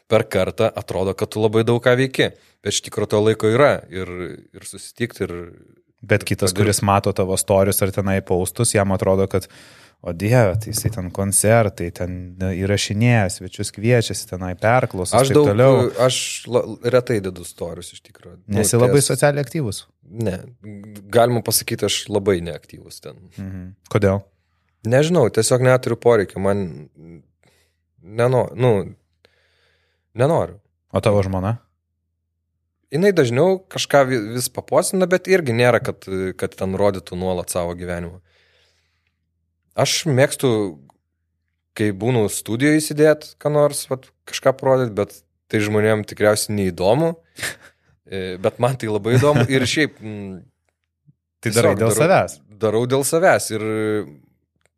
per kartą, atrodo, kad tu labai daug ką veiki, bet iš tikrųjų to laiko yra ir, ir susitikti ir... Bet kitas, padirbt. kuris mato tavo storius ar tenai paustus, jam atrodo, kad, o dieve, tai jisai ten koncertai, ten įrašinėja, svečius kviečiasi, tenai perklausos. Aš daug, toliau. aš la, retai dedu storius iš tikrųjų. Nu, Nesi labai ties- socialiai aktyvus. Ne, galima pasakyti, aš labai neaktyvus ten. Mhm. Kodėl? Nežinau, tiesiog neturiu poreikio, man nenoriu, nu, nenoriu. O tavo žmona? Jis dažniau kažką vi- vis paposina, bet irgi nėra, kad, kad ten rodytų nuolat savo gyvenimą. Aš mėgstu, kai būnu studijoje įsidėti, ką nors, vat, kažką parodyti, bet tai žmonėm tikriausiai neįdomu, E, bet man tai labai įdomu ir šiaip... Tai darai dėl darau- savęs. darau dėl savęs ir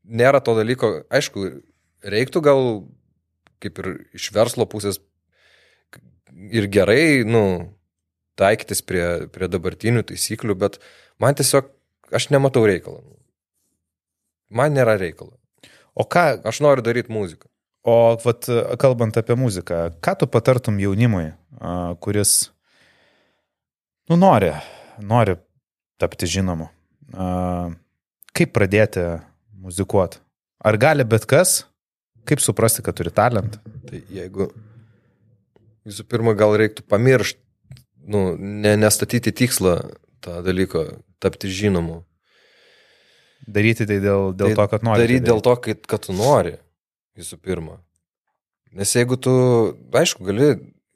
nėra to dalyko, aišku, reiktų gal kaip ir iš verslo pusės ir gerai, nu, taikytis prie, prie dabartinių taisyklių, bet man tiesiog, aš nematau reikalo. Man nėra reikalo. O ką, Aš noriu daryti muziką. o vat, kalbant apie muziką, ką tu patartum jaunimui, kuris, nu, nori, nori tapti žinomu? Kaip pradėti muzikuoti? Ar gali bet kas? Kaip suprasti, kad turi talentą? Tai jeigu visų pirma gal reiktų pamiršti, nu, ne, nestatyti tikslą tą dalyką, tapti žinomu. Daryti tai dėl, dėl Tai to, kad nori. Daryti tai dėl to, kad, kad tu nori, visų pirma. Nes jeigu tu, aišku, gali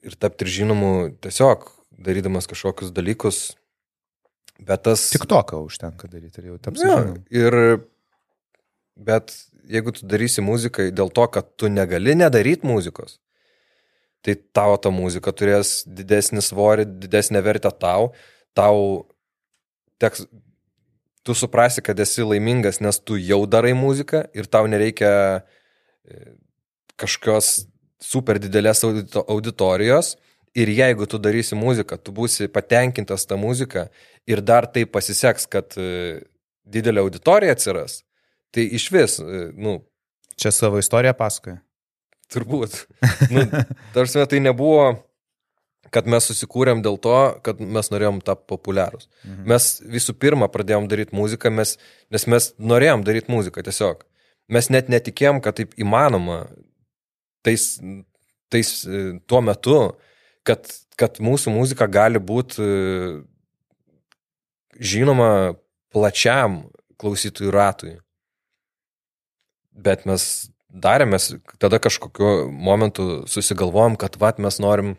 ir tapti ir žinomu tiesiog darydamas kažkokius dalykus, bet tas... Tik to, ką užtenka daryti ir jau tapsi Ja, žinomu. ir, bet jeigu tu darysi muziką dėl to, kad tu negali nedaryti muzikos, tai tavo ta muzika turės didesnį svorį, didesnę vertę tau, tau teks, tu suprasi, kad esi laimingas, nes tu jau darai muziką ir tau nereikia e, kažkokios super didelės audito, auditorijos. Ir jeigu tu darysi muziką, tu būsi patenkintas tą muziką ir dar tai pasiseks, kad e, didelė auditorija atsiras, tai iš vis, e, nu, Čia savo istoriją pasakoja. turbūt. Nu, tarsi tai nebuvo, kad mes susikūrėm dėl to, kad mes norėjom tapti populiarūs. Mhm. Mes visų pirma pradėjom daryti muziką, mes, nes mes norėjom daryti muziką tiesiog. Mes net netikėjom, kad taip įmanoma tais, tais e, tuo metu, kad, kad mūsų muzika gali būti e, žinoma plačiam klausytojų ratui. Bet mes darėmės, tada kažkokiu momentu susigalvojom, kad vat mes norim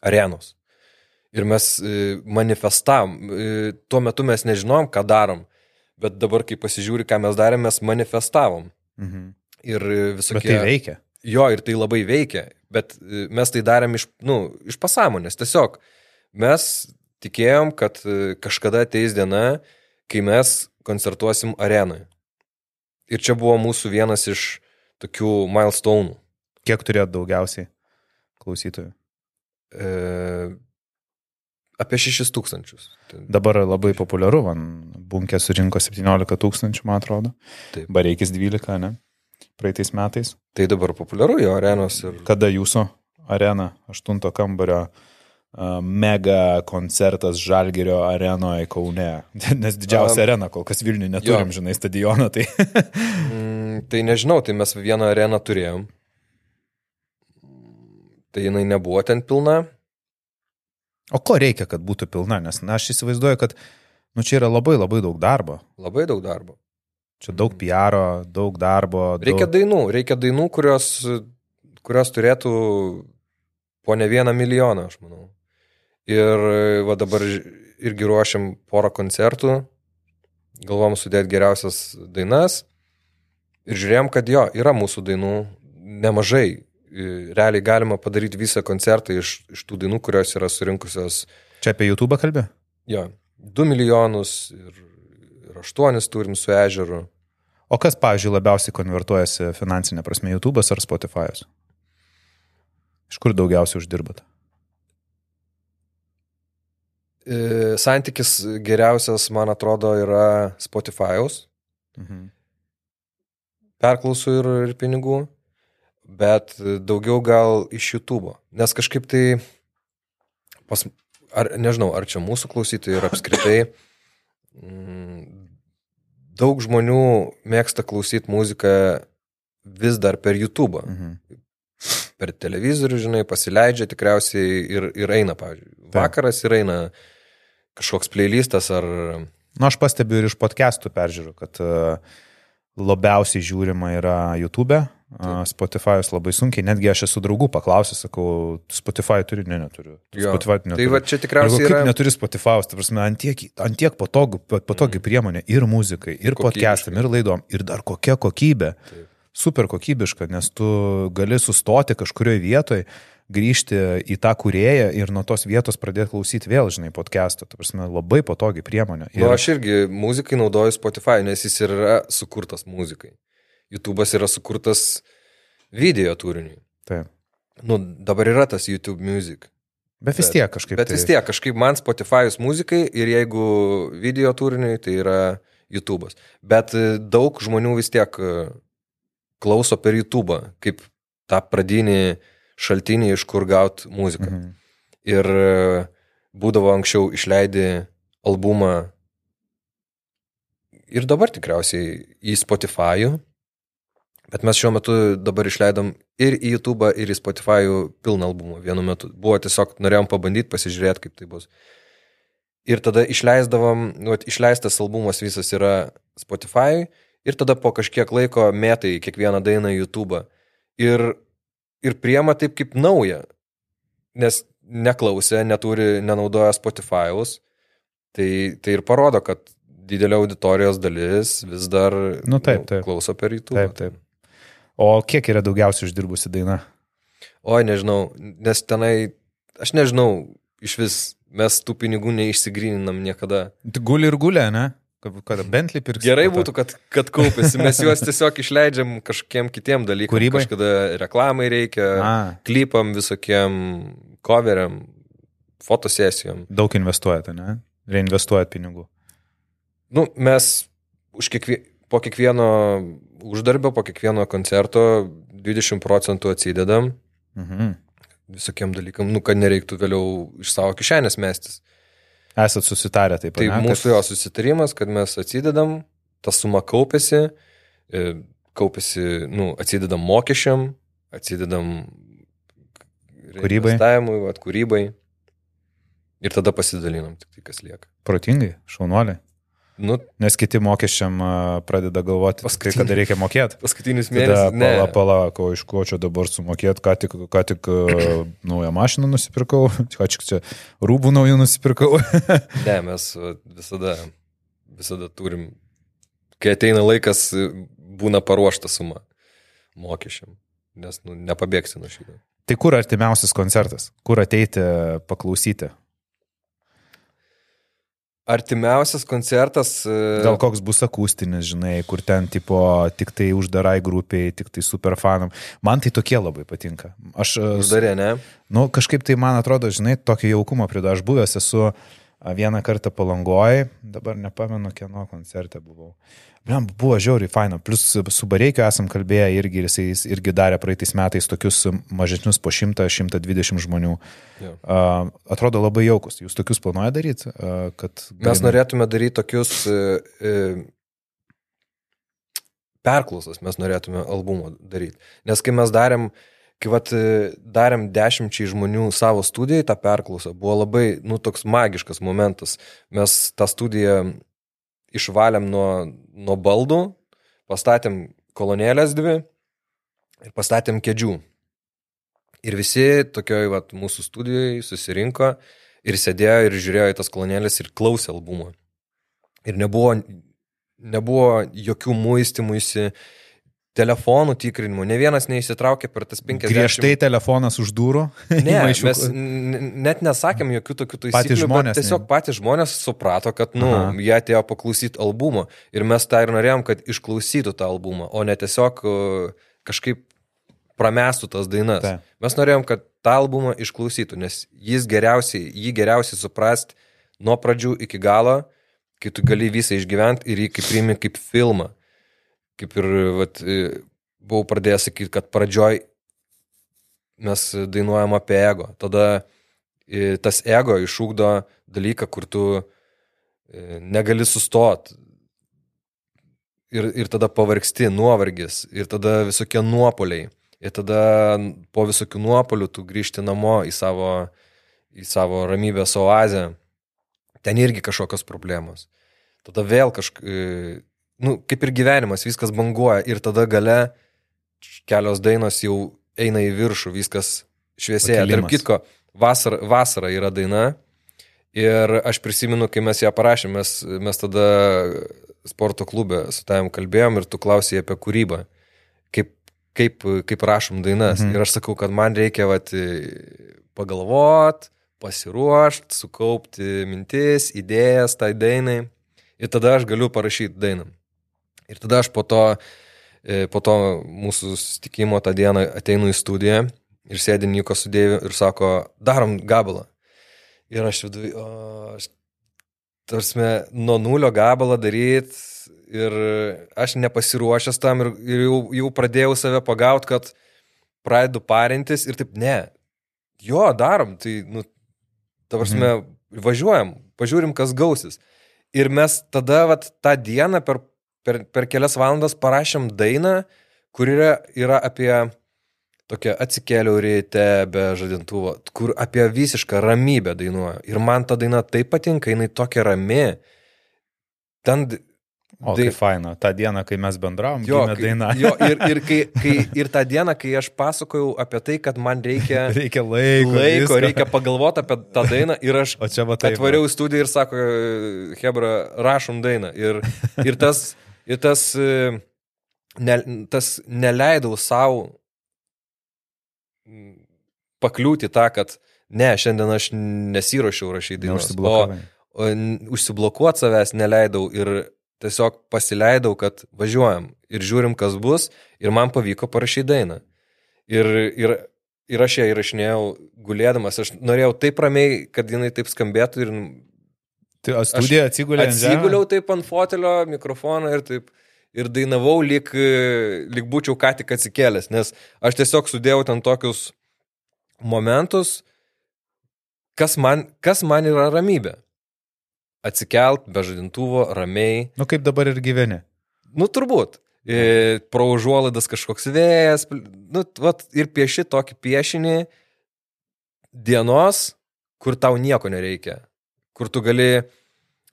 arenos. Ir mes e, manifestavom, e, tuo metu mes nežinom, ką darom, bet dabar, kai pasižiūri, ką mes darėm, mes manifestavom. Mhm. Ir visokie... Bet tai veikia. Jo, ir tai labai veikia, bet e, mes tai darėm iš, nu, iš pasąmonės. Tiesiog mes tikėjom, kad kažkada ateis diena, kai mes koncertuosim arenoje. Ir čia buvo mūsų vienas iš tokių milestonų. Kiek turėt daugiausiai klausytojų? E, apie 6 tūkstančius. Dabar labai populiaru, man bunkė surinko 17 tūkstančių, man atrodo. Taip. Bareikis 12, ne? Praeitais metais. Tai dabar populiaru jo arenos ir... Kada jūsų arena, aštunto kambario uh, mega koncertas Žalgerio arenoje Kaune? Nes didžiausia Um, arena, kol kas Vilniuje neturim, jo. žinai, stadioną. Tai Mm, tai nežinau, tai mes vieną areną turėjom. Tai jinai nebuvo ten pilna. o ko reikia, kad būtų pilna? Nes na, aš įsivaizduoju, kad nu, čia yra labai labai daug darbo. Labai daug darbo. Čia daug PR, daug darbo. Reikia daug... dainų, reikia dainų, kurios, kurios turėtų po ne vieną milijoną, aš manau. Ir va dabar irgi ruošiam porą koncertų, galvom sudėti geriausias dainas ir žiūrėjom, kad jo, yra mūsų dainų nemažai. Realiai galima padaryti visą koncertą iš, iš tų dainų, kurios yra surinkusios, Čia apie YouTube kalbė? jo, 2 milijonus ir, ir 8 turim su ežeru. O kas, pavyzdžiui, labiausiai konvertuojasi finansinė prasme, YouTube'as ar Spotify'as? Iš kur daugiausiai uždirbat? E, Santykis geriausias, man atrodo, yra Spotify'aus. Mhm. perklausų ir, ir pinigų, bet daugiau gal iš YouTube. Nes kažkaip tai, pas, ar, nežinau, ar čia mūsų klausytojai ir apskritai, mm, daug žmonių mėgsta klausyti muziką vis dar per YouTube. Mhm. Per televizorių, žinai, pasileidžia tikriausiai ir, ir eina, pavyzdžiui. Vakaras ir eina kažkoks playlistas ar... Na, aš pastebiu ir iš podcastų peržiūrų, kad uh, labiausiai žiūrima yra YouTube, uh, Spotify'us labai sunkiai, netgi aš esu draugų paklausęs, sakau, Spotify turi, ne, neturiu. Jo. Spotify Tai neturiu. va čia tikriausiai Kaip yra... neturi Spotify'us, tai prasme, ant tiek, ant tiek patogu, patogi priemonė ir muzikai, ir podcastam, ir laidom, ir dar kokia kokybė. Taip. Super kokybiška, nes tu gali sustoti kažkurioje vietoje, grįžti į tą kurėją ir nuo tos vietos pradėti klausyti vėl, žinai, podcast'o. Tai prasme, labai patogi priemonė. Ir... Nu, aš irgi muzikai naudoju Spotify, nes jis yra sukurtas muzikai. YouTube'as yra sukurtas video turiniui. Taip. Nu, dabar yra tas YouTube Music. Bet vis tiek kažkaip. Bet tai... vis tiek, kažkaip man Spotify'us muzikai ir jeigu video turiniui, tai yra YouTube'as. Bet e, daug žmonių vis tiek e, klauso per YouTube'ą, kaip tą pradinį šaltinį, iš kur gauti muziką. Mhm. Ir e, būdavo anksčiau išleidi albumą ir dabar tikriausiai į Spotify'ų, bet mes šiuo metu dabar išleidom ir į YouTube, ir į Spotify'ų pilną albumą vienu metu. Buvo tiesiog, norėjom pabandyti, pasižiūrėti, kaip tai bus. Ir tada išleisdavom, nu, išleistas albumas visas yra Spotify ir tada po kažkiek laiko metai kiekvieną dainą į YouTube. Ir, ir priema taip kaip nauja, nes neklausė, neturi, nenaudoja Spotify'us. Tai, tai ir parodo, kad didelė auditorijos dalis vis dar Nu, taip, taip. klauso per YouTube. Taip, taip. O kiek yra daugiausiai uždirbusi daina? Oi, nežinau, nes tenai, aš nežinau, iš vis mes tų pinigų neišsigryninam niekada. Guli ir gulė, ne? Kad- Bentley pirks. Gerai būtų, kad, kad kaupėsi, mes juos tiesiog išleidžiam kažkiem kitiem dalykam. Kūrybai? Kažkada reklamai reikia, A, klipam visokiem, coveriam, fotosesijom. daug investuojate, ne? Reinvestuojat pinigų. Nu, mes už kiekvie, po kiekvieno uždarbio, po kiekvieno koncerto 20 procentų atsidedam Mhm. visokiem dalykam, nu, kad nereiktų vėliau iš savo kišenės mestis. Esat susitarę taip pat. Tai ne, mūsų jo susitarimas, kad mes atsidedam, ta suma kaupėsi, e, kaupėsi, nu, atsidedam mokesčiam, atsidedam Kūrybai. Investavimui, vat, kūrybai. Ir tada pasidalinom, tik tai kas lieka. Protingai, šaunuoliai. Nu, Nes kiti mokesčiam pradeda galvoti, kai Paskutinį- kada reikia mokėti. paskutinis mėnesis. Ne, pala, pala, ko iš ko čia dabar sumokėt, ką tik, ką tik naują mašiną nusipirkau, ką tik čia rūbų naujų nusipirkau. ne, mes visada, visada turim, kai ateina laikas, būna paruošta suma mokesčiam. Nes nu, nepabėgsi nuo šito. tai kur artimiausias koncertas? Kur ateiti paklausyti? Artimiausias koncertas. e, Gal koks bus akustinis, žinai, kur ten tipo tik tai uždarai grupiai, tik tai superfanam. Man tai tokie labai patinka. Aš, a, Uždarė, ne? nu, kažkaip tai man atrodo, žinai, tokio jaukumo prideda. Aš buvęs esu a, vieną kartą palangoj, dabar nepamenu, kieno koncerte buvau. Bliam, buvo žiauriai faina. Plus su Bareikiu esam kalbėję irgi, ir jisai jis irgi darė praeitais metais tokius mažesnius po 100-120 žmonių. Jo. Uh, atrodo labai jaukus. Jūs tokius planuojate daryti? Uh, kad Mes norėtume daryti tokius e, perklausas, mes norėtume albumą daryti. Nes kai mes darėm, kai vat, e, darėm dešimčiai žmonių savo studijai tą perklausą, buvo labai, nu, toks magiškas momentas. Mes tą studiją išvalėm nuo, nuo baldų, pastatėm kolonėlės dvi ir pastatėm kėdžių. Ir visi tokioj vat, mūsų studijoje susirinko ir sėdėjo ir žiūrėjo į tas kolonėlės ir klausė albumą. Ir nebuvo, nebuvo jokių muistimuisi, telefonų tikrinimų, ne vienas neįsitraukė per tas 50 Griežtai telefonas už durų. Ne, mes net nesakėm jokių tokių taisyklių, Patys žmonės, bet tiesiog ne? patys žmonės suprato, kad, nu, Aha. jie atėjo paklausyti albumo ir mes tą ir norėjom, kad išklausytų tą albumą, o ne tiesiog uh, kažkaip pramestų tas dainas. Taip. Mes norėjom, kad tą albumą išklausytų, nes jis geriausiai, jį geriausiai suprast nuo pradžių iki galo, kai tu gali visą išgyventi ir jį kaip priimi kaip filmą. Kaip ir vat, e, buvau pradėjęs sakyti, kad pradžioj mes dainuojam apie ego. Tada e, tas ego išūkdo dalyką, kur tu e, negali sustot. Ir, ir tada pavargsti, nuovargis, ir tada visokie nuopoliai. Ir tada po visokių nuopolių tu grįžti namo į savo, į savo ramybės oazę. Ten irgi kažkokios problemos. Tada vėl kažkaip, nu, kaip ir gyvenimas, viskas banguoja. Ir tada gale kelios dainos jau eina į viršų, viskas šviesėja. Tarp kitko, vasara, vasara yra daina. Ir aš prisimenu, kai mes ją parašėm, mes, mes tada sporto klube su tavim kalbėjom ir tu klausai apie kūrybą. Kaip, kaip, kaip rašom dainas. Mhm. Ir aš sakau, kad man reikia vat, pagalvot, pasiruošti, sukaupti mintis, idėjas tai dainai. Ir tada aš galiu parašyti dainą. Ir tada aš po to, e, po to mūsų susitikimo tą dieną ateinu į studiją ir sėdi Niko sudėjų ir sako, darom gabalą. Ir aš viduje, o, aš, tarsi, nuo nulio gabalą daryti ir aš nepasiruošęs tam ir, ir jau, jau pradėjau save pagauti, kad pradedu parintis ir taip, ne, jo, darom, tai, nu, tavarsime, mhm. važiuojam, pažiūrim, kas gausis. Ir mes tada, vat, tą dieną per, per, per kelias valandas parašėm dainą, kur yra, yra apie tokia atsikėliau ryte be žadintuvo, kur apie visišką ramybę dainuoja. Ir man ta daina taip patinka, jinai tokia rami. Ten O, kaip faina. Ta diena, kai mes bendravom, Jo, kai, daina. jo ir, ir, kai, kai, ir tą dieną, kai aš pasakojau apie tai, kad man reikia reikia laiko. laiko, visko. reikia pagalvoti apie tą dainą ir aš va taip. atvariau į studiją ir sako, Hebra, rašom dainą. Ir, ir tas, ir tas, e, ne, tas neleidau savo pakliūti tą, kad ne, šiandien aš nesiuošiau rašyti dainos. O, o užsiblokuoti savęs neleidau ir tiesiog pasileidau, kad važiuojam ir žiūrim, kas bus ir man pavyko parašyti dainą. Ir, ir, ir aš ją įrašinėjau gulėdamas, aš norėjau taip ramiai, kad jinai taip skambėtų ir Tai studija atsigulė? Atsiguliau taip ant fotelio mikrofoną ir taip. Ir dainavau, lyg, lyg būčiau ką tik atsikėlęs, nes aš tiesiog sudėjau ten tokius momentus, kas man, kas man yra ramybė. Atsikelt be žadintuvo, ramiai. Nu kaip dabar ir gyveni. Nu, turbūt. E, pro užuolaidas kažkoks vėjas. Nu, vat, ir pieši tokį piešinį dienos, kur tau nieko nereikia. Kur tu gali,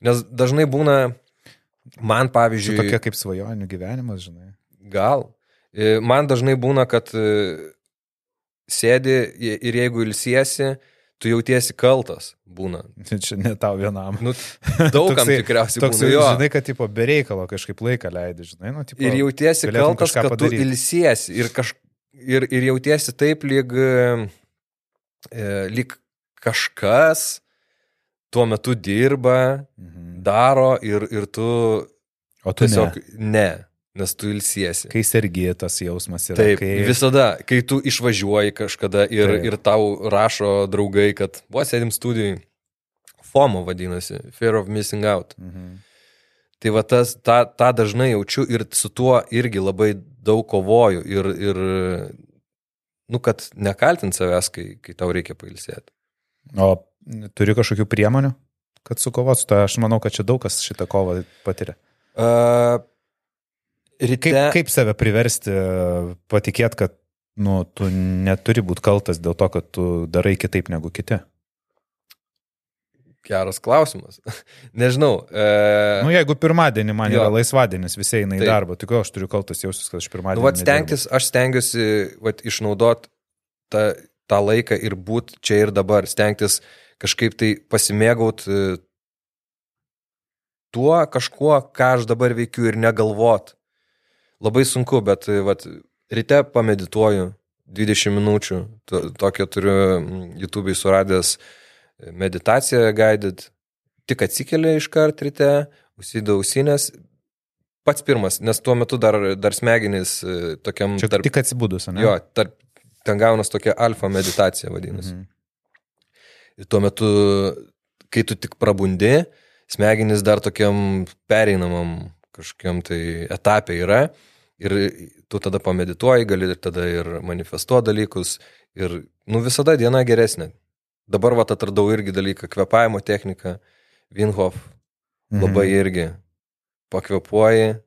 nes dažnai būna, man Čia pavyzdžiui, tokia kaip svajonių gyvenimas, žinai. gal, e, man dažnai būna, kad e, sėdi ir jeigu ilsiesi, tu jautiesi kaltas būna. Čia ne tau vienam. Nu, daugam Toksai- tikriausiai Toks, būna jo. žinai, kad tipo be reikalo kažkaip laiką leidži, žinai, nu, tipo, Ir jautiesi kaltas, kad tu padaryt. ilsiesi. Ir, kaž, ir, ir jautiesi taip, lyg, e, lyg kažkas tuo metu dirba, Mhm. daro ir, ir tu O tu tiesiog ne, ne nes tu ilsiesi. Kai sergi tas jausmas yra. Taip, kai... visada, kai tu išvažiuoji kažkada ir, Taip. ir tau rašo draugai, kad buvo sėdim studijai, FOMO vadinasi, Fear of Missing Out. Mhm. Tai va tas, tą, tą dažnai jaučiu ir su tuo irgi labai daug kovoju ir, ir nu, kad nekaltint savęs, kai, kai tau reikia pailsėti. O turi kažkokių priemonių, kad sukovot su to? Aš manau, kad čia daug kas šitą kovą patiria. Uh, ryte, Kaip, kaip save priversti patikėti, kad nu, tu neturi būti kaltas dėl to, kad tu darai kitaip negu kiti? Geras klausimas. Nežinau. Uh, Nu, jeigu pirmadienį man Jo. yra laisvadienis, visi eina į Taip. darbą, tik aš turiu kaltas jausis, kad aš pirmadienį. nu, vat stengtis, aš stengiuosi vat, išnaudot tą, tą laiką ir būti čia ir dabar. Stengtis kažkaip tai pasimėgaut e, tuo kažkuo, ką aš dabar veikiu ir negalvot. Labai sunku, bet e, vat, ryte pamedituoju 20 minučių. To, tokią turiu YouTube'ai suradęs e, meditaciją guided. Tik atsikeli iš kart ryte, užsidau ausinės. Pats pirmas, nes tuo metu dar, dar smegenys tokiam... Čia tarp... tik atsibūdus, ne? Jo, tarp, ten gaunas tokia alfa meditacija vadinasi. Mhm. Ir tuo metu, kai tu tik prabundi, smegenys dar tokiam pereinamam kažkokiam tai etapė yra. Ir tu tada pamedituoji, gali tada ir manifestuoti dalykus. Ir, nu, visada diena geresnė. Dabar va atradau irgi dalyką, kvepavimo techniką, Vinhof, Mhm. labai irgi pakvepuoji,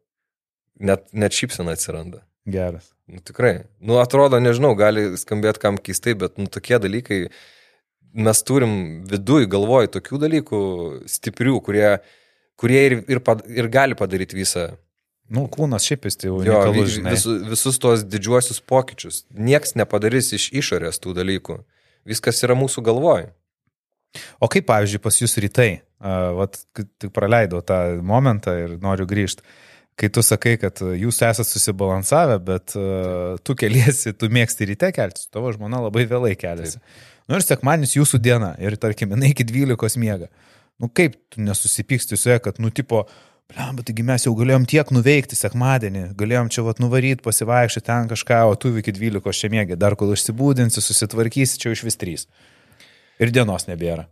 net, net šypsena atsiranda. Geras. Nu, tikrai. Nu, atrodo, nežinau, gali skambėti kam keistai, bet nu, tokie dalykai, mes turim viduj galvoj tokių dalykų stiprių, kurie, kurie ir, ir, pad, ir gali padaryti visą. Nu, kūnas šiaip jis tai Jo, unikalus, žinai. visu, visus tuos didžiuosius pokyčius. Niekas nepadarys iš išorės tų dalykų. Viskas yra mūsų galvoj. O kaip, pavyzdžiui, pas jūs rytai, uh, vat, tik praleidau tą momentą ir noriu grįžti, kai tu sakai, kad jūs esate susibalansavę, bet uh, tu keliesi, tu mėgsti ryte keltis, tavo žmona labai vėlai keliasi. Nu ir sekmanis jūsų diena ir, tarkim, jinai iki 12 miega. Nu kaip tu nesusipyksti su ja, kad, nu, tipo, Blam, bet taigi mes jau galėjom tiek nuveikti sekmadienį, galėjom čia vat nuvaryti, pasivaikščioti ten kažką, o tu iki 12 čia mėgi, dar kol išsibūdinsi, susitvarkysi, čia iš vis 3. Ir dienos nebėra.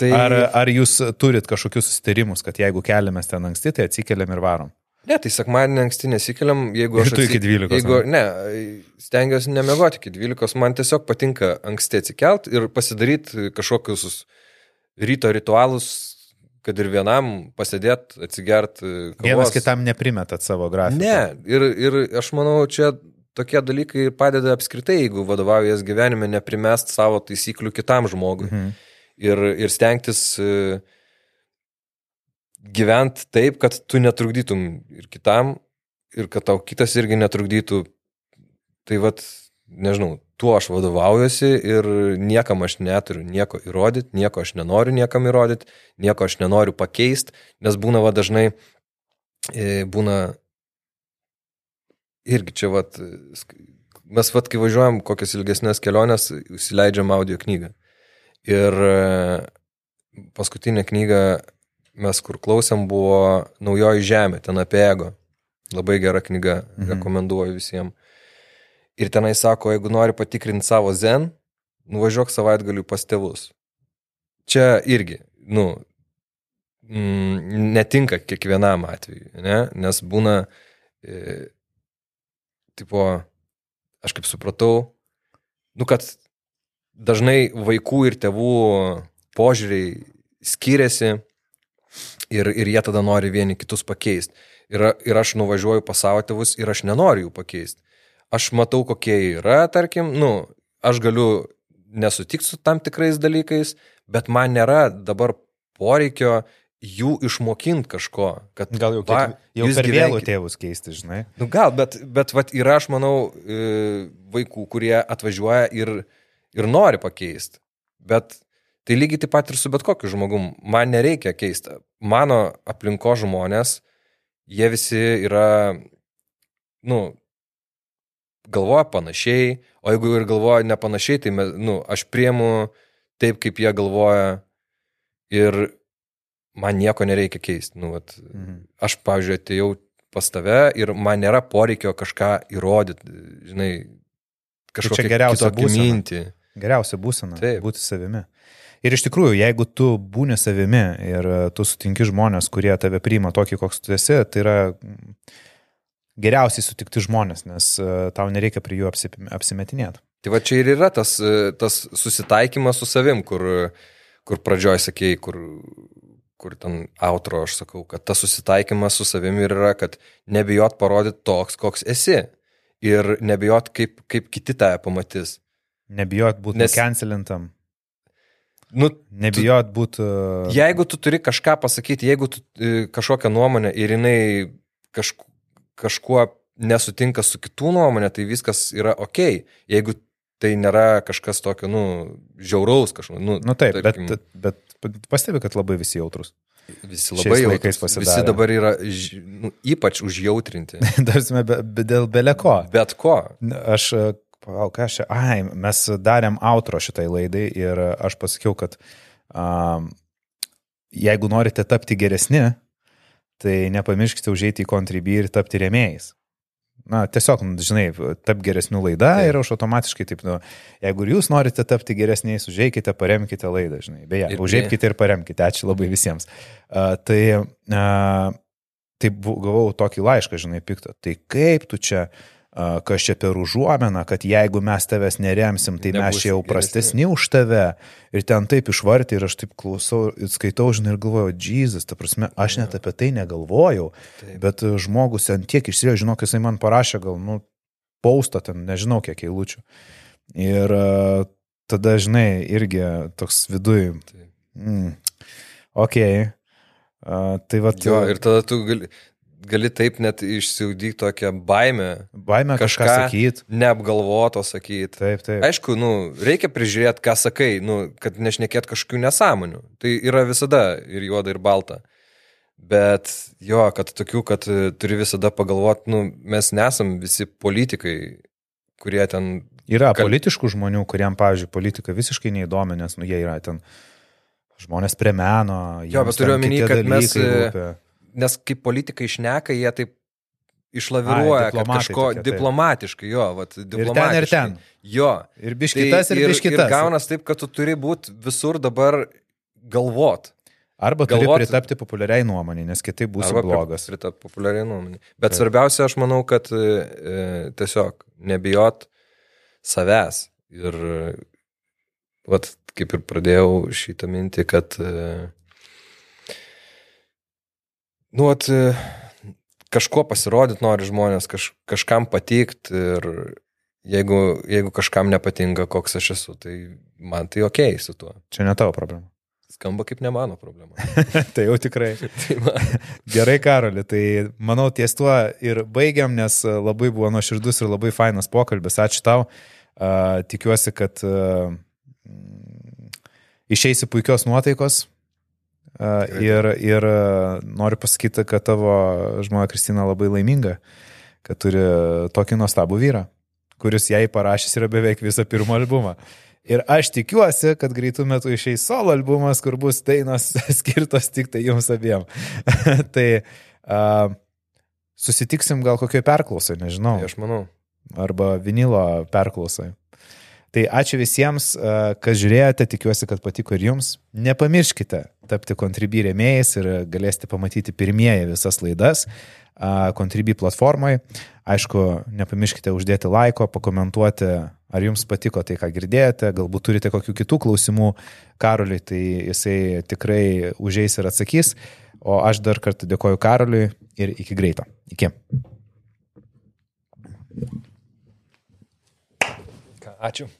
Tai Ar, ar jūs turit kažkokius susitarimus, kad jeigu keliamės ten anksti, tai atsikeliam ir varom? Ne, tai sekmadienį anksti nesikeliam, jeigu Ir aš... tu iki 12, Jeigu, ne, stengiuosi nemiegoti iki 12, man tiesiog patinka anksti atsikelt ir pasidaryti kažkokius ryto ritualus, kad ir vienam pasėdėt, atsigert. Vienas kitam neprimetat savo grafiką. Ne, ir, ir aš manau, čia tokie dalykai padeda apskritai, jeigu vadovaujas gyvenime, neprimest savo taisyklių kitam žmogui. Mhm. Ir, ir stengtis gyventi taip, kad tu netrukdytum ir kitam, ir kad tau kitas irgi netrukdytų. Tai vad, nežinau, tuo aš vadovaujuosi ir niekam aš neturiu nieko įrodyti, nieko aš nenoriu niekam įrodyti, nieko aš nenoriu pakeisti, nes būna va dažnai, e, būna irgi čia vad, mes vad, kai važiuojam kokias ilgesnės keliones, įsileidžiam audio knygą. Ir e, paskutinė knyga mes kur klausėm buvo Naujoji Žemė, ten apie ego. Labai gera knyga, mhm. rekomenduoju visiems. Ir tenai sako, jeigu nori patikrinti savo zen, nuvažiuok savaitgaliu pas tėvus. Čia irgi, nu, mm, netinka kiekvienam atveju, ne? nes būna, e, tipo, aš kaip supratau, nu, kad dažnai vaikų ir tėvų požiūriai skiriasi ir, ir jie tada nori vieni kitus pakeisti. Ir, ir aš nuvažiuoju pas savo tėvus ir aš nenoriu jų pakeisti. Aš matau, kokie yra, tarkim, nu, aš galiu nesutikti su tam tikrais dalykais, bet man nėra dabar poreikio jų išmokinti kažko. Kad, Gal jau, va, jau per vėlų tėvus keisti, žinai. Nu gal, bet, bet vat, yra, aš manau, e, vaikų, kurie atvažiuoja ir, ir nori pakeisti. Bet tai lygiai taip pat ir su bet kokiu žmogum. Man nereikia keisti. Mano aplinko žmonės, jie visi yra, nu, galvoja panašiai, o jeigu ir galvoja nepanašiai, tai, nu, aš priemu taip, kaip jie galvoja ir man nieko nereikia keisti. Nu, vat, Mhm. aš, pavyzdžiui, atėjau pas tave ir man nėra poreikio kažką įrodyti, žinai, kažkokią geriausia kitokią būsena. mintį. Geriausia būsena būti savimi. Ir iš tikrųjų, jeigu tu būni savimi ir e, tu sutinki žmonės, kurie tave priima tokį, koks tu esi, tai yra mm, geriausiai sutikti žmonės, nes e, tau nereikia prie jų apsimetinėti. Tai va čia ir yra tas, e, tas susitaikymas su savim, kur, kur pradžioj sakėjai, kur, kur ten outro aš sakau, kad tas susitaikymas su savim ir yra, kad nebijot parodyti toks, koks esi. Ir nebijot, kaip, kaip kiti tave pamatys. Nebijot būti Nes... cancelintam, Nu, nebijot būti... Uh... Jeigu tu turi kažką pasakyti, jeigu tu e, kažkokią nuomonę ir jinai kažku, kažkuo nesutinka su kitų nuomonė, tai viskas yra ok. Jeigu tai nėra kažkas tokio, nu, žiauraus kažkokio, nu, Nu taip, tarkim, bet, bet pastebi, kad labai visi jautrus. visi labai laikais pasidarė. Visi dabar yra ž, nu, ypač užjautrinti. Darsime be, be, dėl beleko. Bet ko? Aš, palauk, aš čia, ai, mes darėm outro šitai laidai ir aš pasakiau, kad um, jeigu norite tapti geresni, tai nepamirškite užeiti į kontribį ir tapti rėmėjais. Na, tiesiog, žinai, tap geresnių laida Taip. ir aš automatiškai taip, nu, jeigu ir jūs norite tapti geresniais, užeikite, paremkite laidą, žinai. Beje, Ir užeikite ir paremkite, ačiū labai visiems. Uh, tai, uh, tai gavau tokį laišką, žinai, piktą. Tai kaip tu čia, a, kas čia per užuomeną, kad jeigu mes tavęs neremsim, tai mes Nebūsi čia jau prastesni už tave. Ir ten taip išvarti ir aš taip klausau skaitau, žinai, ir galvoju, Jėzus, ta prasme, aš net apie tai negalvojau. Taip. Bet e, žmogus ten tiek išsirėjo, žinok, jisai man parašė gal, nu, paustą ten, nežinau kiek eilučių. Ir a, tada, žinai, irgi toks viduj. Mm, ok. A, tai va, Jo, ir tada tu gali, gali taip net išsiugdyti tokią baimę, baimę kažką kažką- sakyti. neapgalvoto sakyti. Taip, taip. Aišku, nu, reikia prižiūrėti, ką sakai, nu, kad nešnekėt kažkokių nesąmonių. Tai yra visada ir juoda, ir balta. Bet jo, kad tokių, kad e, turi visada pagalvoti, nu, mes nesam visi politikai, kurie ten... Yra Kal- politiškų žmonių, kuriem, pavyzdžiui, politika visiškai neįdomi, nes, nu, jie yra ten žmonės prie meno. Jo, bet turiu omeny, kad mes, e, rūpi. Nes kaip politikai išneka, jie taip išlaviruoja, Ai, kad kažko tokie, taip. diplomatiškai, jo, vat, Ir ten, diplomatiškai. ir ten. Jo. Ir biškitas, ir ir, biškitas. ir gaunas taip, kad tu turi būti visur dabar galvot. Arba turi galvot- pritapti populiariai nuomonį, nes kitaip Arba blogas. Prita populiariai nuomonė. Bet svarbiausia, aš manau, kad e, e, tiesiog nebijot savęs. Ir e, vat, kaip ir pradėjau šitą mintį, kad e, nu, vat, e, kažkuo pasirodyti nori žmonės, kaž, kažkam patikt ir jeigu, jeigu kažkam nepatinka, koks aš esu, tai man tai ok su tuo. Čia ne tavo problema. Skamba kaip ne mano problema. tai jau tikrai. tai man, Gerai, Karoli, tai manau ties tuo ir baigiam, nes e, labai buvo nuoširdus ir labai fainas pokalbis. Ačiū tau. Uh, tikiuosi, kad uh, išeisi puikios nuotaikos. Ir ir noriu pasakyti, kad tavo žmona Kristina labai laiminga, kad turi tokį nuostabų vyrą, kuris jai parašys yra beveik visą pirmą albumą. Ir aš tikiuosi, kad greitų metų išeis solo albumas, kur bus dainos skirtos tik tai jums abiem. tai uh, susitiksim gal kokioj perklausai, nežinau. tai aš manau. Arba vinilo perklausai. Tai ačiū visiems, uh, kas žiūrėjote, tikiuosi, kad patiko ir jums. Nepamirškite tapti kontribį rėmėjais ir galėsite pamatyti pirmieji visas laidas kontribį platformai. Aišku, nepamirškite uždėti laiko, pakomentuoti, ar jums patiko tai, ką girdėjote, galbūt turite kokių kitų klausimų Karoliui, tai jisai tikrai užeis ir atsakys. O aš dar kartą dėkoju Karoliui ir iki greito. Iki. Ačiū.